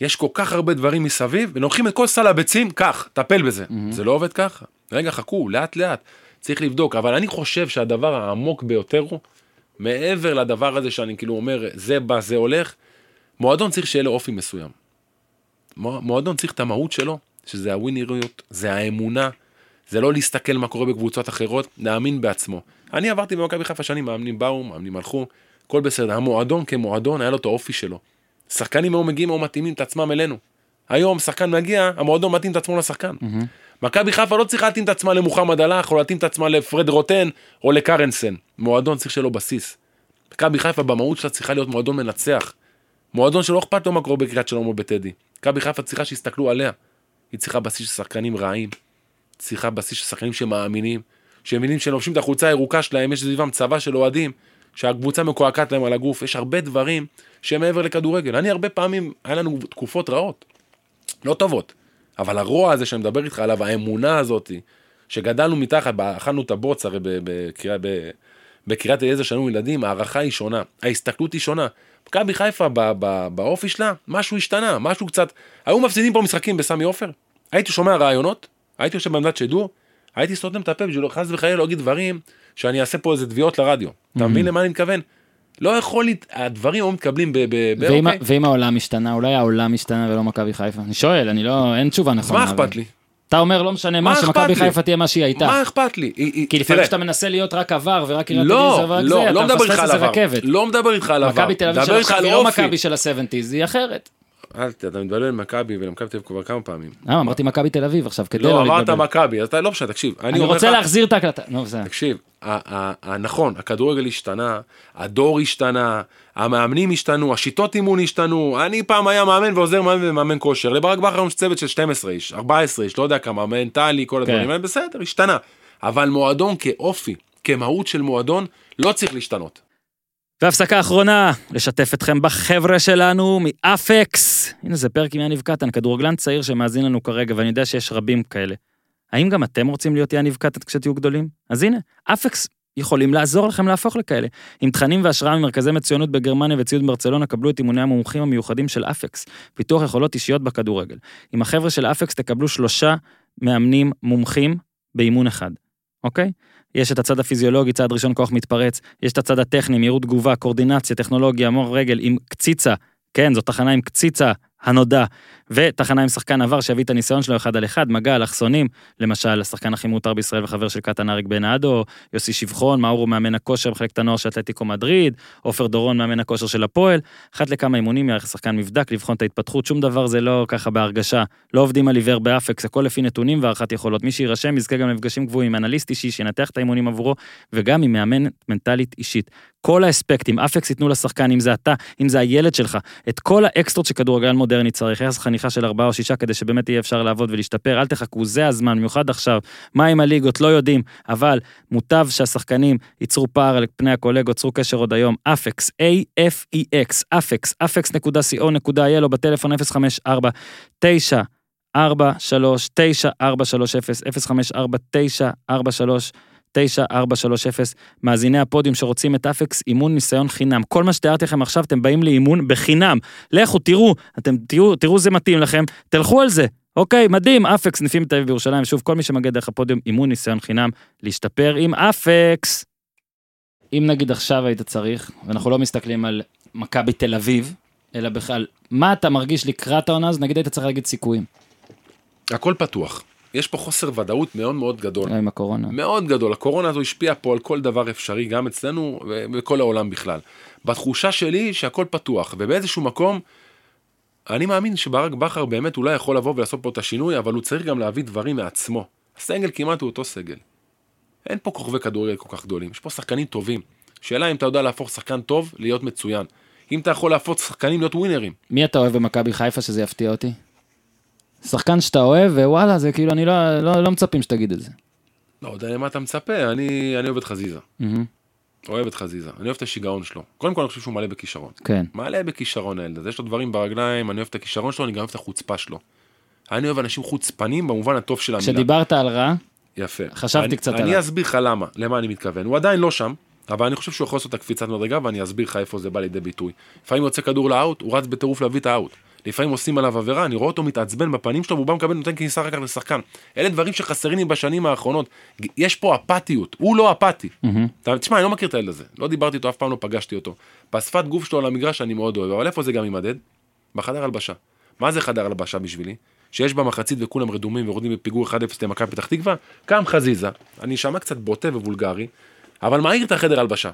[SPEAKER 3] יש כל כך הרבה דברים מסביב, ולוקחים את כל סל הביצים, קח, טפל בזה. זה לא עובד ככה. רגע, חכו, לאט לאט. צריך לבדוק, אבל אני חושב שהדבר העמוק ביותר הוא, מעבר לדבר הזה שאני כאילו אומר, זה בא, זה הולך, מועדון צריך שיהיה לו אופי מסוים. מוע- מועדון צריך את המהות שלו, שזה הווינריות, זה האמונה, זה לא להסתכל מה קורה בקבוצות אחרות, להאמין בעצמו. אני עברתי במכבי חיפה שנים, מאמנים באו, מאמנים הלכו, הכל בסדר. המועדון כמועדון היה לו את האופי שלו. שחקנים היום מגיעים או מתאימים את עצמם אלינו. היום שחקן מגיע, המועדון מתאים את עצמו לשחקן. מכבי חיפה לא צריכה להתאים את עצמה למוחמד הלך, או להתאים את עצמה לפרד רוטן, או לקרנסן. מועדון צריך שיהיה לו בסיס. מכבי חיפה במהות שלה צריכה להיות מועדון מנצח. מועדון שלא אכפת לו מה קורה בקריית שלום או בטדי. מכבי חיפה צריכה שיסתכלו עליה. היא צריכה בסיס של שחקנים רעים. צריכה בסיס של שחקנים שמאמינים. שמבינים שהם לובשים את החולצה הירוקה שלהם, יש סביבם צבא של אוהדים, שהקבוצה מקועקעת להם על הגוף. יש הרבה דברים שהם מעבר לכדורגל. אני הרבה פעמים, היה לנו תקופות רעות. לא טובות. אבל הרוע הזה שאני מדבר איתך עליו, האמונה הזאת, שגדלנו מתחת, אכלנו את הבוץ הרי בקריית... אליעזר שהיינו ילדים, ההערכה היא שונה, ההסתכלות היא שונה. מכבי חיפה באופי שלה, משהו השתנה, משהו קצת... היו מפסידים פה משחקים בסמי עופר, הייתי שומע רעיונות, הייתי יושב בעמדת שידור, הייתי סותם את הפה בשביל חס וחלילה לא להגיד דברים שאני אעשה פה איזה תביעות לרדיו. אתה מבין למה אני מתכוון? לא יכול הדברים היו מתקבלים ב... ב- ב-
[SPEAKER 1] ואם,
[SPEAKER 3] אוקיי.
[SPEAKER 1] ואם העולם השתנה, אולי העולם השתנה ולא מכבי חיפה? אני שואל, אני לא, אין תשובה נכונה.
[SPEAKER 3] מה אכפת לי?
[SPEAKER 1] אתה אומר לא משנה מה, שמכבי? חיפה תהיה מה שהיא הייתה.
[SPEAKER 3] מה אכפת לי?
[SPEAKER 1] כי לפעמים כשאתה מנסה להיות רק עבר ורק קריית
[SPEAKER 3] לא,
[SPEAKER 1] אליעזר ורק
[SPEAKER 3] לא,
[SPEAKER 1] זה,
[SPEAKER 3] לא
[SPEAKER 1] אתה
[SPEAKER 3] מדבר איתך
[SPEAKER 1] מפספס איזה. רכבת.
[SPEAKER 3] לא מדבר איתך על עבר.
[SPEAKER 1] מכבי תל אביב של
[SPEAKER 3] מדבר איתך
[SPEAKER 1] עכשיו
[SPEAKER 3] על
[SPEAKER 1] היא לא. מכבי של ה-70's, היא אחרת.
[SPEAKER 3] אל ת- אתה מתבלבל למכבי ולמכבי תל אביב כבר כמה פעמים.
[SPEAKER 1] למה, אמרתי מכבי תל אביב עכשיו, כדי
[SPEAKER 3] לא,
[SPEAKER 1] לא
[SPEAKER 3] אמרת
[SPEAKER 1] להתבלבל.
[SPEAKER 3] מכבי, אז אתה לא משנה, תקשיב.
[SPEAKER 1] אני רוצה להחזיר את ההקלטה. נו, זה.
[SPEAKER 3] תקשיב, נכון, הכדורגל השתנה, הדור השתנה, המאמנים השתנו, השיטות אימון השתנו. אני פעם היה מאמן ועוזר מאמן ומאמן כושר. לברק בכר יש צוות של 12 איש, 14 איש, לא יודע כמה, מנטלי, כל הדברים
[SPEAKER 1] כן.
[SPEAKER 3] האלה, בסדר, השתנה. אבל מועדון כאופי, כמהות של מועדון, לא צריך להשתנות.
[SPEAKER 1] והפסקה אחרונה, לשתף אתכם בחבר'ה שלנו מאפקס. הנה זה פרק עם יניב קטן, כדורגלן צעיר שמאזין לנו כרגע, ואני יודע שיש רבים כאלה. האם גם אתם רוצים להיות יניב קטן כשתהיו גדולים? אז הנה, אפקס יכולים לעזור לכם להפוך לכאלה. עם תכנים והשראה ממרכזי מצוינות בגרמניה וציוד ברצלונה, קבלו את אימוני המומחים המיוחדים של אפקס, פיתוח יכולות אישיות בכדורגל. עם החבר'ה של אפקס תקבלו שלושה מאמנים מומחים באימון אחד, אוקיי? יש את הצד הפיזיולוגי, צעד ראשון כוח מתפרץ, יש את הצד הטכני, מהירות תגובה, קואורדינציה, טכנולוגיה, מור רגל עם קציצה, כן, זו תחנה עם קציצה הנודע, ותחנה עם שחקן עבר שיביא את הניסיון שלו אחד על אחד, מגע, אלכסונים, למשל, השחקן הכי מותר בישראל וחבר של קטן אריק בן אדו, יוסי שבחון, מאורו מאמן הכושר במחלקת הנוער של אתלטיקו מדריד, עופר דורון מאמן הכושר של הפועל, אחת לכמה אימונים יערך שחקן מבדק, לבחון את ההתפתחות, שום דבר זה לא ככה בהרגשה, לא עובדים על עיוור באפקס, הכל לפי נתונים והערכת יכולות, מי שיירשם יזכה גם למפגשים קבועים עם אנליסט אישי שינתח את האימונים עבורו, וגם עם מאמנת מנטלית אישית. כל האספקטים, אפקס ייתנו לשחקן, אם זה אתה, אם זה הילד שלך, את כל האקסטרות שכדורגלן מודרני צריך, יחס חניכה של ארבעה או שישה כדי שבאמת יהיה אפשר לעבוד ולהשתפר, אל תחכו, זה הזמן, במיוחד עכשיו, מה עם הליגות, לא יודעים, אבל מוטב שהשחקנים ייצרו פער על פני הקולגות, צרו קשר עוד היום, אפקס, A-F-E-X, אפקס, אפקס.co.il או בטלפון 054 9 4 3 9 4 3 0 054 9 4 3 9430, מאזיני הפודיום שרוצים את אפקס, אימון ניסיון חינם. כל מה שתיארתי לכם עכשיו, אתם באים לאימון בחינם. לכו, תראו, אתם תראו, תראו זה מתאים לכם, תלכו על זה. אוקיי, מדהים, אפקס, סניפים בתל אביב בירושלים. שוב, כל מי שמגיע דרך הפודיום, אימון ניסיון חינם, להשתפר עם אפקס. אם נגיד עכשיו היית צריך, ואנחנו לא מסתכלים על מכבי תל אביב, אלא בכלל, מה אתה מרגיש לקראת העונה, אז נגיד היית צריך להגיד סיכויים.
[SPEAKER 3] הכל פתוח. יש פה חוסר ודאות מאוד מאוד גדול.
[SPEAKER 1] עם הקורונה.
[SPEAKER 3] מאוד גדול. הקורונה הזו השפיעה פה על כל דבר אפשרי, גם אצלנו ובכל העולם בכלל. בתחושה שלי שהכל פתוח, ובאיזשהו מקום, אני מאמין שברק בכר באמת אולי יכול לבוא ולעשות פה את השינוי, אבל הוא צריך גם להביא דברים מעצמו. הסגל כמעט הוא אותו סגל. אין פה כוכבי כדורגל כל כך גדולים, יש פה שחקנים טובים. שאלה אם אתה יודע להפוך שחקן טוב להיות מצוין. אם אתה יכול להפוך שחקנים להיות ווינרים.
[SPEAKER 1] מי אתה אוהב במכבי חיפה שזה יפתיע אותי? שחקן שאתה אוהב, ווואלה, זה כאילו, אני לא, לא, לא מצפים שתגיד את זה.
[SPEAKER 3] לא יודע למה אתה מצפה, אני, אני אוהב את חזיזה.
[SPEAKER 1] מהמם.
[SPEAKER 3] אוהב את חזיזה, אני אוהב את השיגעון שלו. קודם כל אני חושב שהוא מלא בכישרון.
[SPEAKER 1] כן.
[SPEAKER 3] מלא בכישרון הילד הזה, יש לו דברים ברגליים, אני אוהב את הכישרון שלו, אני גם אוהב את החוצפה שלו. אני אוהב אנשים חוצפנים במובן הטוב של המילה.
[SPEAKER 1] כשדיברת על רע,
[SPEAKER 3] יפה.
[SPEAKER 1] חשבתי
[SPEAKER 3] אני,
[SPEAKER 1] קצת
[SPEAKER 3] אני
[SPEAKER 1] עליו.
[SPEAKER 3] אסביר לך למה, למה אני מתכוון. הוא עדיין לא שם, אבל אני חושב שהוא יכול לעשות את הקפיצת מדרגה, ואני אסביר לך איפה זה בא לידי ביטוי. לפעמים יוצא כדור לאאוט, הוא רץ בטירוף להביא את האאוט. לפעמים עושים עליו עבירה, אני רואה אותו מתעצבן בפנים שלו, והוא בא מקבל, נותן כניסה אחר כך לשחקן. אלה דברים שחסרים לי בשנים האחרונות. יש פה אפתיות, הוא לא אפתי. אתה- תשמע, אני לא מכיר את הילד הזה, לא דיברתי איתו, אף פעם לא פגשתי אותו. בשפת גוף שלו על המגרש אני מאוד אוהב, אבל איפה זה גם יימדד? בחדר הלבשה. מה זה חדר הלבשה בשבילי? שיש במחצית וכולם רדומים ויורדים בפיגור 1-0 למכבי פתח תקווה, קם חזיזה, אני אשמע קצת בוטה ווולגרי, אבל מעיר את החדר הלבשה.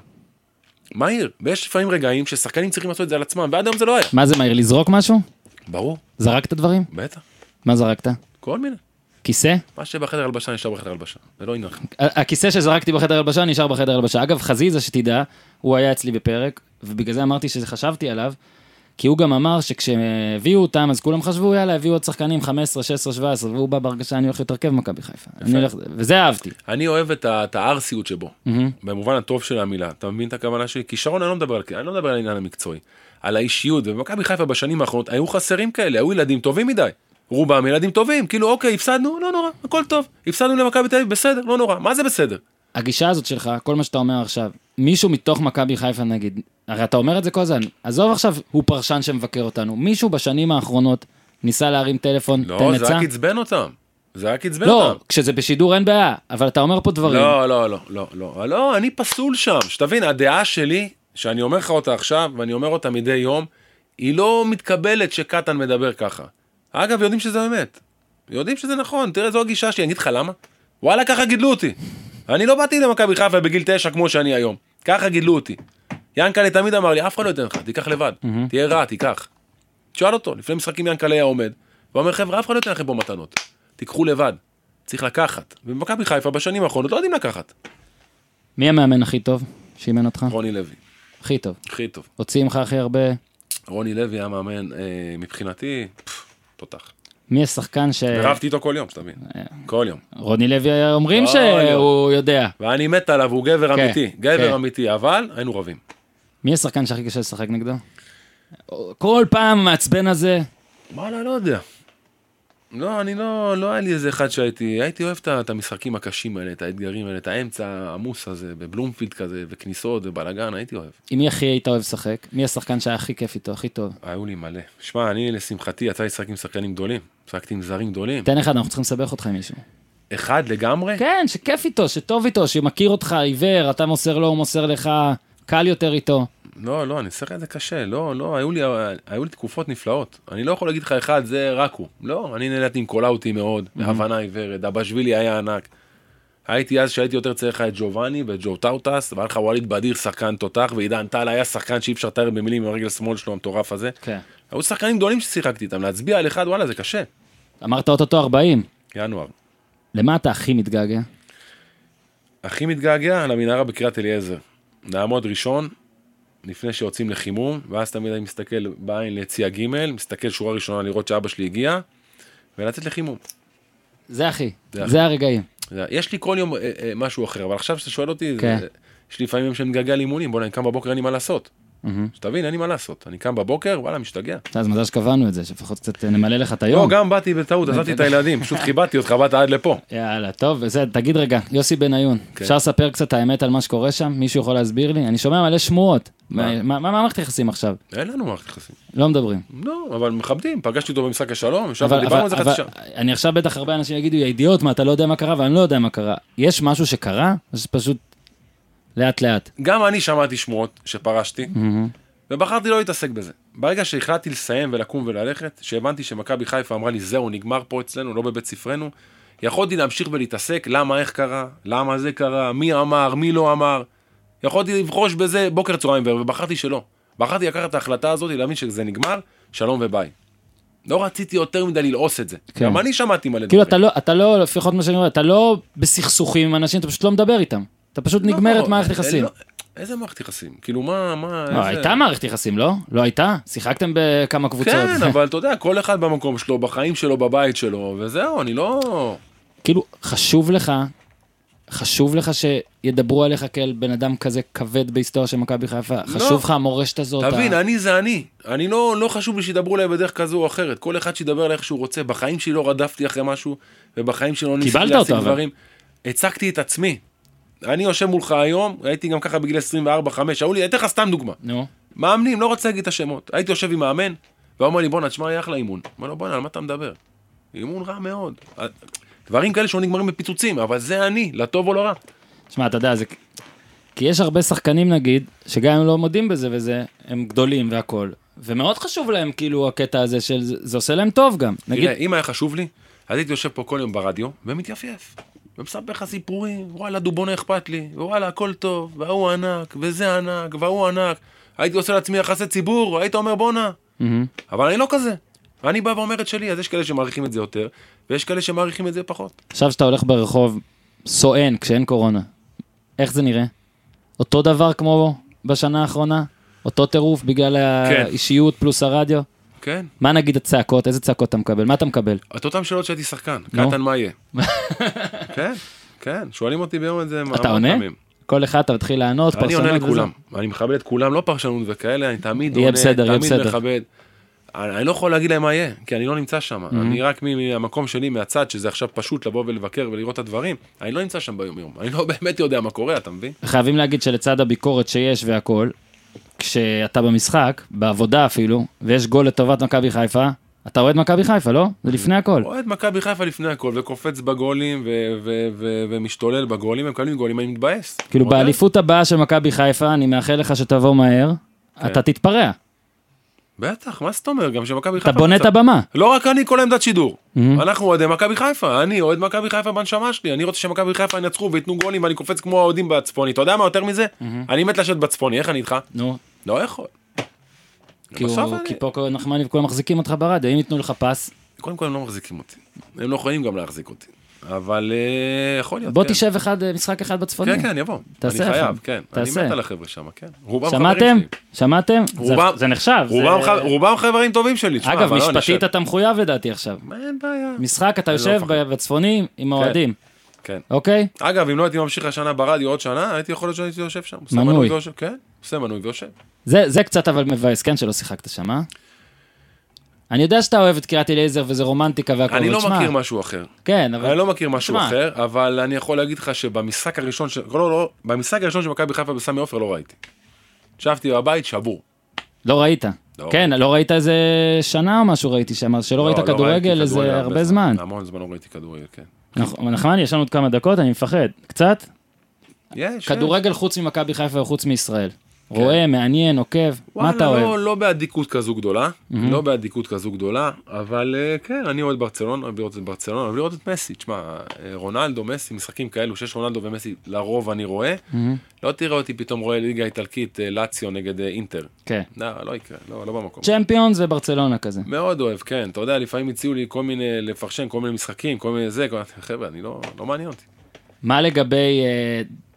[SPEAKER 3] מהיר, ויש לפעמים רגעים ששחקנים צריכים לעשות את זה על עצמם, ועד היום זה לא היה.
[SPEAKER 1] מה זה מהיר, לזרוק משהו?
[SPEAKER 3] ברור,
[SPEAKER 1] זרקת דברים?
[SPEAKER 3] בטח,
[SPEAKER 1] מה זרקת?
[SPEAKER 3] כל מיני.
[SPEAKER 1] כיסא?
[SPEAKER 3] מה שבחדר הלבשה נשאר בחדר הלבשה, זה לא עניין.
[SPEAKER 1] הכיסא שזרקתי בחדר הלבשה נשאר בחדר הלבשה. אגב, חזיזה, שתדע, הוא היה אצלי בפרק, ובגלל זה אמרתי שחשבתי עליו, כי הוא גם אמר שכשהביאו אותם, אז כולם חשבו, יאללה, הביאו עוד שחקנים 15, 16, 17, והוא בא בהרגשה, אני הולך להיות הרכב מכבי חיפה. הולך... וזה אהבתי.
[SPEAKER 3] אני אוהב את ה- את הארסיות שבו. במובן הטוב של המילה, אתה מבין את הכוונה שלי? כישרון אני לא מדבר על, אני לא העניין המקצועי, על האישיות, ובמכבי חיפה בשנים האחרונות היו חסרים כאלה, היו ילדים טובים מדי. רובם ילדים טובים, כאילו אוקיי, הפסדנו, לא נורא, הכל טוב. הפסדנו למכבי תל אביב, בסדר, לא נורא. מה זה בסדר?
[SPEAKER 1] הגישה הזאת שלך, כל מה שאתה אומר עכשיו, מישהו מתוך מכבי חיפה נגיד, הרי אתה אומר את זה כל הזמן, עזוב עכשיו, הוא פרשן שמבקר אותנו, מישהו בשנים האחרונות ניסה להרים טלפון, תן
[SPEAKER 3] לא, זה? רק עצבן אותם. זה רק עצבן
[SPEAKER 1] לא,
[SPEAKER 3] אותם.
[SPEAKER 1] כשזה בשידור אין בעיה, אבל אתה אומר פה דברים.
[SPEAKER 3] לא, לא, לא, לא, לא, לא, אני פסול שם. שתבין, הדעה שלי, שאני אומר לך אותה עכשיו, ואני אומר אותה מדי יום, היא לא מתקבלת שקטן מדבר ככה. אגב, יודעים שזה אמת. יודעים שזה נכון, תראה, זו הגישה שלי, אני אגיד לך למה? וואלה, ככה גידלו אותי. אני לא באתי למכבי חיפה בגיל תשע כמו שאני היום. ככה גידלו אותי. ינקלה תמיד אמר לי, אף אחד לא ייתן לך, תיקח לבד. תהיה רע, תיקח. תשאל אותו, לפני משחקים ינקלה היה עומד, ואומר, חבר'ה, אף אחד לא ייתן לכם פה מתנות. תיקחו לבד. צריך לקחת. ובמכבי חיפה בשנים האחרונות לא יודעים לקחת.
[SPEAKER 1] מי המאמן הכי טוב שאימן אותך?
[SPEAKER 3] רוני לוי,
[SPEAKER 1] הכי טוב.
[SPEAKER 3] הכי טוב.
[SPEAKER 1] הוציא ממך הכי הרבה...
[SPEAKER 3] רוני לוי היה מאמן, אה, מבחינתי, פפ, תותח.
[SPEAKER 1] מי השחקן ש...
[SPEAKER 3] רבתי איתו כל יום, שתבין. כל יום.
[SPEAKER 1] רוני לוי היה- אומרים שהוא יודע.
[SPEAKER 3] ואני מת עליו, הוא גבר
[SPEAKER 1] כן,
[SPEAKER 3] אמיתי.
[SPEAKER 1] כן.
[SPEAKER 3] גבר אמיתי, אבל היינו רבים.
[SPEAKER 1] מי השחקן שהכי קשה לשחק נגדו? כל פעם המעצבן הזה.
[SPEAKER 3] וואלה, לא יודע. לא, אני לא, לא היה לי איזה אחד שהייתי, הייתי אוהב את המשחקים הקשים האלה, את האתגרים האלה, את האמצע העמוס הזה, בבלומפילד כזה, וכניסות ובלאגן, הייתי אוהב.
[SPEAKER 1] עם מי הכי היית אוהב לשחק? מי השחקן שהיה הכי כיף איתו, הכי טוב?
[SPEAKER 3] היו לי מלא. שמע, אני לשמחתי יצא לי לשחק עם שחקנים גדולים, משחקתי עם זרים גדולים.
[SPEAKER 1] תן אחד, אנחנו צריכים לסבך אותך עם מישהו.
[SPEAKER 3] אחד לגמרי,
[SPEAKER 1] כן, שכיף איתו, שטוב איתו, שמכיר אותך, עיוור, אתה מוסר לו, הוא מוסר לך, קל יותר איתו.
[SPEAKER 3] לא, לא, אני אספר את זה קשה, לא, לא, היו לי, היו לי תקופות נפלאות. אני לא יכול להגיד לך אחד, זה רק הוא. לא, אני נהניתי עם קולאוטי מאוד, בהבנה עיוורת, דבשווילי היה ענק. הייתי אז שהייתי יותר צריך את ג'ובאני ואת ג'ו טאוטס, והיה לך ווליד בדיר שחקן תותח, ועידן טל היה שחקן שאי אפשר לתאר במילים עם הרגל שמאל שלו המטורף הזה.
[SPEAKER 1] כן.
[SPEAKER 3] היו שחקנים גדולים ששיחקתי איתם, להצביע על אחד, וואלה, זה קשה.
[SPEAKER 1] אמרת אוטוטו 40.
[SPEAKER 3] ינואר.
[SPEAKER 1] למה אתה הכי מתגעגע?
[SPEAKER 3] הכי מתגעגע למנהרה בקריית אליעזר. לעמוד ראשון, לפני שיוצאים לחימום, ואז תמיד אני מסתכל בעין ליציע ג', מסתכל שורה ראשונה לראות שאבא שלי הגיע, ולצאת לחימום.
[SPEAKER 1] זה הכי,
[SPEAKER 3] זה.
[SPEAKER 1] זה הרגעים.
[SPEAKER 3] זה- יש לי כל יום אה, אה, משהו אחר, אבל עכשיו שאתה שואל אותי,
[SPEAKER 1] כן.
[SPEAKER 3] זה- יש לי לפעמים יום שאני מתגעגע לאימונים, בוא'נה, אני קם בבוקר, אין לי מה לעשות.
[SPEAKER 1] מהמם.
[SPEAKER 3] שתבין, אין לי מה לעשות. אני קם בבוקר, וואלה, משתגע.
[SPEAKER 1] אז מזל שקבענו את זה, שלפחות קצת נמלא לך את היום.
[SPEAKER 3] לא, גם באתי בטעות, עזבתי את הילדים, פשוט כיבדתי אותך, באת עד לפה.
[SPEAKER 1] יאללה, טוב, בסדר, תגיד רגע, יוסי בניון,
[SPEAKER 3] כן.
[SPEAKER 1] אפשר לספר קצת האמת על מה שקורה שם? מישהו יכול להסביר לי? אני שומע מלא שמועות.
[SPEAKER 3] מה?
[SPEAKER 1] מה מה מערכת יחסים עכשיו?
[SPEAKER 3] אין לנו מערכת יחסים.
[SPEAKER 1] לא מדברים.
[SPEAKER 3] לא, אבל מכבדים, פגשתי אותו במשחק השלום, ישבנו, דיברנו על זה חצי שעה.
[SPEAKER 1] אני עכשיו בטח הרבה אנשים יגידו, יא אידיוט, מה, אתה לא יודע מה קרה, ואני לא יודע מה קרה. יש משהו שקרה, שזה פשוט לאט לאט.
[SPEAKER 3] גם אני שמעתי שמועות שפרשתי. ובחרתי לא להתעסק בזה. ברגע שהחלטתי לסיים ולקום וללכת, שהבנתי שמכבי חיפה אמרה לי, זהו, נגמר פה אצלנו, לא בבית ספרנו, יכולתי להמשיך ולהתעסק, למה, איך קרה, למה זה קרה, מי אמר, מי לא אמר. יכולתי לבחוש בזה בוקר, צהריים וערב, ובחרתי שלא. בחרתי לקחת את ההחלטה הזאת, להבין שזה נגמר, שלום וביי. לא רציתי יותר מדי ללעוס את זה.
[SPEAKER 1] כן.
[SPEAKER 3] גם אני שמעתי מלא
[SPEAKER 1] כאילו,
[SPEAKER 3] דברים.
[SPEAKER 1] אתה לא, אתה לא, לפחות מה שאני אומר, אתה לא בסכסוכים עם אנשים, אתה פשוט לא מדבר איתם. אתה פשוט נגמרת
[SPEAKER 3] לא,
[SPEAKER 1] מערכת יחסים.
[SPEAKER 3] לא, איזה מערכת יחסים? כאילו, מה, מה,
[SPEAKER 1] לא,
[SPEAKER 3] איזה...
[SPEAKER 1] הייתה מערכת יחסים, לא? לא הייתה? שיחקתם בכמה קבוצות.
[SPEAKER 3] כן, [LAUGHS] אבל אתה יודע, כל אחד במקום שלו, בחיים שלו, בבית שלו, וזהו, אני לא...
[SPEAKER 1] כאילו, חשוב לך, חשוב לך שידברו עליך כאל בן אדם כזה כבד בהיסטוריה של מכבי חיפה? חשוב לך המורשת הזאת?
[SPEAKER 3] תבין,
[SPEAKER 1] ה-
[SPEAKER 3] אני זה אני. אני לא, לא חשוב לי שידברו אליי בדרך כזו או אחרת. כל אחד שידבר עליי איך שהוא רוצה. בחיים שלי לא רדפתי אחרי משהו, ובחיים שלי לא ניסיתי להשיג. דברים. הצגתי את עצמי. אני יושב מולך היום, הייתי גם ככה בגיל 24-5, היו לי, אתן לך סתם דוגמה.
[SPEAKER 1] נו,
[SPEAKER 3] מאמנים, לא רוצה להגיד את השמות. הייתי יושב עם מאמן, והוא אומר לי, בואנה, תשמע, יהיה אחלה אימון. אומר לו, בואנה, על מה אתה מדבר? אימון רע מאוד. דברים כאלה שלא נגמרים בפיצוצים, אבל זה אני, לטוב או לרע.
[SPEAKER 1] שמע, אתה יודע, זה... כי יש הרבה שחקנים נגיד, שגם אם לא מודים בזה וזה, הם גדולים והכול. ומאוד חשוב להם כאילו הקטע הזה של זה עושה להם טוב גם. נגיד,
[SPEAKER 3] תראה, אם היה חשוב לי, אז הייתי יושב פה כל יום ברדיו ומתייפייף. ומספר לך סיפורים, וואלה דובונה אכפת לי, וואלה הכל טוב, וההוא ענק, וזה ענק, וההוא ענק. הייתי עושה לעצמי יחסי ציבור, היית אומר בואנה.
[SPEAKER 1] מהמם.
[SPEAKER 3] אבל אני לא כזה. אני בא ואומר את שלי, אז יש כאלה שמעריכים את זה יותר, ויש כאלה שמעריכים את זה פחות.
[SPEAKER 1] עכשיו שאתה הולך ברחוב, סואן כשאין קורונה, איך זה נראה? אותו דבר כמו בשנה האחרונה? אותו טירוף בגלל
[SPEAKER 3] כן.
[SPEAKER 1] האישיות פלוס הרדיו?
[SPEAKER 3] כן.
[SPEAKER 1] מה נגיד הצעקות? איזה צעקות אתה מקבל? מה אתה מקבל?
[SPEAKER 3] את אותן שאלות שהייתי שחקן. קטן מה יהיה? [LAUGHS] כן, כן, שואלים אותי ביום את זה
[SPEAKER 1] אתה עונה? כל אחד אתה מתחיל לענות,
[SPEAKER 3] אני עונה
[SPEAKER 1] פרשנות?
[SPEAKER 3] לכולם, אני מכבד את כולם, לא פרשנות וכאלה, אני תמיד עונה, תמיד. מכבד. אני אני לא יכול להגיד להם מה יהיה, כי אני לא נמצא שם. אני רק מהמקום שלי, מהצד, שזה עכשיו פשוט לבוא ולבקר ולראות את הדברים, אני לא נמצא שם ביום יום. אני לא [LAUGHS] באמת יודע מה קורה, אתה מבין?
[SPEAKER 1] חייבים להגיד שלצד הביקורת שיש והכל, כשאתה במשחק, בעבודה אפילו, ויש גול לטובת מכבי חיפה, אתה אוהד מכבי חיפה, לא? זה לפני הכל.
[SPEAKER 3] אוהד מכבי חיפה לפני הכל, וקופץ בגולים, ו- ו- ו- ומשתולל בגולים, הם מקבלים גולים, אני מתבאס.
[SPEAKER 1] כאילו. באליפות הבאה של מכבי חיפה, אני מאחל לך שתבוא מהר,
[SPEAKER 3] כן.
[SPEAKER 1] אתה תתפרע,
[SPEAKER 3] בטח, מה זאת אומרת? גם שמכבי
[SPEAKER 1] אתה
[SPEAKER 3] חיפה...
[SPEAKER 1] בונה את הבמה.
[SPEAKER 3] לא רק אני, כל עמדת שידור. אנחנו אוהדי מכבי חיפה, אני אוהד מכבי חיפה בנשמה שלי, אני רוצה שמכבי חיפה ינצחו וייתנו גולים ואני קופץ כמו האוהדים בצפוני. אתה יודע מה יותר מזה? אני מת לשבת בצפוני, איך אני איתך?
[SPEAKER 1] נו,
[SPEAKER 3] לא יכול.
[SPEAKER 1] כי פה נחמני וכולם מחזיקים אותך ברדיו, אם ייתנו לך פס,
[SPEAKER 3] קודם כל הם לא מחזיקים אותי. הם לא יכולים גם להחזיק אותי. אבל אה, יכול להיות,
[SPEAKER 1] בוא
[SPEAKER 3] כן.
[SPEAKER 1] תשב אחד, אה, משחק אחד בצפוני.
[SPEAKER 3] כן, כן, אני אבוא. אני
[SPEAKER 1] תעשה
[SPEAKER 3] חייב. כן.
[SPEAKER 1] תעשה.
[SPEAKER 3] אני מת על החבר'ה שם, כן. רובם חברים
[SPEAKER 1] שמעתם?
[SPEAKER 3] שלי.
[SPEAKER 1] שמעתם? זה-
[SPEAKER 3] רובם-
[SPEAKER 1] זה נחשב. זה-
[SPEAKER 3] רובם ח- רובם חברים טובים שלי. תשמע,
[SPEAKER 1] אגב,
[SPEAKER 3] לא,
[SPEAKER 1] משפטית אתה מחויב לדעתי עכשיו.
[SPEAKER 3] אין בעיה.
[SPEAKER 1] משחק, אתה
[SPEAKER 3] לא
[SPEAKER 1] יושב
[SPEAKER 3] מפחד.
[SPEAKER 1] בצפוני עם האוהדים,
[SPEAKER 3] כן.
[SPEAKER 1] אוקיי?
[SPEAKER 3] אגב, אם לא הייתי ממשיך השנה ברדיו עוד שנה, הייתי יכול להיות שהייתי יושב שם.
[SPEAKER 1] מנוי.
[SPEAKER 3] כן, עושה מנוי ויושב.
[SPEAKER 1] זה זה קצת אבל מבאס, כן, שלא שיחקת שם, אה? אני יודע שאתה אוהב את קריית אליעזר וזה רומנטיקה והכל,
[SPEAKER 3] אני לא
[SPEAKER 1] תשמע,
[SPEAKER 3] מכיר משהו אחר.
[SPEAKER 1] כן, אבל...
[SPEAKER 3] אני לא מכיר משהו
[SPEAKER 1] תשמע.
[SPEAKER 3] אחר, אבל אני יכול להגיד לך שבמשחק הראשון, של- לא, לא, במשחק הראשון של מכבי חיפה בסמי עופר לא ראיתי. ישבתי בבית שבור.
[SPEAKER 1] לא ראית.
[SPEAKER 3] לא
[SPEAKER 1] כן,
[SPEAKER 3] ראיתי.
[SPEAKER 1] לא ראית איזה שנה או משהו ראיתי שם, שלא ראית
[SPEAKER 3] לא, לא ראיתי
[SPEAKER 1] כדורגל איזה הרבה זמן.
[SPEAKER 3] המון זמן לא ראיתי כדורגל, כן.
[SPEAKER 1] נכון, נחמני, יש לנו עוד כמה דקות, אני מפחד. קצת?
[SPEAKER 3] יש.
[SPEAKER 1] כדורגל חוץ ממכבי חיפה וחוץ מישראל. רואה, מעניין, עוקב, מה אתה אוהב?
[SPEAKER 3] לא, לא באדיקות כזו גדולה, לא באדיקות כזו גדולה, אבל אה, כן, אני אוהד ברצלונה, אוהב לראות את ברצלונה, אוהב לראות את מסי, תשמע, אה, רונלדו, מסי, משחקים כאלו שיש רונלדו ומסי, לרוב אני רואה, לא תראה אותי פתאום רואה ליגה איטלקית, אה, לאציו נגד אינטר.
[SPEAKER 1] כן.
[SPEAKER 3] לא, לא יקרה, לא, לא במקום.
[SPEAKER 1] צ'מפיונס וברצלונה כזה.
[SPEAKER 3] מאוד אוהב, כן, אתה יודע, לפעמים הציעו לי כל מיני, לפרשן כל מיני משחקים, כל מיני זה. חבר'ה, אני לא, לא מעניין אותי.
[SPEAKER 1] מה לגבי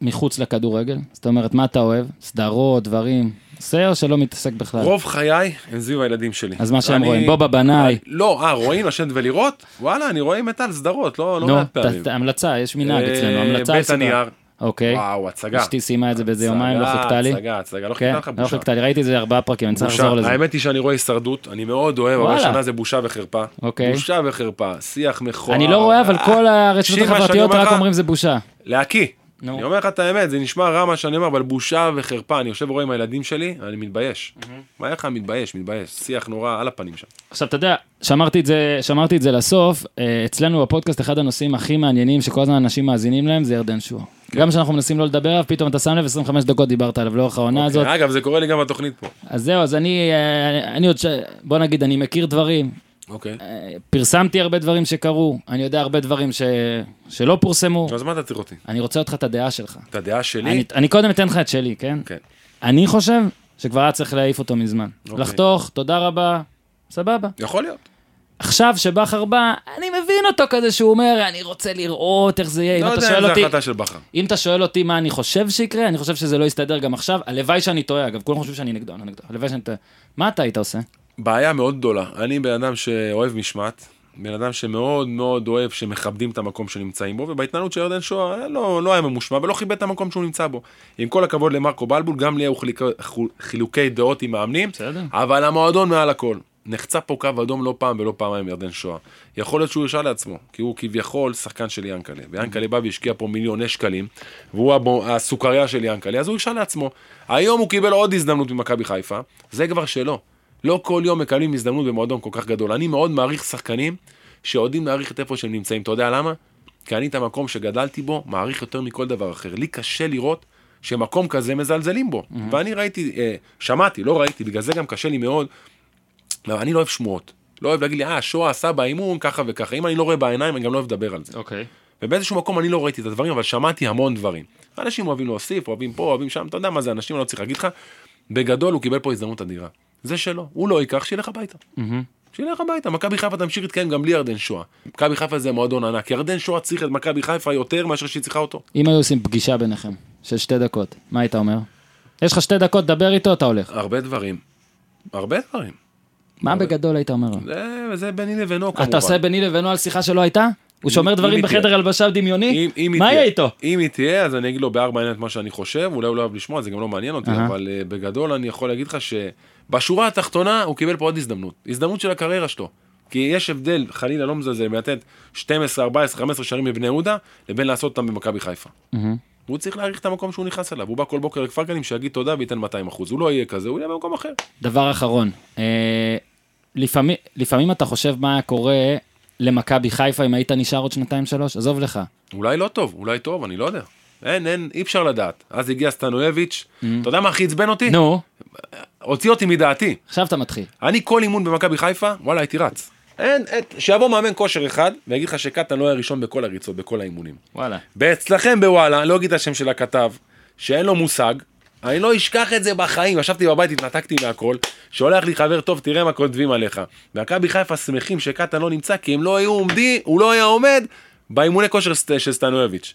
[SPEAKER 1] מחוץ לכדורגל? זאת אומרת, מה אתה אוהב? סדרות, דברים? עושה או שלא מתעסק בכלל?
[SPEAKER 3] רוב חיי הם סביב הילדים שלי.
[SPEAKER 1] אז מה שהם
[SPEAKER 3] אני-
[SPEAKER 1] רואים, בובה בנאי.
[SPEAKER 3] לא, אה, רואים לשבת ולראות? וואלה, אני רואה מטאל סדרות, לא לא
[SPEAKER 1] נו,
[SPEAKER 3] מעט פעמים.
[SPEAKER 1] ת- המלצה, יש מנהג
[SPEAKER 3] אה,
[SPEAKER 1] אצלנו, המלצה על
[SPEAKER 3] בית. הנייר.
[SPEAKER 1] אוקיי.
[SPEAKER 3] וואו, הצגה.
[SPEAKER 1] אשתי סיימה את זה באיזה יומיים, לא חיכתה לי.
[SPEAKER 3] הצגה, הצגה, לא
[SPEAKER 1] כן,
[SPEAKER 3] חיכתה לך
[SPEAKER 1] לא
[SPEAKER 3] בושה.
[SPEAKER 1] חיכתה לי, ראיתי את זה ארבעה פרקים, אני צריך. לחזור לזה.
[SPEAKER 3] האמת היא שאני רואה הישרדות, אני מאוד אוהב, אבל. השנה זה בושה וחרפה.
[SPEAKER 1] אוקיי.
[SPEAKER 3] בושה וחרפה, שיח מכוער.
[SPEAKER 1] אני לא רואה, אבל
[SPEAKER 3] אה,
[SPEAKER 1] כל הרשתות החברתיות רק. אומרים זה בושה.
[SPEAKER 3] להקיא.
[SPEAKER 1] נו.
[SPEAKER 3] אני אומר לך את האמת, זה נשמע רע מה שאני אומר, אבל בושה וחרפה. אני יושב ורואה עם הילדים שלי, אני מתבייש. מה איך אני מתבייש, מתבייש. שיח נורא על הפנים שם.
[SPEAKER 1] עכשיו, אתה יודע, שמרתי את זה, שמרתי את זה לסוף, אה, אצלנו בפודקאסט אחד הנושאים הכי מעניינים שכל הזמן אנשים מאזינים להם זה ירדן שואה.
[SPEAKER 3] כן.
[SPEAKER 1] גם כשאנחנו מנסים לא לדבר עליו, פתאום אתה שם לב 25 דקות דיברת עליו לאורך העונה הזאת.
[SPEAKER 3] אגב, זה קורה לי גם בתוכנית פה.
[SPEAKER 1] אז זהו, אז אני, אה, אני עוד, ש... בוא נגיד, אני מכיר דברים,
[SPEAKER 3] אוקיי.
[SPEAKER 1] אה, פרסמתי הרבה דברים שקרו, אני יודע הרבה דברים ש... שלא פורסמו,
[SPEAKER 3] אז מה אתה צריך אותי?
[SPEAKER 1] אני רוצה אותך את הדעה שלך.
[SPEAKER 3] את הדעה שלי?
[SPEAKER 1] אני, אני קודם אתן לך את שלי, כן?
[SPEAKER 3] כן.
[SPEAKER 1] אני חושב שכבר היה צריך להעיף אותו מזמן.
[SPEAKER 3] אוקיי.
[SPEAKER 1] לחתוך, תודה רבה, סבבה.
[SPEAKER 3] יכול להיות.
[SPEAKER 1] עכשיו שבכר בא, אני מבין אותו כזה שהוא אומר, אני רוצה לראות איך זה יהיה. אם
[SPEAKER 3] לא
[SPEAKER 1] אתה
[SPEAKER 3] יודע אם
[SPEAKER 1] אותי,
[SPEAKER 3] החלטה של בכר.
[SPEAKER 1] אם אתה שואל אותי מה אני חושב שיקרה, אני חושב שזה לא יסתדר גם עכשיו. הלוואי שאני טועה, אגב, כולם חושבים שאני נגדו, אני לא נגדו. הלוואי שאני טועה. מה אתה היית עושה?
[SPEAKER 3] בעיה מאוד גדולה. אני בן אדם שאוהב משמעת, בן אדם שמאוד מאוד אוהב שמכבדים את המקום שנמצאים בו, ובהתנהלות של ירדן שואה לא, לא היה ממושמע ולא כיבד את המקום שהוא נמצא בו. עם כל הכבוד למרקו בלבול, גם לי היו חילוקי, חילוקי דעות עם מאמנים,
[SPEAKER 1] בסדר.
[SPEAKER 3] אבל המועדון מעל הכל. נחצה פה קו אדום לא פעם ולא פעמיים ירדן שואה. יכול להיות שהוא הרשה לעצמו, כי הוא כביכול שחקן של ינקלה, ויאנקלה בא והשקיע פה מיליוני שקלים, והוא הבו- הסוכריה של ינקלה, אז הוא הרשה לעצמו. היום הוא קיבל עוד הזדמנות ממכבי חיפה, זה כבר שלו. לא כל יום מקבלים הזדמנות במועדון כל כך גדול. אני מאוד מעריך שחקנים שיודעים להעריך את איפה שהם נמצאים. אתה יודע למה? כי אני את המקום שגדלתי בו מעריך יותר מכל דבר אחר. לי קשה לראות שמקום כזה מזלזלים בו. ואני ראיתי, אה, שמעתי, לא ראיתי, בגלל זה גם קשה לי מאוד. לא, אני לא אוהב שמועות. לא אוהב להגיד לי, אה, שואה עשה באימון ככה וככה. אם אני לא רואה בעיניים, אני גם לא אוהב לדבר על זה.
[SPEAKER 1] אוקיי.
[SPEAKER 3] ובאיזשהו מקום אני לא ראיתי את הדברים, אבל שמעתי המון דברים. אנשים אוהבים להוסיף, אוהבים פה, אוהבים שם, אתה יודע מה זה אנשים, אני לא צריך להגיד לך. בגדול הוא קיבל פה הזדמנות אדירה. זה שלו, הוא לא ייקח, שילך הביתה. שילך הביתה, מכבי חיפה תמשיך להתקיים גם בלי ירדן שואה. מכבי חיפה זה מועדון ענק, ירדן שואה צריך את מכבי חיפה יותר מאשר שהיא צריכה אותו.
[SPEAKER 1] אם היו עושים פגישה ביניכם, של שתי דקות, מה היית אומר? יש לך שתי דקות, דבר איתו, אתה הולך.
[SPEAKER 3] הרבה דברים. הרבה דברים.
[SPEAKER 1] מה בגדול היית אומר?
[SPEAKER 3] זה, זה ביני לבינו כמובן.
[SPEAKER 1] אתה עושה ביני לבינו על שיחה שלא הייתה? הוא שומר דברים בחדר. הלבשה דמיוני? מה יהיה איתו?
[SPEAKER 3] אם היא תהיה, אז אני אגיד לו בארבע עיניים את מה שאני חושב, אולי הוא לא אוהב לשמוע, זה גם לא מעניין אותי. אבל uh, בגדול אני יכול להגיד לך שבשורה התחתונה הוא קיבל פה עוד הזדמנות. הזדמנות של הקריירה שלו. כי יש הבדל, חלילה לא מזלזל, לתת 12, 14, 15 שערים בבני יהודה, לבין לעשות אותם במכבי חיפה.
[SPEAKER 1] מהמם.
[SPEAKER 3] הוא צריך להעריך את המקום שהוא נכנס אליו, הוא בא כל בוקר לכפר גלים שיגיד תודה וייתן 200 אחוז, הוא לא יהיה כזה, הוא יהיה במקום אחר.
[SPEAKER 1] דבר אחרון, אה, לפעמים, לפעמים אתה חושב מה היה קורה למכבי חיפה אם היית נשאר עוד שנתיים שלוש? עזוב לך.
[SPEAKER 3] אולי לא טוב, אולי טוב, אני לא יודע. אין, אין, אי אפשר לדעת. אז הגיע סטנואביץ', אתה יודע מה הכי עצבן אותי?
[SPEAKER 1] נו,
[SPEAKER 3] הוציא אותי מדעתי.
[SPEAKER 1] עכשיו אתה מתחיל.
[SPEAKER 3] אני כל אימון במכבי חיפה, וואלה, הייתי רץ. אין, אין, שיבוא מאמן כושר אחד, ויגיד לך שקטן לא היה ראשון בכל הריצות, בכל האימונים.
[SPEAKER 1] וואלה.
[SPEAKER 3] ואצלכם בוואלה, לא אגיד את השם של הכתב, שאין לו מושג, אני לא אשכח את זה בחיים, ישבתי בבית, התנתקתי מהכל, שולח לי חבר טוב, תראה מה כותבים עליך. מכבי חיפה שמחים שקטן לא נמצא, כי הם לא היו עומדים, הוא לא היה עומד באימוני כושר של סטנואביץ'.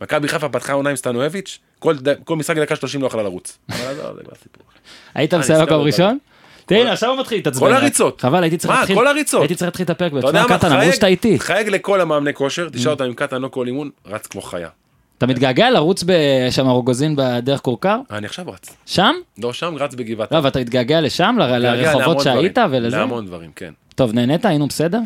[SPEAKER 3] מכבי חיפה פתחה עונה עם סטנואביץ', כל, ד- כל משחק דקה 30 לא יכלה לרוץ. אבל.
[SPEAKER 1] היית מסיים
[SPEAKER 3] סתם
[SPEAKER 1] מקום
[SPEAKER 3] לא
[SPEAKER 1] ראשון? תראה, עכשיו הוא מתחיל להתעצבן.
[SPEAKER 3] כל. הריצות.
[SPEAKER 1] חבל, הייתי צריך
[SPEAKER 3] מה,
[SPEAKER 1] להתחיל.
[SPEAKER 3] כל הריצות.
[SPEAKER 1] הייתי צריך להתחיל את הפרק.
[SPEAKER 3] אתה מה,
[SPEAKER 1] קטן, אמרו שאתה איתי.
[SPEAKER 3] תחייג לכל המאמני כושר, תשאל אותם אם קטן לא כל אימון, רץ כמו חיה.
[SPEAKER 1] אתה מתגעגע לרוץ שם רוגוזין בדרך כורכר?
[SPEAKER 3] אני עכשיו רץ.
[SPEAKER 1] שם?
[SPEAKER 3] לא שם, רץ בגבעת.
[SPEAKER 1] לא, ואתה מתגעגע לשם, לרחובות שהיית. ולזה?
[SPEAKER 3] להמון דברים, כן.
[SPEAKER 1] טוב, נהנית? היינו בסדר?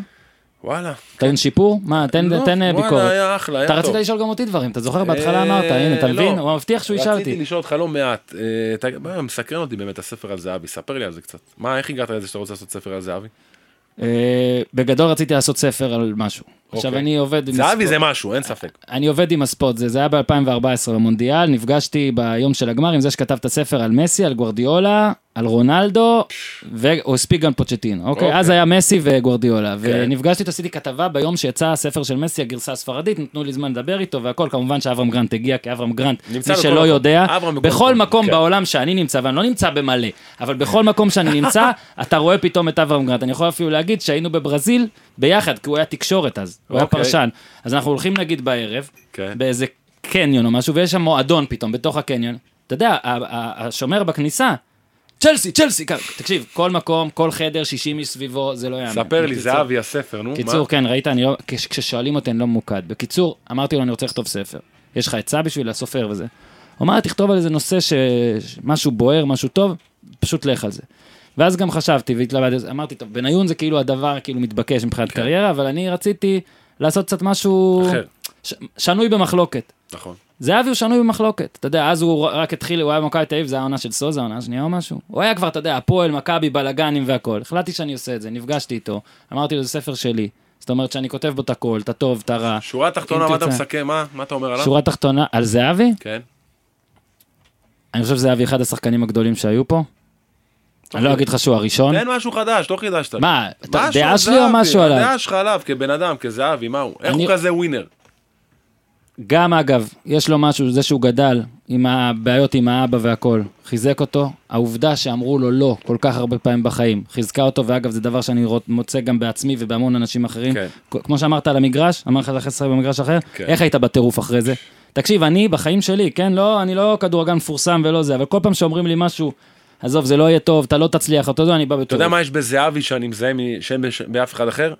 [SPEAKER 3] וואלה.
[SPEAKER 1] תן שיפור? מה, תן
[SPEAKER 3] לא,
[SPEAKER 1] תן, אה,
[SPEAKER 3] וואלה,
[SPEAKER 1] ביקורת.
[SPEAKER 3] היה אחלה, היה
[SPEAKER 1] אתה
[SPEAKER 3] טוב.
[SPEAKER 1] רצית לשאול גם אותי דברים, אתה זוכר? בהתחלה
[SPEAKER 3] אה,
[SPEAKER 1] אמרת, הנה, אתה
[SPEAKER 3] לא.
[SPEAKER 1] מבין? הוא מבטיח שהוא ישאל
[SPEAKER 3] רציתי
[SPEAKER 1] אותי.
[SPEAKER 3] לשאול אותך לא מעט. אה, אתה- מסקרן אותי באמת הספר על זהבי, ספר לי על זה קצת. מה, איך הגעת לזה שאתה רוצה לעשות ספר על זהבי?
[SPEAKER 1] בגדול רציתי לעשות ספר על משהו. עכשיו
[SPEAKER 3] אוקיי.
[SPEAKER 1] אני עובד עם
[SPEAKER 3] זהבי זה משהו, אין ספק.
[SPEAKER 1] אני עובד עם הספורט, זה, היה ב-2014 במונדיאל, נפגשתי ביום של הגמר עם זה שכתב את הספר על מסי, על גוורדיולה, על רונלדו, והוא הספיק גם פוצ'טינו, אוקיי?
[SPEAKER 3] אוקיי.
[SPEAKER 1] אז היה מסי וגוורדיולה, ונפגשתי איתו, עשיתי כתבה ביום שיצא הספר של מסי, הגרסה הספרדית, נתנו לי זמן לדבר איתו והכל, כמובן שאברהם גרנט הגיע, כי אברהם גרנט, מי שלא. יודע,
[SPEAKER 3] בכל מקום כן.
[SPEAKER 1] בעולם שאני נמצא, ואני לא נמצא במלא, אבל בכל מקום שאני נמצא, [LAUGHS] אתה רואה פתאום את אברהם גרנט. אני יכול אפילו להגיד שהיינו בברזיל ביחד, כי הוא היה תקשורת אז, הוא היה
[SPEAKER 3] אוקיי.
[SPEAKER 1] פרשן. אז אנחנו הולכים נגיד בערב,
[SPEAKER 3] כן.
[SPEAKER 1] באיזה קניון או משהו, ויש שם מועדון פתאום, בתוך הקניון. אתה יודע, השומר בכניסה, צ'לסי, צ'לסי, תקשיב, כל מקום, כל חדר, 60 איש סביבו, זה לא יאמן.
[SPEAKER 3] ספר לי,
[SPEAKER 1] בקיצור-
[SPEAKER 3] זהבי הספר, נו,
[SPEAKER 1] קיצור? כן, ראית, אני לא, כש- כששואלים אותי אני לא ממוקד. בקיצור, אמרתי לו, אני רוצה לכתוב ספר. יש לך עצה בשביל הסופר וזה. הוא אמר, תכתוב על איזה נושא ש... משהו בוער, משהו טוב, פשוט לך על זה. ואז גם חשבתי והתלבטתי, אמרתי, טוב, בניון זה כאילו הדבר כאילו מתבקש מבחינת קריירה, אבל אני רציתי לעשות קצת משהו
[SPEAKER 3] אחר.
[SPEAKER 1] ש... שנוי במחלוקת.
[SPEAKER 3] נכון.
[SPEAKER 1] זהבי הוא שנוי במחלוקת, אתה יודע, אז הוא רק התחיל, הוא היה במכבי תל אביב, זה היה העונה של סוזה, העונה השנייה או משהו. הוא היה כבר, אתה יודע, הפועל, מכבי, בלאגנים והכל. החלטתי שאני עושה את זה, נפגשתי איתו, אמרתי לו, זה ספר שלי. זאת אומרת שאני כותב בו את הכל, את הטוב, את הרע.
[SPEAKER 3] שורה תחתונה, מה אתה. מסכם? מה? מה אתה אומר עליו?
[SPEAKER 1] שורה תחתונה, על זהבי,
[SPEAKER 3] כן.
[SPEAKER 1] אני חושב שזהבי אחד השחקנים הגדולים שהיו פה. אני לא אגיד לך שהוא הראשון.
[SPEAKER 3] תן משהו חדש, לא חידשת.
[SPEAKER 1] מה, דעה שלי או משהו עליו?
[SPEAKER 3] הדעה שלך עליו, כבן אדם, כזהבי, מה הוא? איך הוא כזה ווינר?
[SPEAKER 1] גם אגב, יש לו משהו, זה שהוא גדל עם הבעיות עם האבא והכל, חיזק אותו. העובדה שאמרו לו לא כל כך הרבה פעמים בחיים, חיזקה אותו, ואגב, זה דבר שאני מוצא גם בעצמי ובהמון אנשים אחרים.
[SPEAKER 3] כן.
[SPEAKER 1] כמו שאמרת על המגרש, אמר לך אחרי לשחק במגרש אחר,
[SPEAKER 3] כן.
[SPEAKER 1] איך היית בטירוף אחרי זה? תקשיב, אני בחיים שלי, כן, לא, אני לא כדורגל מפורסם ולא זה, אבל כל פעם שאומרים לי משהו, עזוב, זה לא יהיה טוב, אתה לא תצליח, אתה יודע, אני בא בטירוף.
[SPEAKER 3] אתה יודע מה יש בזהבי שאני מזהה שאין באף אחד אחר?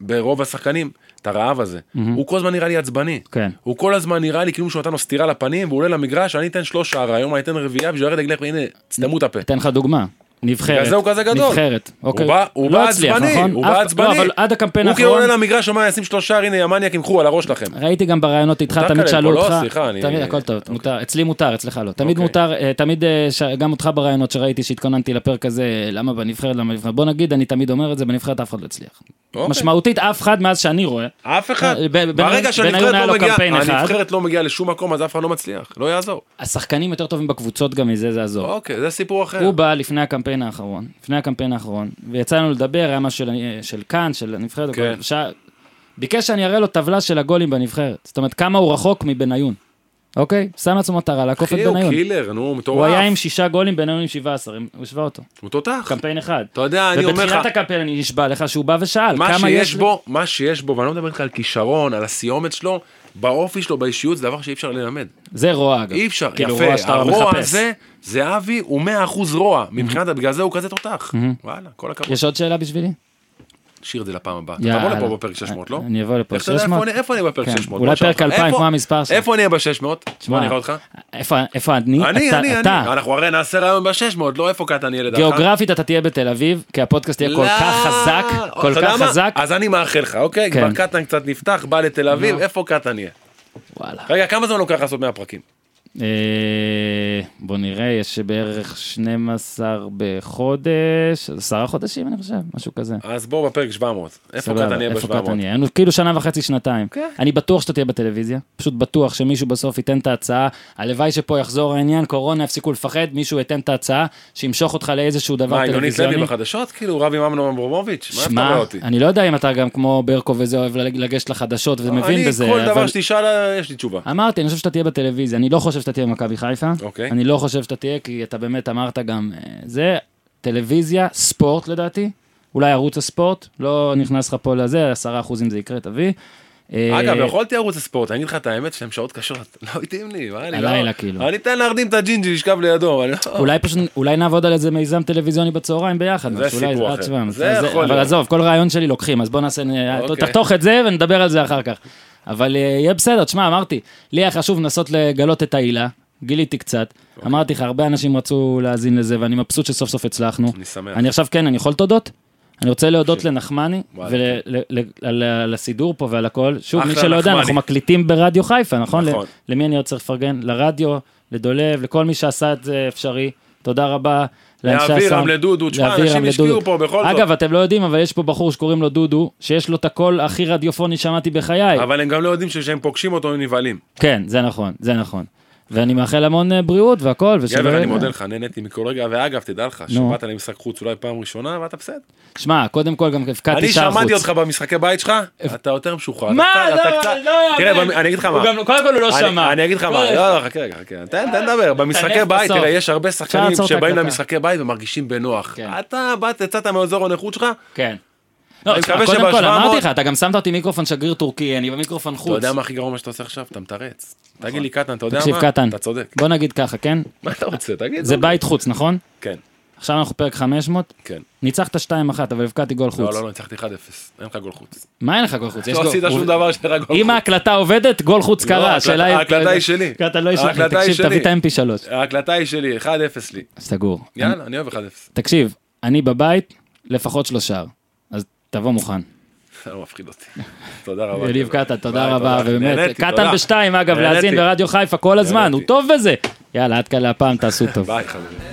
[SPEAKER 3] ברוב השחקנים, את הרעב הזה. הוא כל הזמן נראה לי עצבני.
[SPEAKER 1] כן.
[SPEAKER 3] הוא כל הזמן נראה לי כאילו מישהו נתן לו סטירה לפנים, והוא עולה למגרש, אני אתן שלוש שער היום, אני אתן רביעייה, בשביל לרדת יגיד לך, הנה, תסתמו את הפה.
[SPEAKER 1] אתן לך דוגמה. נבחרת.
[SPEAKER 3] בגלל זה הוא כזה גדול.
[SPEAKER 1] נבחרת. אוקיי.
[SPEAKER 3] הוא בא, הוא
[SPEAKER 1] לא
[SPEAKER 3] בא
[SPEAKER 1] הצליח,
[SPEAKER 3] עצבני,
[SPEAKER 1] נכון?
[SPEAKER 3] הוא
[SPEAKER 1] אף-
[SPEAKER 3] בא עצבני.
[SPEAKER 1] לא, אבל עד הקמפיין
[SPEAKER 3] הוא כאילו
[SPEAKER 1] האחרון,
[SPEAKER 3] עולה למגרש, אומר, ישים שלושה הנה, המניאקים, קחו על הראש שלכם.
[SPEAKER 1] ראיתי גם בראיונות איתך, תמיד שאלו
[SPEAKER 3] לא?
[SPEAKER 1] אותך,
[SPEAKER 3] סליחה, אני-
[SPEAKER 1] תמיד הכל טוב,
[SPEAKER 3] אוקיי.
[SPEAKER 1] מותר, אצלי מותר, אצלך לא. תמיד
[SPEAKER 3] אוקיי.
[SPEAKER 1] מותר, אה, תמיד, אה, ש- גם אותך בראיונות שראיתי שהתכוננתי לפרק הזה, למה בנבחרת, למה בנבחרת, בוא נגיד, אני תמיד אומר את זה, בנבחרת אף אחד לא הצליח.
[SPEAKER 3] אוקיי.
[SPEAKER 1] משמעותית אף אחד מאז שאני רואה.
[SPEAKER 3] אף אחד.
[SPEAKER 1] ב-
[SPEAKER 3] ברגע שהנבחרת לא מגיעה, לא מגיעה לשום מקום, אז אף אחד לא מצליח. לא יעזור.
[SPEAKER 1] השחקנים יותר טובים בקבוצות גם מזה, זה עזוב.
[SPEAKER 3] אוקיי, זה סיפור אחר.
[SPEAKER 1] הוא בא לפני הקמפיין האחרון, לפני הקמפיין האחרון, ויצא לנו לדבר, היה משהו של, של כאן, של הנבחרת,
[SPEAKER 3] כן.
[SPEAKER 1] שעה- ביקש שאני אראה לו טבלה של הגולים בנבחרת. זאת אומרת, כמה הוא רחוק מבניון. אוקיי? שם לעצמו מטרה לעקוף את
[SPEAKER 3] אחי, הוא
[SPEAKER 1] בניון.
[SPEAKER 3] קילר, נו,
[SPEAKER 1] הוא
[SPEAKER 3] מטורף.
[SPEAKER 1] היה עם שישה גולים, בניון עם 17, הם- הוא השווה אותו.
[SPEAKER 3] הוא תותח.
[SPEAKER 1] קמפיין אחד.
[SPEAKER 3] אתה יודע, אני אומר
[SPEAKER 1] ובתחילת
[SPEAKER 3] לך,
[SPEAKER 1] הקמפיין אני נשבע לך שהוא בא ושאל,
[SPEAKER 3] מה
[SPEAKER 1] כמה
[SPEAKER 3] שיש
[SPEAKER 1] יש...
[SPEAKER 3] בו, מה שיש בו, ואני לא מדבר איתך על כישרון, על הסיומת שלו, באופי שלו, באישיות, זה דבר שאי אפשר ללמד.
[SPEAKER 1] זה רוע אגב.
[SPEAKER 3] אי אפשר,
[SPEAKER 1] כאילו,
[SPEAKER 3] יפה,
[SPEAKER 1] רוע שאתה
[SPEAKER 3] הרוע
[SPEAKER 1] מחפש.
[SPEAKER 3] הזה, זהבי הוא 100% רוע, מבחינת, בגלל זה הוא כזה תותח. וואלה, כל הכבוד.
[SPEAKER 1] יש עוד שאלה בשבילי?
[SPEAKER 3] נשאיר את זה לפעם הבאה. אתה. תבוא לפה בפרק 600, לא?
[SPEAKER 1] אני אבוא לפה
[SPEAKER 3] איך אתה יודע
[SPEAKER 1] 600.
[SPEAKER 3] איפה אני- אני בפרק
[SPEAKER 1] כן,
[SPEAKER 3] 600?
[SPEAKER 1] אולי
[SPEAKER 3] בוא,
[SPEAKER 1] פרק
[SPEAKER 3] שאל אותך.
[SPEAKER 1] 2000,
[SPEAKER 3] איפה-
[SPEAKER 1] כמו המספר שלך.
[SPEAKER 3] איפה אני אהיה ב-600? בוא נראה אותך.
[SPEAKER 1] איפה, אני?
[SPEAKER 3] אני, אני. אני. אנחנו הרי נעשה רעיון ב-600, לא איפה קטן ילד אחר.
[SPEAKER 1] גיאוגרפית אתה תהיה בתל אביב, כי הפודקאסט יהיה כל
[SPEAKER 3] לא.
[SPEAKER 1] כך חזק, כל כך? חזק.
[SPEAKER 3] אז אני מאחל לך, אוקיי?
[SPEAKER 1] כן.
[SPEAKER 3] כבר קטן קצת נפתח, בא לתל אביב. איפה קטן יהיה?
[SPEAKER 1] וואלה.
[SPEAKER 3] רגע, כמה זמן לוקח לעשות 100 פרקים?
[SPEAKER 1] אה, בוא נראה, יש בערך 12 בחודש, עשרה חודשים אני חושב, משהו כזה.
[SPEAKER 3] אז בוא בפרק 700. איפה קטן יהיה
[SPEAKER 1] איפה
[SPEAKER 3] ב-700?
[SPEAKER 1] קטן יהיה? היינו כאילו שנה וחצי, שנתיים.
[SPEAKER 3] כן.
[SPEAKER 1] אני בטוח שאתה תהיה בטלוויזיה, פשוט בטוח שמישהו בסוף ייתן את ההצעה, הלוואי שפה יחזור העניין, קורונה יפסיקו לפחד, מישהו ייתן את ההצעה, שימשוך אותך לאיזשהו דבר
[SPEAKER 3] מה, יונית
[SPEAKER 1] טלוויזיוני.
[SPEAKER 3] לוי בחדשות? כאילו רב עם אמנון אברמוביץ'? מה?
[SPEAKER 1] אני לא יודע אם אתה גם כמו ברקו וזה אוהב לגשת לחדשות ומבין בזה,
[SPEAKER 3] אני, כל דבר
[SPEAKER 1] אבל
[SPEAKER 3] שתשאל, יש לי תשובה.
[SPEAKER 1] אמרתי, אני חושב שאתה תהיה בטלוויזיה, אני לא חושב שאתה תהיה במכבי חיפה,
[SPEAKER 3] אוקיי.
[SPEAKER 1] אני לא חושב שאתה תהיה, כי אתה באמת אמרת גם, אה, זה טלוויזיה, ספורט לדעתי, אולי ערוץ הספורט, לא נכנס לך פה לזה, עשרה אחוזים זה יקרה, תביא. אה,
[SPEAKER 3] אגב, יכולתי ערוץ הספורט, אני אגיד לך את האמת שהן שעות קשות, [LAUGHS] לא התאים לי, מה, אני לא...
[SPEAKER 1] הלילה, כאילו.
[SPEAKER 3] אני אתן להרדים את הג'ינג'י, לשכב לידו, לא...
[SPEAKER 1] אולי פשוט, אולי נעבוד על איזה מיזם טלוויזיוני בצהריים ביחד.
[SPEAKER 3] זה סיפור
[SPEAKER 1] אה,
[SPEAKER 3] אחר. זה יכול
[SPEAKER 1] אבל
[SPEAKER 3] להיות.
[SPEAKER 1] עזוב, כל רעיון שלי לוקחים, אז בוא נעשה,
[SPEAKER 3] אוקיי.
[SPEAKER 1] תחתוך את זה ונדבר על זה אחר כך. אבל אה, יהיה בסדר, תשמע, אמרתי, לי היה חשוב לנסות לגלות את העילה, גיליתי קצת,
[SPEAKER 3] אוקיי.
[SPEAKER 1] אמרתי לך, הרבה אנשים רצו להאזין לזה, ואני מבסוט שסוף סוף הצלחנו.
[SPEAKER 3] אני שמח.
[SPEAKER 1] אני עכשיו כן, אני יכול תודות? אני רוצה להודות
[SPEAKER 3] תקשיב.
[SPEAKER 1] לנחמני ועל הסידור פה ועל הכל. שוב, מי שלא יודע. אנחנו מקליטים ברדיו חיפה, נכון?
[SPEAKER 3] נכון.
[SPEAKER 1] למי אני עוד צריך לפרגן? לרדיו, לדולב, לכל מי שעשה את זה אפשרי. תודה רבה. לאנשי
[SPEAKER 3] לאבירם. לדודו, תשמע, אנשים השקיעו. פה בכל זאת.
[SPEAKER 1] אגב, אתם לא יודעים, אבל יש פה בחור שקוראים לו דודו, שיש לו את הקול הכי רדיופוני ששמעתי בחיי.
[SPEAKER 3] אבל הם גם לא יודעים שכשהם פוגשים אותו הם נבהלים.
[SPEAKER 1] כן, זה נכון, זה נכון. ואני מאחל המון אה, בריאות והכל.
[SPEAKER 3] גבר, אני מודה לך, נהניתי מכל רגע, ואגב, תדע לך. שבאת למשחק חוץ אולי פעם ראשונה, ואתה בסדר.
[SPEAKER 1] שמע, קודם כל גם
[SPEAKER 3] אני
[SPEAKER 1] שער חוץ.
[SPEAKER 3] שמעתי אותך במשחקי בית שלך, אתה יותר משוחרר.
[SPEAKER 1] מה? לא,
[SPEAKER 3] קצת-
[SPEAKER 1] לא
[SPEAKER 3] תראה, אני אגיד לך מה.
[SPEAKER 1] קודם כל הוא לא
[SPEAKER 3] אני-
[SPEAKER 1] שמע.
[SPEAKER 3] אני אגיד לך מה,
[SPEAKER 1] לא,
[SPEAKER 3] לא, לא, חכה רגע, חכה, תן תן לדבר, במשחקי בית. תראה, יש הרבה שחקנים שבאים. למשחקי בית ומרגישים בנוח.
[SPEAKER 1] כן.
[SPEAKER 3] אתה באת, יצאת מאזור הנוחות שלך,
[SPEAKER 1] כן. לא,
[SPEAKER 3] אני
[SPEAKER 1] תשמע,
[SPEAKER 3] מקווה
[SPEAKER 1] קודם כל אמרתי
[SPEAKER 3] 700
[SPEAKER 1] לך, אתה גם שמת אותי מיקרופון שגריר טורקי, אני במיקרופון
[SPEAKER 3] אתה
[SPEAKER 1] חוץ.
[SPEAKER 3] יודע מה הכי גרוע מה שאתה עושה עכשיו? אתה מתרץ. תגיד לי קטן, אתה יודע מה?
[SPEAKER 1] תקשיב, קטן.
[SPEAKER 3] אתה צודק.
[SPEAKER 1] בוא נגיד ככה, כן? [LAUGHS]
[SPEAKER 3] מה אתה רוצה? תגיד.
[SPEAKER 1] זה. בית חוץ, נכון?
[SPEAKER 3] כן,
[SPEAKER 1] עכשיו אנחנו פרק 500,
[SPEAKER 3] כן.
[SPEAKER 1] ניצחת 2-1, אבל הבקעתי גול
[SPEAKER 3] לא,
[SPEAKER 1] חוץ.
[SPEAKER 3] לא, לא, ניצחתי 1-0. אין לך גול חוץ.
[SPEAKER 1] מה אין לך גול חוץ?
[SPEAKER 3] לא עשית שום דבר שאין לך גול חוץ.
[SPEAKER 1] אם ההקלטה עובדת, גול חוץ
[SPEAKER 3] לא,
[SPEAKER 1] קרה, השאלה היא...
[SPEAKER 3] ההקלטה היא שלי.
[SPEAKER 1] קטן לא ישלח לי, תקשיב, תביא. את ה-MP3.
[SPEAKER 3] ההקלטה היא שלי, 1-0 לי.
[SPEAKER 1] סגור.
[SPEAKER 3] יאללה, אני אוהב 1-0.
[SPEAKER 1] תקשיב, אני בבית, לפחות שלושה. תבוא מוכן.
[SPEAKER 3] זה לא מפחיד אותי. [LAUGHS] תודה רבה.
[SPEAKER 1] יניב קטן, תודה רבה, ובאמת. קטן בשתיים, אגב, להאזין ברדיו חיפה כל הזמן, הוא טוב בזה. יאללה, עד כאן להפעם, תעשו טוב.
[SPEAKER 3] ביי, חברים.